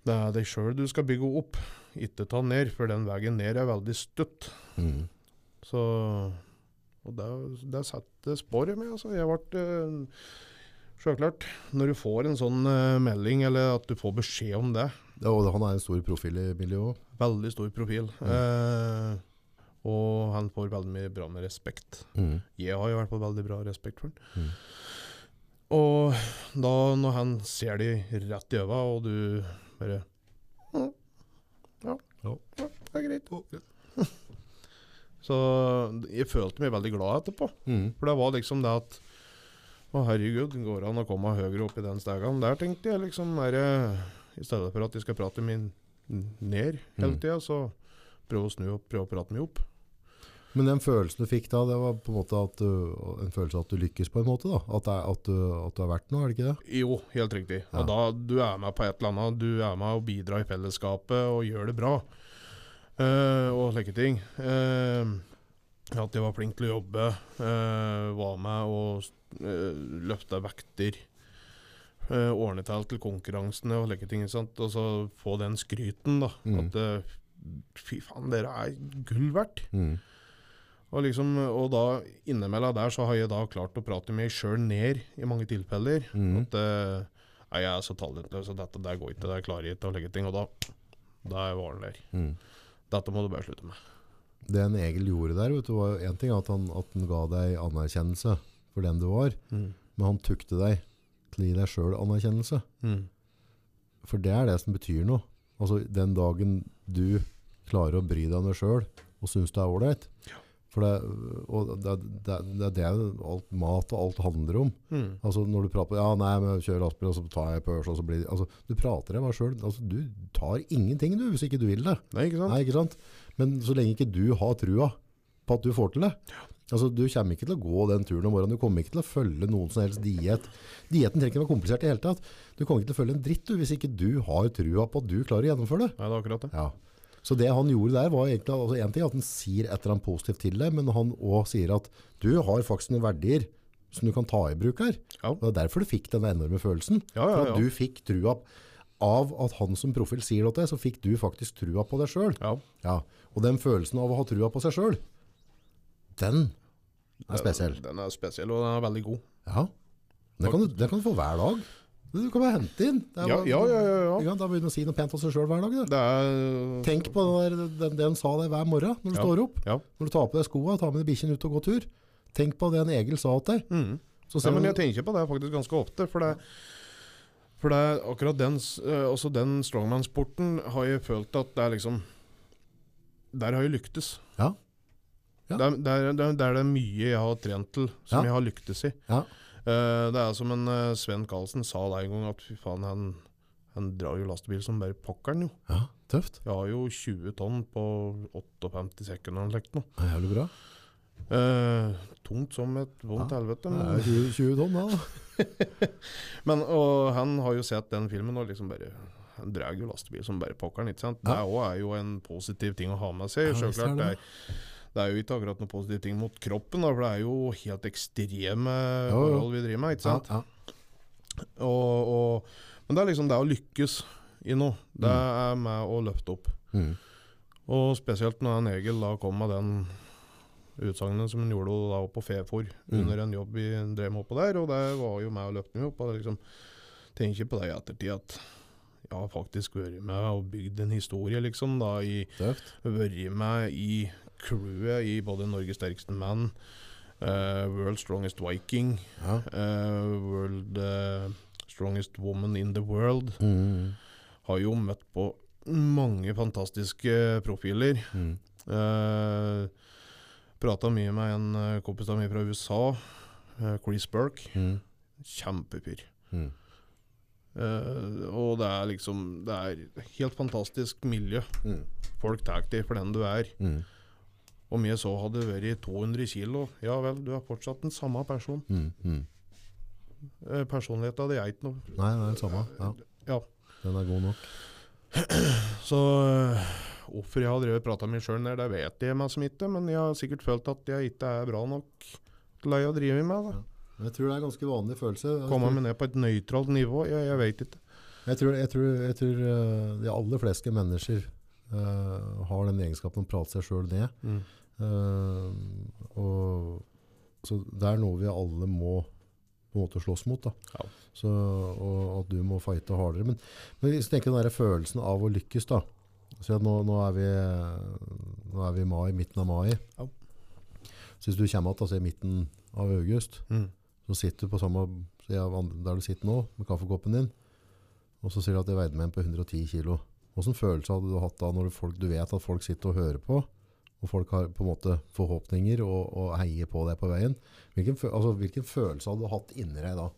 [SPEAKER 2] Det er deg sjøl du skal bygge opp, ikke ta ned, for den veien ned er veldig stutt.
[SPEAKER 1] Mm.
[SPEAKER 2] Så Og det, det setter spor i meg. Altså. Jeg ble uh, Sjølklart. Når du får en sånn uh, melding, eller at du får beskjed om det,
[SPEAKER 1] Ja, og han er en stor profil i miljøet òg.
[SPEAKER 2] veldig stor profil. Eh, og han får veldig mye bra med respekt.
[SPEAKER 1] Mm.
[SPEAKER 2] Jeg har i hvert fall veldig bra respekt for han.
[SPEAKER 1] Mm.
[SPEAKER 2] Og da når han ser de rett i øva, og du bare «Mm, Ja,
[SPEAKER 1] Ja.
[SPEAKER 2] ja, det er greit. [LAUGHS] Så jeg følte meg veldig glad etterpå.
[SPEAKER 1] Mm.
[SPEAKER 2] For det var liksom det at Å, herregud, går det an å komme høyere opp i den stegen? Der tenkte jeg liksom der, I stedet for at jeg skal prate meg ned hele
[SPEAKER 1] Mm.
[SPEAKER 2] tida, så prøve å snu opp, prøve å prate meg opp.
[SPEAKER 1] Men den følelsen du fikk da, det var på en måte at du, en følelse at du lykkes på en måte da? At, det at, du, at du har vært noe, er det ikke det?
[SPEAKER 2] Jo, helt riktig.
[SPEAKER 1] Ja.
[SPEAKER 2] Og da du er med på et eller annet, du er med å bidra i fellesskapet og gjør det bra. Eh, og slike ting. Uh, at jeg var flink til å jobbe, Uh, var med og uh, løfta vekter. Uh, ordne til til konkurransene og slike ting. Sant? Og så få den skryten, da.
[SPEAKER 1] Mm.
[SPEAKER 2] At fy faen, dere er gull verdt.
[SPEAKER 1] Mm.
[SPEAKER 2] Og, liksom, og da innimellom der så har jeg da klart å prate meg sjøl ned i mange tilfeller.
[SPEAKER 1] Mm.
[SPEAKER 2] At jeg er så talentløs, og dette der går ikke, det klarer jeg ikke å legge ting. Og da, da var han der.
[SPEAKER 1] Mm.
[SPEAKER 2] Dette må du bare slutte med.
[SPEAKER 1] Det en Egil gjorde der, vet du, var en ting at han, at han ga deg anerkjennelse for den du var, men han tukte deg til å gi deg sjøl anerkjennelse.
[SPEAKER 2] Mm.
[SPEAKER 1] For det er det som betyr noe. Altså den dagen du klarer å bry deg om deg sjøl og syns det er ålreit. For det, og det, det, det er det alt mat og alt handler om.
[SPEAKER 2] Mm.
[SPEAKER 1] Altså Når du prater Ja, nei, men kjører lastebil, og så tar jeg pørs, og så blir det altså, Du prater deg bare sjøl. Altså, du tar ingenting, du, hvis ikke du vil det.
[SPEAKER 2] Nei, ikke?
[SPEAKER 1] Nei, ikke sant? Men så lenge ikke du har trua på at du får til det altså Du kommer ikke til å gå den turen om morgenen. Du kommer ikke til å følge noen som helst diett. Dietten trenger ikke være komplisert i hele tatt. Du kommer ikke til å følge en dritt du, hvis ikke du har trua på at du klarer å gjennomføre det.
[SPEAKER 2] Nei, det er akkurat det.
[SPEAKER 1] Ja. Så det han gjorde der var egentlig altså En ting at han sier et eller annet positivt til deg, men han òg sier at du har faktisk noen verdier som du kan ta i bruk her.
[SPEAKER 2] Ja.
[SPEAKER 1] Det er derfor du fikk den enorme følelsen.
[SPEAKER 2] Ja,
[SPEAKER 1] For
[SPEAKER 2] ja,
[SPEAKER 1] at du fikk trua av at han som profil sier det til deg, så fikk du faktisk trua på deg sjøl.
[SPEAKER 2] Ja.
[SPEAKER 1] Ja. Og den følelsen av å ha trua på seg sjøl, den er spesiell.
[SPEAKER 2] Den er spesiell, og den er veldig god.
[SPEAKER 1] Ja. Den kan, du, den kan du få hver dag. Du kan bare hente inn. Er
[SPEAKER 2] Ja, ja, ja. ja.
[SPEAKER 1] Da begynner du å si noe pent om seg sjøl hver dag.
[SPEAKER 2] Er
[SPEAKER 1] Tenk på det, der, det, sa deg hver morgen når du
[SPEAKER 2] Ja.
[SPEAKER 1] står opp.
[SPEAKER 2] Ja.
[SPEAKER 1] Når du tar på deg skoene, tar med deg bikkjen ut og går tur. Tenk på det en Egil sa til deg.
[SPEAKER 2] mm. Ja, men jeg tenker på det faktisk ganske ofte. For det, for det akkurat den, eh, også den strongman-sporten har jeg følt at det er liksom Der har jeg lyktes.
[SPEAKER 1] Ja. Ja.
[SPEAKER 2] Der, er, det, der er, det mye jeg har trent til, som jeg har lyktes i.
[SPEAKER 1] Ja.
[SPEAKER 2] Eh, det er som en eh, Sven Karlsen sa det en gang, at fy faen, han, han drar jo lastebil som bare pokkeren, jo.
[SPEAKER 1] ja, tøft.
[SPEAKER 2] Jeg har jo 20 tonn på 58 sekunder eller noe.
[SPEAKER 1] Jævlig bra.
[SPEAKER 2] Uh, tungt som et vondt
[SPEAKER 1] Ja.
[SPEAKER 2] helvete.
[SPEAKER 1] Det er 20, 20 tonn da. [LAUGHS]
[SPEAKER 2] men og han har jo sett den filmen og liksom bare Han drar jo lastebil som bare pokkeren, ikke sant. Det òg er jo en positiv ting å ha med seg.
[SPEAKER 1] Ja, Det
[SPEAKER 2] er, det er jo ikke akkurat noe positiv ting mot kroppen, da, for det er jo helt ekstreme forhold vi driver med, ikke sant.
[SPEAKER 1] Ja,
[SPEAKER 2] Og, og, men det er liksom det å lykkes i noe. Det
[SPEAKER 1] Mm.
[SPEAKER 2] er med å løfte opp.
[SPEAKER 1] Mm.
[SPEAKER 2] Og spesielt når han Egil da kom med den utsagnet som han gjorde da på Fefor
[SPEAKER 1] Mm.
[SPEAKER 2] under en jobb vi drev med oppå der, og det var jo meg og løfte meg opp. Og liksom tenker på det i ettertid at jeg har faktisk vært med og bygd en historie, liksom, da, i vært med i crewet i både Norges sterkeste mann, uh, World Strongest Viking,
[SPEAKER 1] Ja.
[SPEAKER 2] uh, World eh, Strongest Woman in the World.
[SPEAKER 1] Mm.
[SPEAKER 2] Har jo møtt på mange fantastiske profiler.
[SPEAKER 1] Mm.
[SPEAKER 2] Eh, Prata mye med en eh, kompis av meg fra USA, eh, Chris Burke.
[SPEAKER 1] Mm.
[SPEAKER 2] Kjempefyr.
[SPEAKER 1] Mm.
[SPEAKER 2] Uh, og det er liksom Det er helt fantastisk miljø.
[SPEAKER 1] Mm.
[SPEAKER 2] Folk tar deg for den du er.
[SPEAKER 1] Mm.
[SPEAKER 2] Om jeg så hadde vært 200 kilo, ja vel, du er fortsatt den samme person.
[SPEAKER 1] Mm. Mm.
[SPEAKER 2] Eh, Personligheten hadde jeg ikke noe
[SPEAKER 1] Nei, det er den samme. Ja.
[SPEAKER 2] Ja.
[SPEAKER 1] Den er god nok. [CLEARS THROAT]
[SPEAKER 2] Så øh, hvorfor jeg har drevet prata med meg sjøl ned, det vet jeg meg som ikke, men jeg har sikkert følt at jeg ikke er bra nok til å drive med. da.
[SPEAKER 1] Ja. Jeg tror det er en ganske vanlig følelse.
[SPEAKER 2] Komme meg ned på et nøytralt nivå, jeg, jeg vet ikke.
[SPEAKER 1] Jeg tror, jeg tror, jeg tror eh, de aller fleste mennesker uh, har den egenskapen å prate seg sjøl ned.
[SPEAKER 2] Mm.
[SPEAKER 1] Eh, og, så det er noe vi alle må på en måte slåss mot. Da.
[SPEAKER 2] Ja.
[SPEAKER 1] Så, og at du må fighte hardere. Men, men hvis du tenker den der følelsen av å lykkes da. Så nå, nå, er vi, nå er vi i mai, midten av mai.
[SPEAKER 2] Ja.
[SPEAKER 1] Så hvis du kommer igjen altså, i midten av august,
[SPEAKER 2] Mm.
[SPEAKER 1] så sitter du på samme der du sitter nå, med kaffekoppen din, og så sier du at jeg veide meg inn på 110 kilo. Hvilken følelse hadde du hatt da når folk, du vet at folk sitter og hører på, og folk har på en måte forhåpninger og, og heier på deg på veien? Hvilken, altså, hvilken følelse hadde du hatt inni deg da?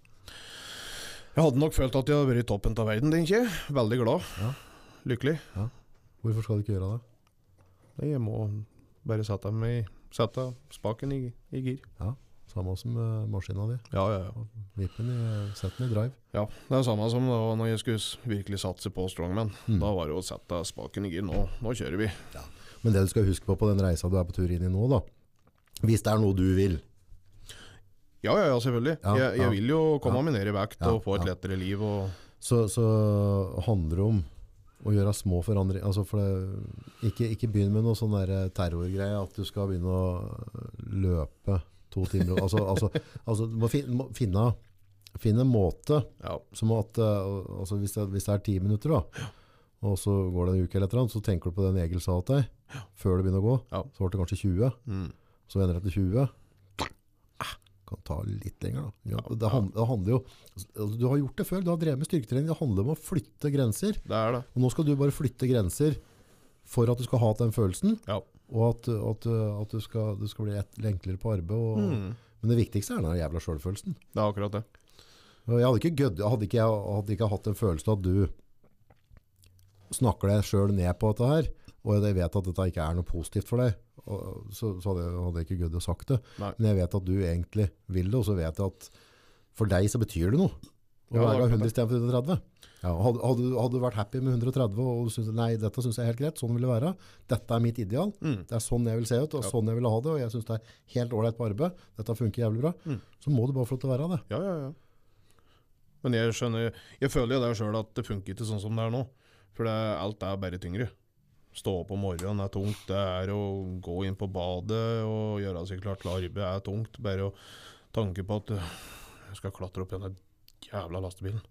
[SPEAKER 2] Jeg hadde nok følt at jeg hadde vært i toppen av verden, tenker jeg. Veldig glad.
[SPEAKER 1] Ja.
[SPEAKER 2] Lykkelig.
[SPEAKER 1] Hvorfor skal du ikke gjøre det?
[SPEAKER 2] Jeg må bare sette, meg, sette spaken i, i gir.
[SPEAKER 1] Samme som uh, maskina di.
[SPEAKER 2] Ja, ja, ja.
[SPEAKER 1] Vippen i, sett den i drive.
[SPEAKER 2] ja. Det er samme som da når jeg skulle virkelig satse på strongman.
[SPEAKER 1] Mm.
[SPEAKER 2] Da var det å sette spaken i gir. Nå, nå kjører vi.
[SPEAKER 1] Men det du skal huske på på den reisa du er på tur inn i nå, da. Hvis det er noe du vil.
[SPEAKER 2] Ja, ja, ja, selvfølgelig.
[SPEAKER 1] Ja,
[SPEAKER 2] jeg, jeg
[SPEAKER 1] ja.
[SPEAKER 2] vil jo komme meg ned i vekt og få et lettere liv. Og,
[SPEAKER 1] så, så handler det om å gjøre små forandringer. Altså for det, ikke, ikke begynn med noe sånn der terrorgreie, at du skal begynne å løpe to timer. Altså, [LAUGHS] altså, altså du må, fin, må finne, finne en måte, som at eh, altså hvis, det, hvis det er ti minutter da, og så går det en uke eller et eller annet, så tenker du på den Egil sa til deg, før det begynner å gå,
[SPEAKER 2] Ja.
[SPEAKER 1] så ble det kanskje 20,
[SPEAKER 2] Mm.
[SPEAKER 1] så ender det til 20. Ah, Kan ta litt lenger da. Ja,
[SPEAKER 2] Ja,
[SPEAKER 1] det, handler, det handler jo, altså, du har gjort det før, du har drevet med styrketrening, det handler om å flytte grenser.
[SPEAKER 2] Det er det.
[SPEAKER 1] Og nå skal du bare flytte grenser for at du skal ha den følelsen,
[SPEAKER 2] Ja.
[SPEAKER 1] og at, at, at du, skal, du skal bli et, enklere på arbeid. Og,
[SPEAKER 2] Mm.
[SPEAKER 1] Men det viktigste er den jævla selvfølelsen.
[SPEAKER 2] Det er akkurat det.
[SPEAKER 1] Jeg hadde ikke, gødd, hadde ikke, jeg hadde ikke hatt en følelse av at du snakker deg sjøl ned på dette her, og jeg vet at dette ikke er noe positivt for deg, så, så hadde, jeg, hadde jeg ikke gødd å sagt det.
[SPEAKER 2] Nei.
[SPEAKER 1] Men jeg vet at du egentlig vil det, og så vet jeg at for deg så betyr det noe. Å
[SPEAKER 2] Ja,
[SPEAKER 1] være 100
[SPEAKER 2] det.
[SPEAKER 1] istedenfor 130. Ja, hadde, hadde, du- hadde du vært happy med 130 og du synes, nei, dette syns jeg er helt greit, sånn vil det være. Dette er mitt ideal.
[SPEAKER 2] Mm.
[SPEAKER 1] Det er sånn jeg vil se ut, og
[SPEAKER 2] Ja.
[SPEAKER 1] sånn jeg vil ha det, og jeg syns det er helt ålreit på arbeid. Dette funker jævlig bra.
[SPEAKER 2] Mm.
[SPEAKER 1] Så må du bare få lov til å være det.
[SPEAKER 2] Ja, ja, ja. Men jeg skjønner Jeg føler jo det sjøl at det funker ikke sånn som det er nå. For det, alt er bare tyngre. Stå opp om morgenen er tungt. Det er å gå inn på badet og gjøre seg klar til arbeid er tungt. Bare å tanke på at øh, jeg skal klatre opp igjen den jævla lastebilen.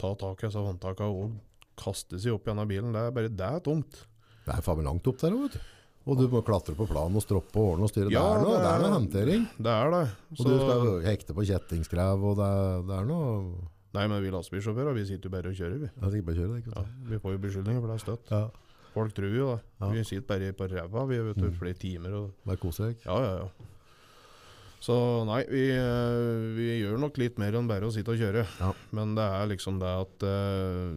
[SPEAKER 2] Ta tak i disse håndtakene og kaste seg opp igjen denne bilen. Det er bare det er tungt.
[SPEAKER 1] Det er faen langt opp der òg, vet du. Og du må klatre på planen og stroppe og ordne og styre.
[SPEAKER 2] Ja,
[SPEAKER 1] det er noe,
[SPEAKER 2] det
[SPEAKER 1] det er noe hentering.
[SPEAKER 2] Det er det.
[SPEAKER 1] Og du skal hekte på kjettingskrev, og det er, det er noe
[SPEAKER 2] Nei, men vi lastebilsjåfører vi sitter jo bare og kjører, vi.
[SPEAKER 1] Ja, bare kjører, ikke sant?
[SPEAKER 2] Ja, vi får jo beskyldninger for det er støtt.
[SPEAKER 1] Ja.
[SPEAKER 2] Folk tror jo det.
[SPEAKER 1] Ja.
[SPEAKER 2] Vi sitter bare på ræva vi vet du,
[SPEAKER 1] Mm.
[SPEAKER 2] flere timer. Og,
[SPEAKER 1] Bare koser deg.
[SPEAKER 2] ja, ja, ja. Så nei, vi, eh, vi gjør nok litt mer enn bare å sitte og kjøre.
[SPEAKER 1] Ja.
[SPEAKER 2] Men det er liksom det at uh,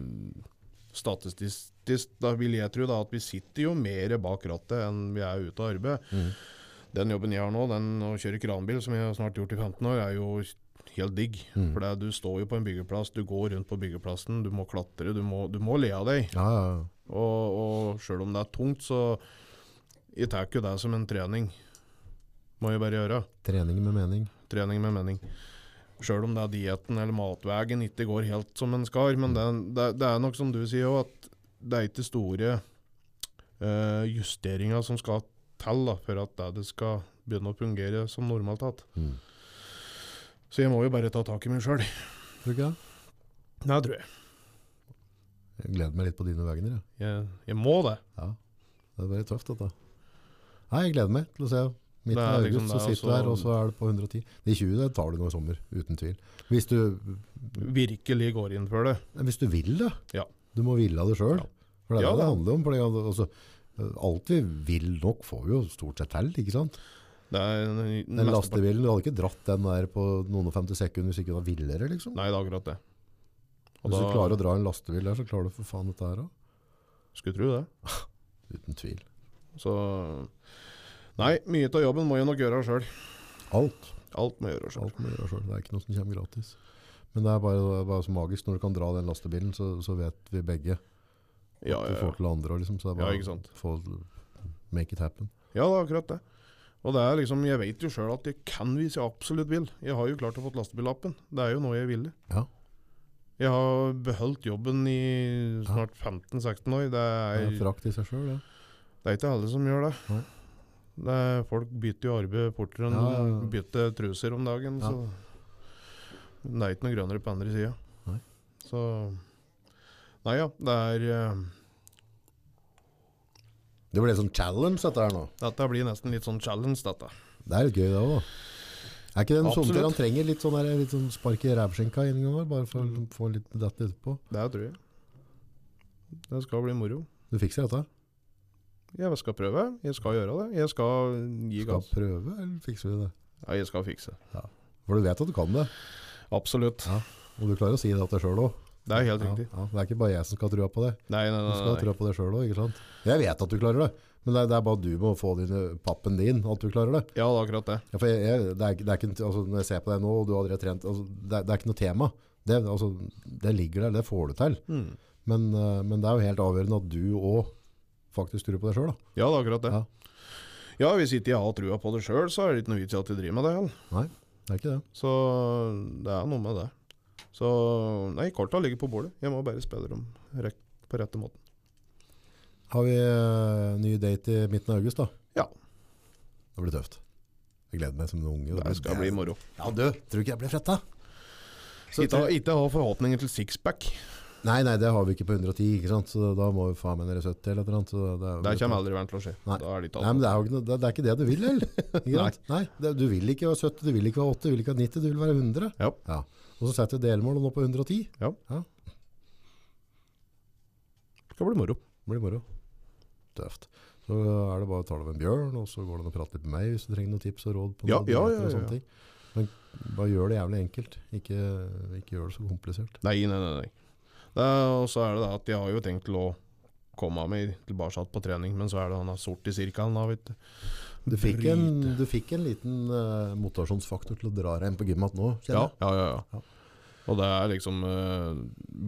[SPEAKER 2] Statistisk da vil jeg tro da at vi sitter jo mer bak rattet enn vi er ute av arbeid.
[SPEAKER 1] Mm.
[SPEAKER 2] Den jobben jeg har nå, den å kjøre kranbil, som jeg har snart gjort i 15 år, er jo helt digg.
[SPEAKER 1] Mm.
[SPEAKER 2] For er- du står jo på en byggeplass, du går rundt på byggeplassen, du må klatre, du må, du må le av deg.
[SPEAKER 1] Ja, ja, ja.
[SPEAKER 2] Og, og sjøl om det er tungt, så jeg tar ikke det som en trening. Må jeg bare gjøre.
[SPEAKER 1] Trening med mening.
[SPEAKER 2] Trening med mening. Sjøl om det er dietten eller matveien ikke går helt som en skal. Men det, det, det er nok som du sier òg, at det er ikke store uh, justeringa som skal til for at det skal begynne å fungere som normalt igjen.
[SPEAKER 1] Mm.
[SPEAKER 2] Så jeg må jo bare ta tak i meg sjøl.
[SPEAKER 1] Tror du ikke det?
[SPEAKER 2] Det tror jeg.
[SPEAKER 1] Jeg gleder meg litt på dine vegne. jeg.
[SPEAKER 2] jeg. Jeg må det.
[SPEAKER 1] Ja. Det er bare tøft, dette. Nei, jeg gleder meg til å se. Midten
[SPEAKER 2] i
[SPEAKER 1] august
[SPEAKER 2] liksom
[SPEAKER 1] så sitter du
[SPEAKER 2] altså-
[SPEAKER 1] her, og så er det på 110. De 20 det tar du nå i sommer, uten tvil. Hvis du,
[SPEAKER 2] Virkelig går inn for det.
[SPEAKER 1] hvis du vil det.
[SPEAKER 2] Ja.
[SPEAKER 1] Du må ville det sjøl.
[SPEAKER 2] Ja.
[SPEAKER 1] For det er
[SPEAKER 2] Ja,
[SPEAKER 1] det det handler om. Fordi, altså, alt vi vil nok, får vi jo stort sett til. ikke sant?
[SPEAKER 2] Er
[SPEAKER 1] Den lastebilen, du hadde ikke dratt den der på noen og 50 sekunder hvis ikke du var villere, liksom.
[SPEAKER 2] Nei, det er akkurat det. Og
[SPEAKER 1] Hvis
[SPEAKER 2] da
[SPEAKER 1] du klarer å dra en lastebil der, så klarer du for faen dette her òg.
[SPEAKER 2] skulle tro det. [LAUGHS]
[SPEAKER 1] Uten tvil.
[SPEAKER 2] Så Nei, mye av jobben må jeg nok gjøre sjøl.
[SPEAKER 1] Alt.
[SPEAKER 2] Alt må gjøre sjøl.
[SPEAKER 1] Det er ikke noe som kommer gratis. Men det er bare, det er bare så magisk. Når du kan dra den lastebilen, så, så vet vi begge
[SPEAKER 2] Ja,
[SPEAKER 1] ja du får
[SPEAKER 2] ja.
[SPEAKER 1] til andre liksom. Så det er bare
[SPEAKER 2] ikke
[SPEAKER 1] å få make it happen.
[SPEAKER 2] ja, det er akkurat det. Og det er liksom, jeg vet jo sjøl at jeg kan hvis jeg absolutt vil. Jeg har jo klart å få lastebillappen. Det er jo noe jeg ville.
[SPEAKER 1] Ja.
[SPEAKER 2] Jeg har beholdt jobben i snart 15-16 år. Det
[SPEAKER 1] Det er
[SPEAKER 2] er,
[SPEAKER 1] frakt i seg sjøl, det.
[SPEAKER 2] det er ikke alle som gjør det.
[SPEAKER 1] Nei.
[SPEAKER 2] det er, folk bytter jo arbeid fortere enn
[SPEAKER 1] Ja, ja, ja.
[SPEAKER 2] bytter truser om dagen.
[SPEAKER 1] Ja.
[SPEAKER 2] Så det er ikke noe grønnere på andre sida. Så Nei ja, det er eh,
[SPEAKER 1] Det blir sånn challenge, dette her nå.
[SPEAKER 2] Dette blir nesten litt sånn challenge, dette.
[SPEAKER 1] Det er litt gøy, det òg. Er ikke det en
[SPEAKER 2] Absolutt.
[SPEAKER 1] sommer han trenger litt sånn, her, litt sånn spark i rævskinka innimellom, bare for å få litt dette etterpå?
[SPEAKER 2] Det tror jeg. Det skal bli moro.
[SPEAKER 1] Du fikser dette?
[SPEAKER 2] Jeg skal prøve. Jeg skal gjøre det. Jeg skal gi
[SPEAKER 1] Skal
[SPEAKER 2] gass.
[SPEAKER 1] prøve, eller fikser vi det?
[SPEAKER 2] Ja, jeg skal fikse.
[SPEAKER 1] For du vet at du kan det,
[SPEAKER 2] Absolutt.
[SPEAKER 1] Ja. og du klarer å si det til deg sjøl òg.
[SPEAKER 2] Det er helt
[SPEAKER 1] Ja,
[SPEAKER 2] riktig.
[SPEAKER 1] ja, det er ikke bare jeg som skal ha trua på det.
[SPEAKER 2] Nei, nei,
[SPEAKER 1] Du
[SPEAKER 2] nei.
[SPEAKER 1] skal ha trua på det sjøl òg? Jeg vet at du klarer det, men det er, det er bare du må få det pappen din at du klarer det.
[SPEAKER 2] Ja, det er akkurat det.
[SPEAKER 1] Ja, for jeg, jeg, det er, det er ikke, altså, når jeg ser på deg nå, og du har allerede trent, altså, det, er, det er ikke noe tema. Det, altså, det ligger der, det får du til.
[SPEAKER 2] Mm.
[SPEAKER 1] Men, eh, men det er jo helt avgjørende at du òg faktisk tror på deg sjøl.
[SPEAKER 2] Ja, det er akkurat det.
[SPEAKER 1] Ja.
[SPEAKER 2] Ja, hvis ikke jeg har trua på det sjøl, så er det ikke noe vits i at jeg driver med det. heller.
[SPEAKER 1] Det er ikke det.
[SPEAKER 2] Så det er noe med det. Så nei, korta ligger på bordet. Jeg må bare spille dem på rette måten.
[SPEAKER 1] Har vi uh, ny date i midten av august, da?
[SPEAKER 2] Ja.
[SPEAKER 1] Det blir tøft. Jeg gleder meg som en unge.
[SPEAKER 2] Det skal bli moro.
[SPEAKER 1] Ja, du, tror du ikke jeg blir fretta?
[SPEAKER 2] Ikke, ikke ha forhåpninger til sixpack.
[SPEAKER 1] Nei, nei, det har vi ikke på 110, ikke sant? Så da må vi faen meg ned i 70 eller annet. Så det,
[SPEAKER 2] Det kommer aldri til å skje.
[SPEAKER 1] Nei.
[SPEAKER 2] Er det
[SPEAKER 1] Nei, men det er ikke, det, er ikke det du vil, eller? [LAUGHS] nei. Nei, du vil ikke være 70, du vil ikke være 80, du vil ikke være 90, du vil være 100.
[SPEAKER 2] Ja.
[SPEAKER 1] Og så setter vi delmål nå på 110. Ja.
[SPEAKER 2] Det skal bli moro.
[SPEAKER 1] Det blir moro. Tøft. Så er det bare å ta det med en bjørn, og så går det an å prate litt med meg hvis du trenger noen tips og råd på
[SPEAKER 2] Ja,
[SPEAKER 1] noe
[SPEAKER 2] ja, ja,
[SPEAKER 1] og sånne
[SPEAKER 2] ja.
[SPEAKER 1] ting. Men bare gjør det jævlig enkelt. Ikke, ikke gjør det så komplisert.
[SPEAKER 2] Nei, nei, nei. nei. Og så er det da at jeg har jo tenkt til å komme meg tilbake på trening, men så er det han er sort i sirkelen da, vet du.
[SPEAKER 1] Du fikk, en, du fikk en liten uh, motivasjonsfaktor til å dra deg inn på gymmat nå,
[SPEAKER 2] Ja,
[SPEAKER 1] kjenner jeg.
[SPEAKER 2] ja, ja. ja.
[SPEAKER 1] Ja.
[SPEAKER 2] Og det er liksom uh,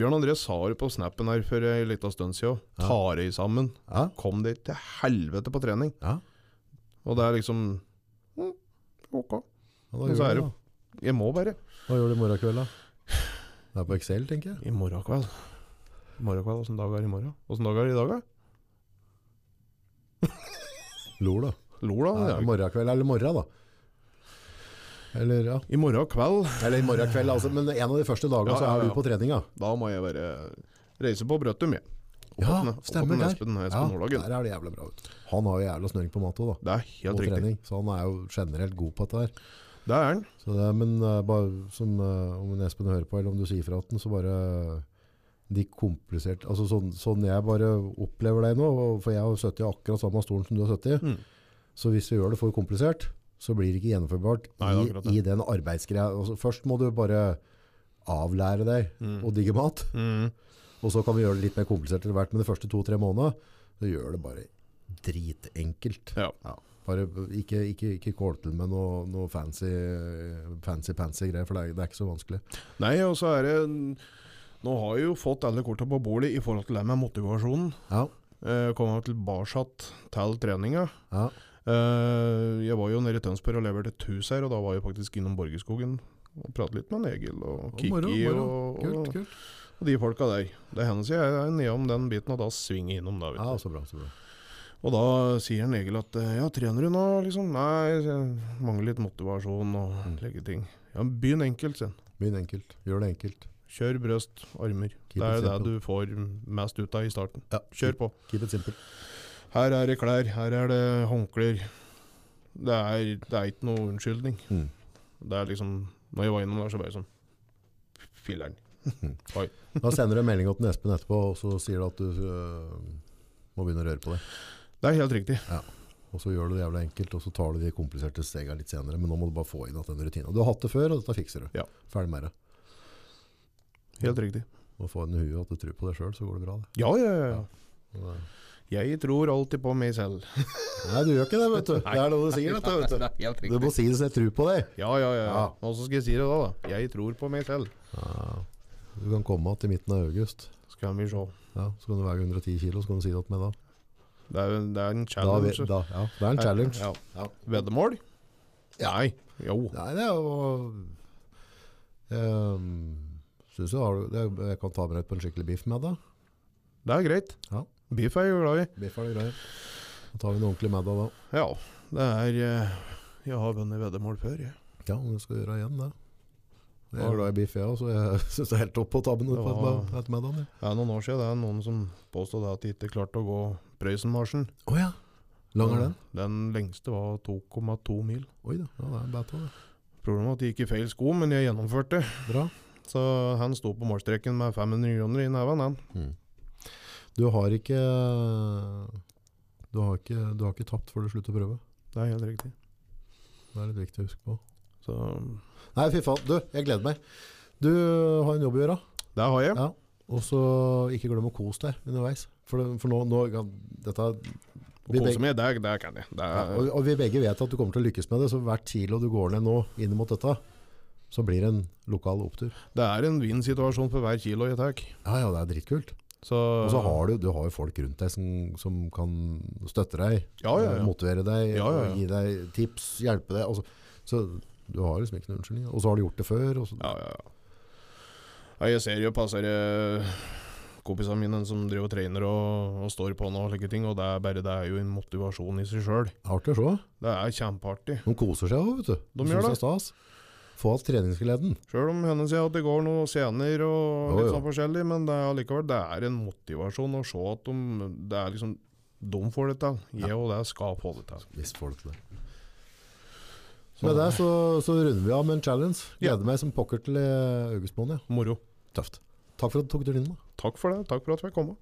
[SPEAKER 2] Bjørn André sa det på snappen her for ei lita stund siden.
[SPEAKER 1] Ja.
[SPEAKER 2] Ta deg sammen.
[SPEAKER 1] Ja.
[SPEAKER 2] Kom deg til helvete på trening.
[SPEAKER 1] Ja.
[SPEAKER 2] Og det er liksom mm, Ok.
[SPEAKER 1] Da
[SPEAKER 2] så er det
[SPEAKER 1] jo.
[SPEAKER 2] Jeg må bare.
[SPEAKER 1] Hva gjør du i morgen kveld, da? Det er på Excel, tenker jeg.
[SPEAKER 2] I morgen kveld. I morgen kveld, Åssen dag er det i morgen? Åssen dag er det i dag, da?
[SPEAKER 1] Lol, da.
[SPEAKER 2] Lor, da? Det er-
[SPEAKER 1] morgen kveld eller morgen, da. Eller, ja.
[SPEAKER 2] I morgen kveld
[SPEAKER 1] Eller i morgen kveld, altså. Men en av de første dagene
[SPEAKER 2] Ja,
[SPEAKER 1] så
[SPEAKER 2] ja,
[SPEAKER 1] er du på treninga.
[SPEAKER 2] Da må jeg bare reise på Brøttum, jeg.
[SPEAKER 1] Ja,
[SPEAKER 2] til-
[SPEAKER 1] stemmer der.
[SPEAKER 2] Espen, Espen
[SPEAKER 1] Ja, der er det jævlig bra. ut. Han har jo jævla snøring på mat òg, da.
[SPEAKER 2] Det er helt riktig.
[SPEAKER 1] trening. Så han er jo generelt god på dette her.
[SPEAKER 2] Det er han.
[SPEAKER 1] Så det, men uh, bare som uh, om Espen hører på, eller om du sier fra til den, så bare de kompliserte Altså sånn, sånn jeg bare opplever deg nå, for jeg har sittet i akkurat samme stolen som du har sittet i,
[SPEAKER 2] Mm.
[SPEAKER 1] Så hvis vi gjør det for komplisert, så blir det ikke gjennomførbart
[SPEAKER 2] Nei, er akkurat det.
[SPEAKER 1] i, i den arbeidsgreia. Altså, først må du bare avlære deg
[SPEAKER 2] Mm.
[SPEAKER 1] å digge mat,
[SPEAKER 2] Mm.
[SPEAKER 1] og så kan vi gjøre det litt mer komplisert etter hvert, men de første to-tre månedene, så gjør det bare dritenkelt.
[SPEAKER 2] Ja.
[SPEAKER 1] Bare ikke, ikke, ikke kål til med noe, noe fancy, fancy, fancy greier, for det er, det er ikke så vanskelig.
[SPEAKER 2] Nei, og så er det Nå har jeg jo fått alle korta på bordet i forhold til det med motivasjonen.
[SPEAKER 1] Ja,
[SPEAKER 2] Eh, Komme tilbake til treninga.
[SPEAKER 1] ja,
[SPEAKER 2] jeg var jo nede i Tønsberg og leverte et hus her, og da var jeg faktisk innom Borgerskogen og pratet litt med Egil og
[SPEAKER 1] Å,
[SPEAKER 2] Kiki
[SPEAKER 1] moro, moro.
[SPEAKER 2] og,
[SPEAKER 1] kult, kult.
[SPEAKER 2] og de folka der. Det hender jeg er nedom den biten, og da svinger jeg innom da,
[SPEAKER 1] Ja, så bra, så bra.
[SPEAKER 2] Og da sier han Egil at eh, ja, trener du nå, liksom? Nei, jeg mangler litt motivasjon og
[SPEAKER 1] Mm.
[SPEAKER 2] slike ting. Ja, Begynn enkelt, sier han.
[SPEAKER 1] Begynn enkelt. Gjør det enkelt.
[SPEAKER 2] Kjør brøst, armer.
[SPEAKER 1] Keep
[SPEAKER 2] det er det du får mest ut av i starten.
[SPEAKER 1] Ja.
[SPEAKER 2] Kjør på.
[SPEAKER 1] Keep it simple.
[SPEAKER 2] Her er det klær, her er det håndklær. Det er, det er ikke noe unnskyldning.
[SPEAKER 1] Mm.
[SPEAKER 2] Det er liksom Når jeg var innom der, så bare sånn Filler'n. [LAUGHS]
[SPEAKER 1] Da sender du en melding til Espen etterpå, og så sier du at du øh, må begynne å røre på det.
[SPEAKER 2] Det er helt riktig.
[SPEAKER 1] Og så gjør du det jævla enkelt, og så tar du de kompliserte stegene litt senere. Men nå må du bare få inn at den rutinen. Du har hatt det før, og dette fikser du.
[SPEAKER 2] Ja.
[SPEAKER 1] Ferdig med det.
[SPEAKER 2] Helt riktig.
[SPEAKER 1] Og få inn i huet at du tror på deg sjøl, så går det bra. Det.
[SPEAKER 2] Ja, ja, ja. ja. Jeg tror alltid på meg selv. [LAUGHS]
[SPEAKER 1] Nei, du gjør ikke det, vet du. [LAUGHS] Det er noe du sier, dette, vet du. [LAUGHS] Du må si det så jeg tror på deg.
[SPEAKER 2] Ja, ja, ja.
[SPEAKER 1] Ja.
[SPEAKER 2] Og så skal jeg si det da, da. Jeg tror på meg selv.
[SPEAKER 1] Ja. Du kan komme til midten av august.
[SPEAKER 2] Skal vi se.
[SPEAKER 1] Ja, så kan du veie 110 kilo, så kan du si det til meg da.
[SPEAKER 2] Det er, det er en challenge.
[SPEAKER 1] Da, da ja, det er en challenge.
[SPEAKER 2] Ja.
[SPEAKER 1] Ja.
[SPEAKER 2] Veddemål? Nei. Jo.
[SPEAKER 1] Nei, det er jo Jeg Syns jeg, jeg, jeg kan ta med deg på en skikkelig biff med deg.
[SPEAKER 2] Det er greit.
[SPEAKER 1] Ja.
[SPEAKER 2] Biff er jeg glad i.
[SPEAKER 1] Biff er det greier. Da tar vi en ordentlig middag da.
[SPEAKER 2] Ja. Det er eh, Jeg har vunnet veddemål før, jeg.
[SPEAKER 1] Ja, du skal gjøre igjen det. Jeg er glad i biff, jeg òg, så jeg [LAUGHS] syns det er helt topp å ta med noe
[SPEAKER 2] Det
[SPEAKER 1] på et
[SPEAKER 2] var-
[SPEAKER 1] et middag. ja.
[SPEAKER 2] Det er noen år siden det er noen som påstod at de ikke klarte å gå Prøysenmarsjen.
[SPEAKER 1] Oh, ja. Lang er den?
[SPEAKER 2] Den lengste var 2,2 mil.
[SPEAKER 1] Oi da, ja, det er beta det.
[SPEAKER 2] Problemet var at det gikk i feil sko, men jeg gjennomførte.
[SPEAKER 1] Bra.
[SPEAKER 2] Så han sto på målstreken med 500 kroner i neven, han.
[SPEAKER 1] Mm. Du har ikke du har ikke, du har ikke tapt før du slutter å prøve.
[SPEAKER 2] Det er helt riktig.
[SPEAKER 1] Det er litt viktig å huske på.
[SPEAKER 2] Så
[SPEAKER 1] Nei, fy faen. Du, jeg gleder meg. Du har en jobb å gjøre.
[SPEAKER 2] det har jeg.
[SPEAKER 1] Ja. Og så ikke glem å kose deg underveis. For, for nå, nå kan- dette,
[SPEAKER 2] Å
[SPEAKER 1] vi
[SPEAKER 2] kose meg, det, det kan jeg. Det
[SPEAKER 1] ja, og, og vi begge vet at du kommer til å lykkes med det, så hvert kilo du går ned nå inn mot dette, så blir det en lokal opptur.
[SPEAKER 2] det er en vinn-situasjon for hver kilo jeg tar.
[SPEAKER 1] Ja, ja, det er dritkult.
[SPEAKER 2] Så
[SPEAKER 1] Og så har du, du har jo folk rundt deg som, som kan støtte deg,
[SPEAKER 2] Ja, ja, ja.
[SPEAKER 1] motivere deg, gi deg tips, hjelpe deg. Altså, så du har liksom ikke noen unnskyldning. Og så har du gjort det før.
[SPEAKER 2] Ja, ja, ja. jeg ser jo passer eh, kompisene mine som driver og trener og, og står på nå og slike ting, og det er bare det er jo en motivasjon i seg sjøl.
[SPEAKER 1] Artig å se.
[SPEAKER 2] Det er kjempeartig.
[SPEAKER 1] De koser seg òg, vet du.
[SPEAKER 2] De
[SPEAKER 1] de
[SPEAKER 2] gjør
[SPEAKER 1] det stas. Få treningsgleden.
[SPEAKER 2] Sjøl om henne sier at det går noen scener og litt sånn forskjellig, men det er allikevel det er en motivasjon å se at de Det er liksom De får det til. Jeg og det skal få det til.
[SPEAKER 1] Du til det.
[SPEAKER 2] Så-
[SPEAKER 1] Med det så, så runder vi av med en challenge.
[SPEAKER 2] Ja.
[SPEAKER 1] Gleder meg som pokker til eh, august måned. ja.
[SPEAKER 2] Moro.
[SPEAKER 1] Tøft. Takk for at du tok turen inn. da.
[SPEAKER 2] Takk for det. Takk for at jeg fikk komme.